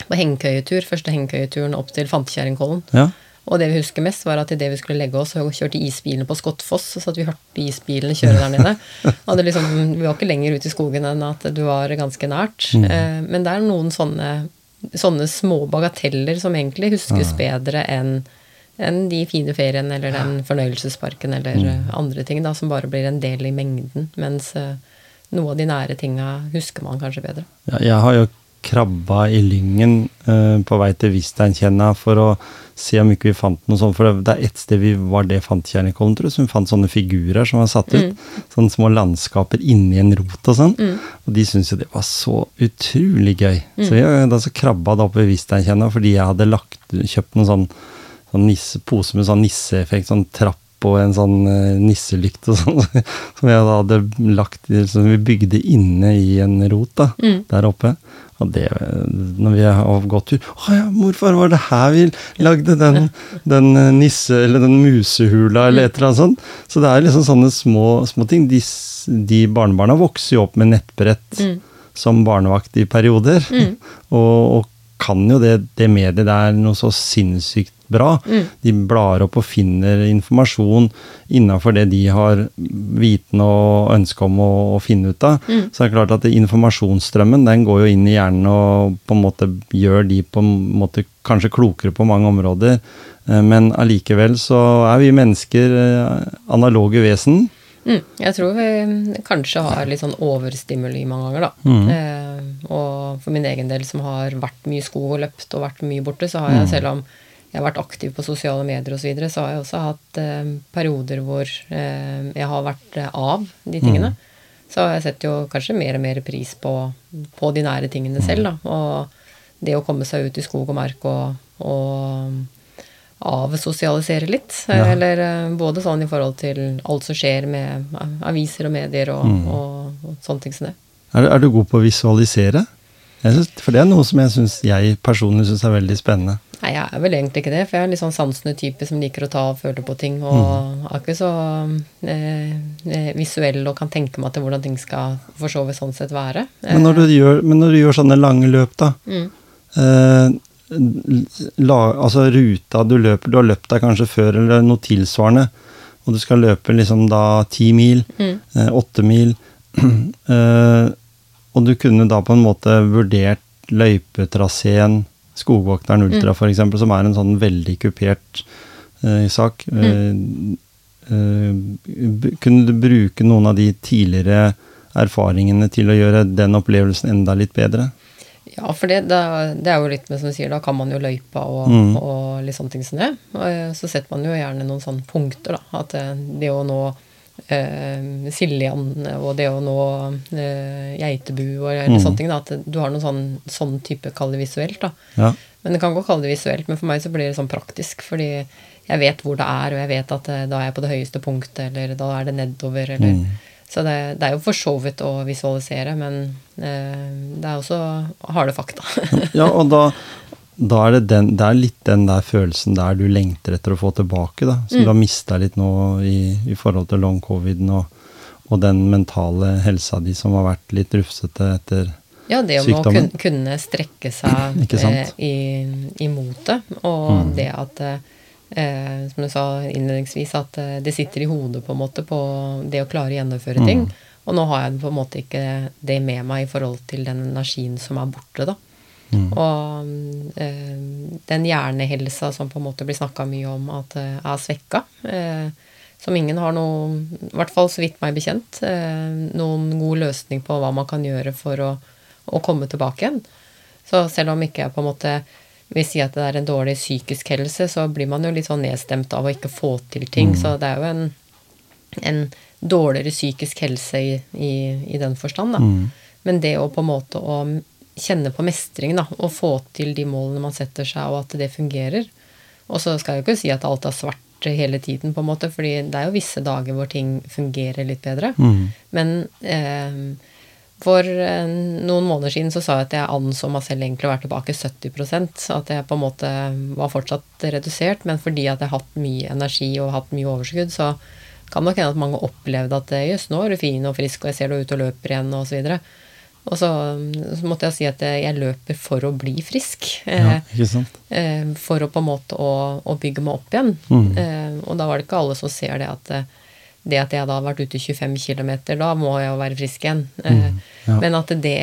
på hengekøyetur. Første hengekøyeturen opp til Fantekjerringkollen. Ja. Og det vi husker mest, var at idet vi skulle legge oss, så kjørte isbilene på Skottfoss, så at vi hørte isbilene kjøre der nede. [laughs] Og det liksom, vi var ikke lenger ute i skogen enn at du var ganske nært. Eh, men det er noen sånne, sånne små bagateller som egentlig huskes bedre enn enn de fine feriene eller den fornøyelsesparken eller mm. andre ting da, som bare blir en del i mengden. Mens eh, noe av de nære tinga husker man kanskje bedre. Ja, jeg har jo krabba i lyngen uh, på vei til Visteinkjenna for å se om ikke vi fant noe sånt. For det, det er ett sted vi var det fant Kjernekollen, tror jeg, som vi fant sånne figurer som var satt ut. Sånne små landskaper inni en rot og sånn. Og de syntes jo det var så utrolig gøy. Så vi har da så krabba det opp ved Visteinkjenna fordi jeg hadde lagt, kjøpt noen sånn, sånn nisse, pose med sånn nisseeffekt, sånn trapp og en sånn uh, nisselykt og [laughs] sånn, som jeg da hadde lagt som vi bygde inne i en rot da, der oppe. Og det, når vi har gått tur Å ja, morfar, var det her vi lagde den, den eh, nisse... Eller den musehula, eller et eller annet sånt. Så det er liksom sånne små, små ting. De, de barnebarna vokser jo opp med nettbrett som barnevakt i perioder. [laughs] Og, og kan jo det, det mediet der noe så sinnssykt bra. De blar opp og finner informasjon innafor det de har viten og ønske om å, å finne ut av. Så det er klart at informasjonsstrømmen den går jo inn i hjernen og på en måte gjør de på en måte kanskje klokere på mange områder. Eh, Men allikevel så er vi mennesker eh, analoge vesen. Mm, jeg tror vi kanskje har litt sånn overstimuli mange ganger, da. Eh, og for min egen del, som har vært mye i skog og løpt og vært mye borte, så har jeg, selv om jeg har vært aktiv på sosiale medier osv., så, videre, så har jeg også hatt eh, perioder hvor eh, jeg har vært eh, av de tingene. Så jeg setter jo kanskje mer og mer pris på, på de nære tingene selv, da. Og det å komme seg ut i skog og mark og, og avsosialisere litt. Ja. Eller eh, både sånn i forhold til alt som skjer med eh, aviser og medier og, og, og sånne ting som det. Er, du- er du god på å visualisere? Synes, for det er noe som jeg, synes, jeg personlig syns er veldig spennende. Nei, jeg er vel egentlig ikke det, for jeg er en litt sånn sansende type som liker å ta og føle på ting, og er ikke så eh, eh, visuell og kan tenke meg til hvordan ting skal for så vidt sånn sett være. Men når, du gjør, men når du gjør sånne lange løp, da Mm. eh, la, Altså ruta du løper Du har løpt deg kanskje før, eller noe tilsvarende, og du skal løpe liksom da ti mil, Mm. eh, mil [clears throat] eh, Og du kunne da på en måte vurdert løypetraseen, Skogvokteren Ultra for eksempel, som er en sånn veldig kupert uh, sak. Mm. Uh, kunne du bruke noen av de tidligere erfaringene til å gjøre den opplevelsen enda litt bedre? Ja, for det, er- det er jo litt med som du sier, da kan man jo løypa og, Mm. og litt sånne ting som det. Og så setter man jo gjerne noen sånne punkter, da. At det å nå eh, Siljan og det å nå eh, Geitebu og Mm. sånne ting, da. At du har noen sånn, sånn type, kall det visuelt, da. Ja. Men det kan godt kalle det visuelt, men for meg så blir det sånn praktisk. Fordi jeg vet hvor det er, og jeg vet at eh, da er jeg på det høyeste punktet, eller da er det nedover, eller Mm. Så det, det er jo for så vidt å visualisere, men eh, det er også harde fakta. ja, og da, da er det, den, det er litt den der følelsen der du lengter etter å få tilbake, da. Som du har mista litt nå i, i forhold til long coviden og, og den mentale helsa di som har vært litt rufsete etter Ja, det om å Sykdommen. kun, kunne strekke seg [clears throat] eh, i, imot det, og det at eh, Som du sa innledningsvis, at eh, det sitter i hodet på en måte på det å klare å gjennomføre ting. Og nå har jeg på en måte ikke det med meg i forhold til den energien som er borte, da. Og eh, den hjernehelsa som på en måte blir snakka mye om at eh, er svekka. Eh, som ingen har noe, i hvert fall så vidt meg bekjent, eh, noen god løsning på hva man kan gjøre for å, å komme tilbake igjen. Så selv om ikke jeg på en måte vil si at det er en dårlig psykisk helse, så blir man jo litt sånn nedstemt av å ikke få til ting. Så det er jo en, en dårligere psykisk helse i, i, i den forstand, da. Men det å på en måte å kjenne på mestring, da, og få til de målene man setter seg, og at det fungerer. Og så skal jeg jo ikke si at alt er svart hele tiden, på en måte, fordi det er jo visse dager hvor ting fungerer litt bedre. Men eh, for eh, noen måneder siden så sa jeg at jeg anså meg selv egentlig å være tilbake 70% At jeg på en måte var fortsatt redusert, men fordi at jeg har hatt mye energi og hatt mye overskudd, så kan nok hende at mange opplevde at jøss, nå er du fin og frisk, og jeg ser du er ute og løper igjen, og så videre. Og så, så, måtte jeg si at jeg løper for å bli frisk. Ja, ikke sant? Eh, for å på en måte å, å bygge meg opp igjen. Mm. Eh, og da var det ikke alle som ser det at det at jeg da har vært ute 25 km, da må jeg jo være frisk igjen. Mm, ja. Men at det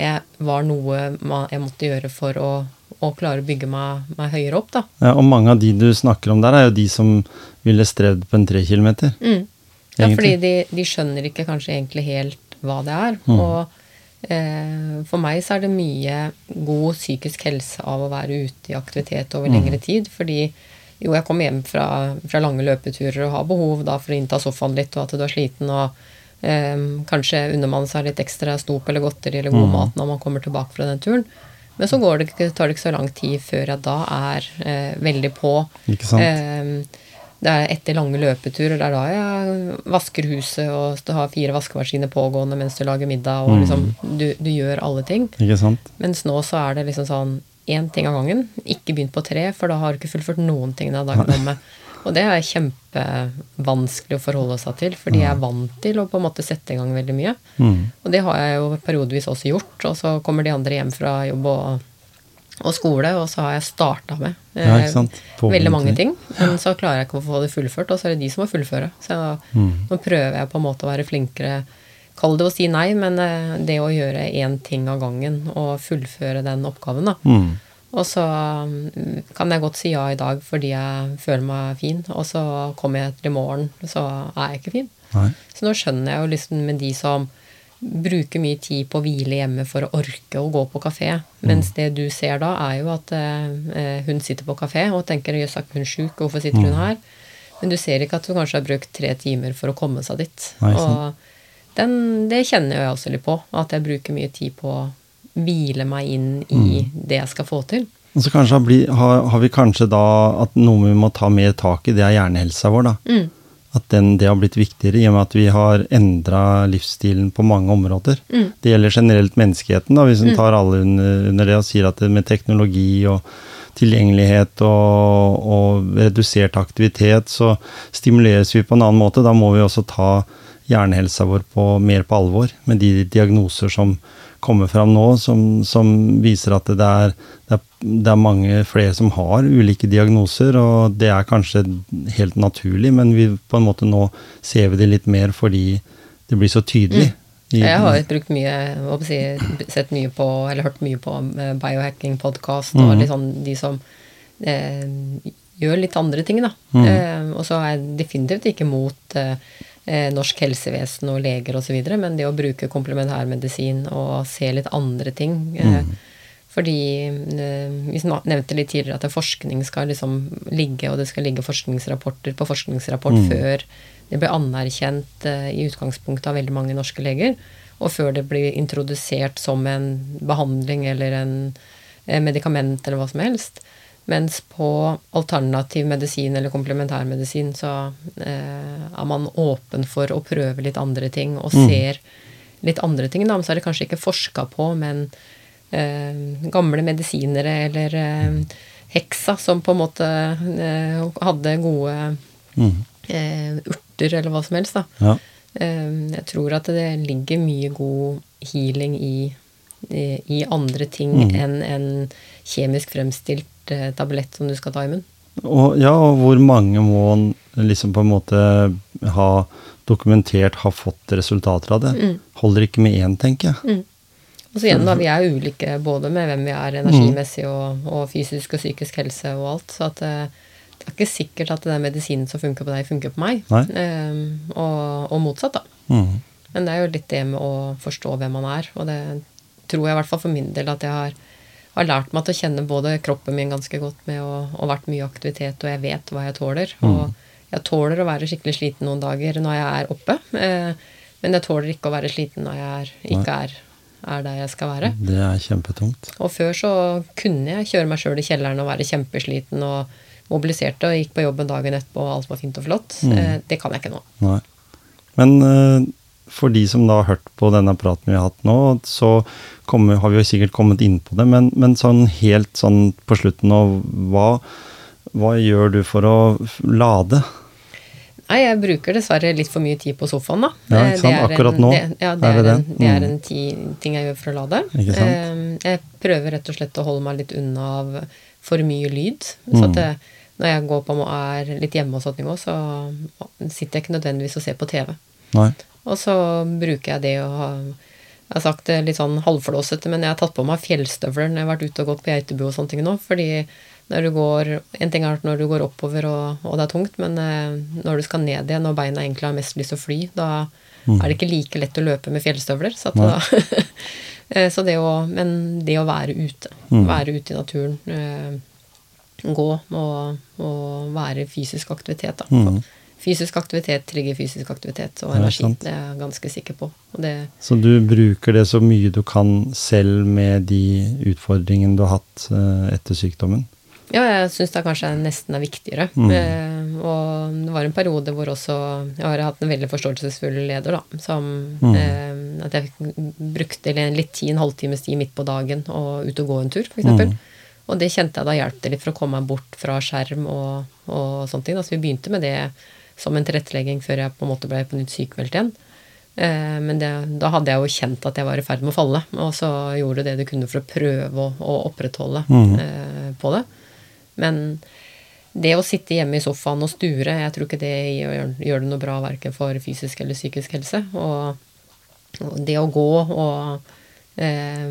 var noe jeg måtte gjøre for å, å klare å bygge meg, meg, høyere opp, da. Ja, og mange av de du snakker om der, er jo de som ville strevd på en tre kilometer. Mm. Ja, fordi de, de, skjønner ikke kanskje egentlig helt hva det er. Mm. Og eh, for meg så er det mye god psykisk helse av å være ute i aktivitet over mm. lengre tid. Fordi jo, jeg kommer hjem fra, fra, lange løpeturer og har behov da for å innta sofaen litt, og at du er sliten, og eh, kanskje unner man seg litt ekstra snop eller godteri eller god mm. mat når man kommer tilbake fra den turen. Men så det, tar det ikke så lang tid før jeg da er eh, veldig på. Ikke sant? Eh, det er etter lange løpeturer. Det er da jeg vasker huset og har fire vaskemaskiner pågående mens du lager middag. og liksom, du, du, gjør alle ting. Ikke sant? Mens nå så er det liksom sånn én ting av gangen. Ikke begynt på tre, for da har du ikke fullført noen ting den dagen med. [laughs] Og det er kjempevanskelig å forholde seg til, fordi jeg er vant til å på en måte sette i gang veldig mye. Mm. Og det har jeg jo periodevis også gjort. Og så kommer de andre hjem fra jobb og, og skole, og så har jeg starta med eh, ja, veldig mange ting. Men så klarer jeg ikke å få det fullført, og så er det de som må fullføre. Så mm. nå prøver jeg på en måte å være flinkere Kall det å si nei, men eh, det å gjøre én ting av gangen og fullføre den oppgaven, da. Mm. Og så mm, kan jeg godt si ja i dag fordi jeg føler meg fin, og så kommer jeg til i morgen, så er jeg ikke fin. Nei. Så nå skjønner jeg jo liksom med de som bruker mye tid på å hvile hjemme for å orke å gå på kafé, mens det du ser da, er jo at eh, hun sitter på kafé og tenker 'jøss, er ikke hun sjuk, hvorfor sitter hun her?' Men du ser ikke at hun kanskje har brukt tre timer for å komme seg dit. Nei, og den, det kjenner jeg også litt på. At jeg bruker mye tid på å hvile meg inn i mm. det jeg skal få til. Og så kanskje har, har, vi kanskje da at noe vi må ta mer tak i, det er hjernehelsa vår, da. Mm. At den, det har blitt viktigere, i og med at vi har endra livsstilen på mange områder. Mm. Det gjelder generelt menneskeheten, da, hvis en mm. tar alle under, under, det og sier at det med teknologi og tilgjengelighet og, og redusert aktivitet, så stimuleres vi på en annen måte. Da må vi også ta hjernehelsa vår på, mer på alvor, med de diagnoser som kommer fram nå, som, som viser at det er, det, er, det er, mange flere som har ulike diagnoser, og det er kanskje helt naturlig, men vi på en måte nå ser vi det litt mer fordi det blir så tydelig. Mm. Jeg har brukt mye, si, sett mye på, eller hørt mye på eh, biohacking-podkast, og mm. liksom de som eh, gjør litt andre ting, da. Mm. Eh, og så er jeg definitivt ikke mot eh, norsk helsevesen og leger osv., men det å bruke komplementærmedisin og se litt andre ting eh, mm. Fordi eh, Vi nevnte litt tidligere at forskning skal liksom ligge, og det skal ligge forskningsrapporter på forskningsrapport mm. før det blir anerkjent eh, i utgangspunktet av veldig mange norske leger, og før det blir introdusert som en behandling eller en eh, medikament eller hva som helst. Mens på alternativ medisin eller komplementærmedisin så eh, er man åpen for å prøve litt andre ting og Mm. ser litt andre ting. Da. Men så er det kanskje ikke forska på, men eh, gamle medisinere eller eh, heksa som på en måte eh, hadde gode Mm. eh, urter eller hva som helst. da. Ja. Eh, jeg tror at det ligger mye god healing i, i, i andre ting Mm. enn en kjemisk fremstilt eh, tablett som du skal ta i munnen. Og, ja, og hvor mange må en liksom på en måte ha dokumentert har fått resultater av det? Mm. Holder ikke med én, tenker jeg. Og så igjen, da, vi er ulike både med hvem vi er energimessig og, og fysisk og psykisk helse og alt. Så at eh, det er ikke sikkert at den medisinen som funker på deg, funker på meg. Eh, og, og motsatt, da. Mm. Men det er jo litt det med å forstå hvem man er. Og det tror jeg i hvert fall for min del at jeg har, har lært meg til å kjenne både kroppen min ganske godt med å ha vært mye aktivitet, og jeg vet hva jeg tåler. Og jeg tåler å være skikkelig sliten noen dager når jeg er oppe. Eh, men jeg tåler ikke å være sliten når jeg er, ikke er, er der jeg skal være. Det er kjempetungt. Og før så kunne jeg kjøre meg sjøl i kjelleren og være kjempesliten og mobiliserte og gikk på jobben dagen etterpå og alt var fint og flott. Eh, det kan jeg ikke nå. Nei. Men eh, for de som da har hørt på denne praten vi har hatt nå, så kommer, har vi jo sikkert kommet inn på det, men, men sånn helt sånn på slutten nå, hva, hva gjør du for å lade? Nei, jeg bruker dessverre litt for mye tid på sofaen, da. Ja, ikke sant? Akkurat en- nå Det, ja, det er er, det en, det. det er Mm. en ti, ting jeg gjør for å lade. Ikke sant? Eh, jeg prøver rett og slett å holde meg litt unna av for mye lyd. Så Mm. at det, når jeg går på og er litt hjemme og sånt nå, så sitter jeg ikke nødvendigvis og ser på TV. Nei. Og så bruker jeg det å ha Jeg har sagt det litt sånn halvflåsete, men jeg har tatt på meg fjellstøvler når jeg har vært ute og gått på geitebu og sånne ting nå. Fordi når du går En ting er når du går oppover og, og det er tungt, men eh, når du skal ned igjen og beina egentlig har mest lyst til å fly, da er det ikke like lett å løpe med fjellstøvler. Så, da, [laughs] Eh, så det å Men det å være ute, være ute i naturen, eh, gå og, og være fysisk aktivitet, da. Mhm. Fysisk aktivitet trigger fysisk aktivitet og energi. Ja, det er jeg ganske sikker på. Det, Så du bruker det så mye du kan selv med de utfordringene du har hatt eh, etter sykdommen? ja, jeg syns det kanskje nesten er viktigere. Mm. Eh, og det var en periode hvor også Jeg har hatt en veldig forståelsesfull leder, da. Som Mm. eh, At jeg brukte en litt tid, en halvtimes tid midt på dagen og ut og gå en tur, f.eks. Mm. Og det kjente jeg da hjalp det litt for å komme meg bort fra skjerm og, og sånne ting. Da. Så vi begynte med det som en tilrettelegging før jeg på en måte ble på nytt sykemeldt igjen. Eh, men det, da hadde jeg jo kjent at jeg var i ferd med å falle, og så gjorde det du kunne for å prøve å, å opprettholde mm. eh, på det. Men det å sitte hjemme i sofaen og sture, jeg tror ikke det gjør, gjør det noe bra verken for fysisk eller psykisk helse. Og, og det å gå og eh,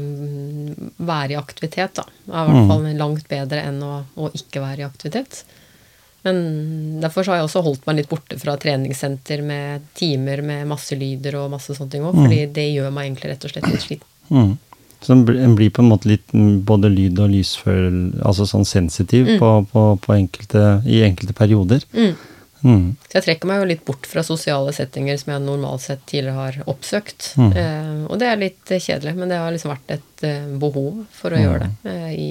være i aktivitet, da, er i hvert fall langt bedre enn å, å ikke være i aktivitet. Men derfor har jeg også holdt meg litt borte fra treningssenter med timer med masse lyder og masse sånne ting òg, fordi det gjør meg egentlig rett og slett litt sliten. Mm. Så en blir, på en måte litt mm, både lyd- og lysføl... Altså sånn sensitiv på, på, på enkelte, i enkelte perioder. Mm. Mm. Så jeg trekker meg jo litt bort fra sosiale settinger som jeg normalt sett tidligere har oppsøkt. Mm. Eh, og det er litt kjedelig, men det har liksom vært et eh, behov for å gjøre det eh, i,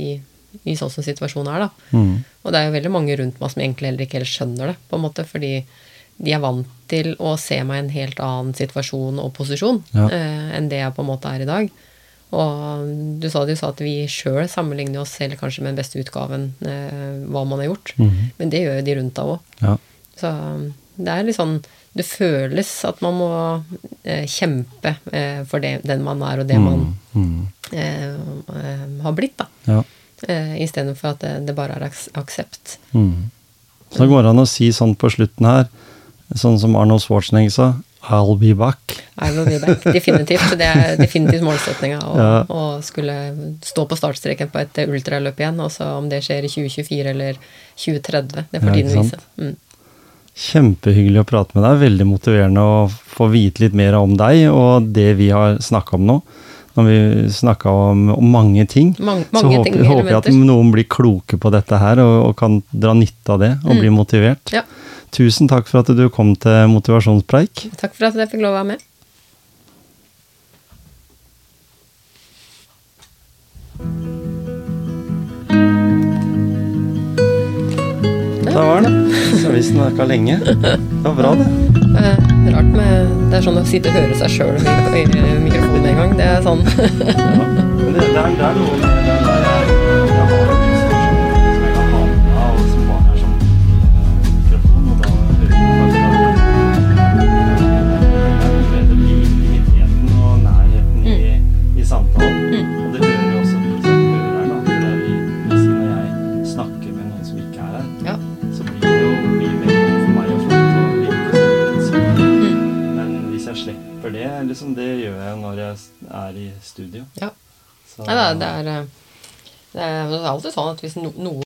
i sånn som situasjonen er, da. Mm. Og det er jo veldig mange rundt meg som egentlig heller ikke helt skjønner det, på en måte, fordi de er vant til å se meg i en helt annen situasjon og posisjon Ja. eh, enn det jeg på en måte er i dag. Og du sa, du sa at vi sjøl sammenligner oss selv kanskje med den beste utgaven eh, hva man har gjort, Mhm. men det gjør jo de rundt deg òg. Ja. Så det er litt sånn Det føles at man må eh, kjempe eh, for det, den man er, og det man Mm. eh, eh, har blitt, da. Ja. Eh, Istedenfor at det, det bare er aks aksept. Mm. Så går det an å si sånn på slutten her, sånn som Arnold Schwarzenegger sa, I'll be back. I'll be back. Definitivt. Det er definitivt målsettinga å, [laughs] Ja. å skulle stå på startstreken på et ultraløp igjen. Også om det skjer i 2024 eller 2030, det får tiden ja, vise. Mm. Kjempehyggelig å prate med deg. Veldig motiverende å få vite litt mer om deg og det vi har snakka om nå. Når vi snakka om, om mange ting, Mange- så håper, ting, håper jeg at noen blir kloke på dette her og, og kan dra nytte av det og bli motivert. Mm. Ja. Tusen takk for at du kom til motivasjonspreik. Takk for at jeg fikk lov å være med. Da var den. Så vi snakka lenge. Det var bra, det. Eh, Rart med Det er sånn å sitte og høre seg sjøl i mikrofonen en gang. Det er sånn det, er, noe liksom, det gjør jeg når jeg er i studio. ja. Så, Nei, det er, det er, eh, det alltid sånn at hvis no, noe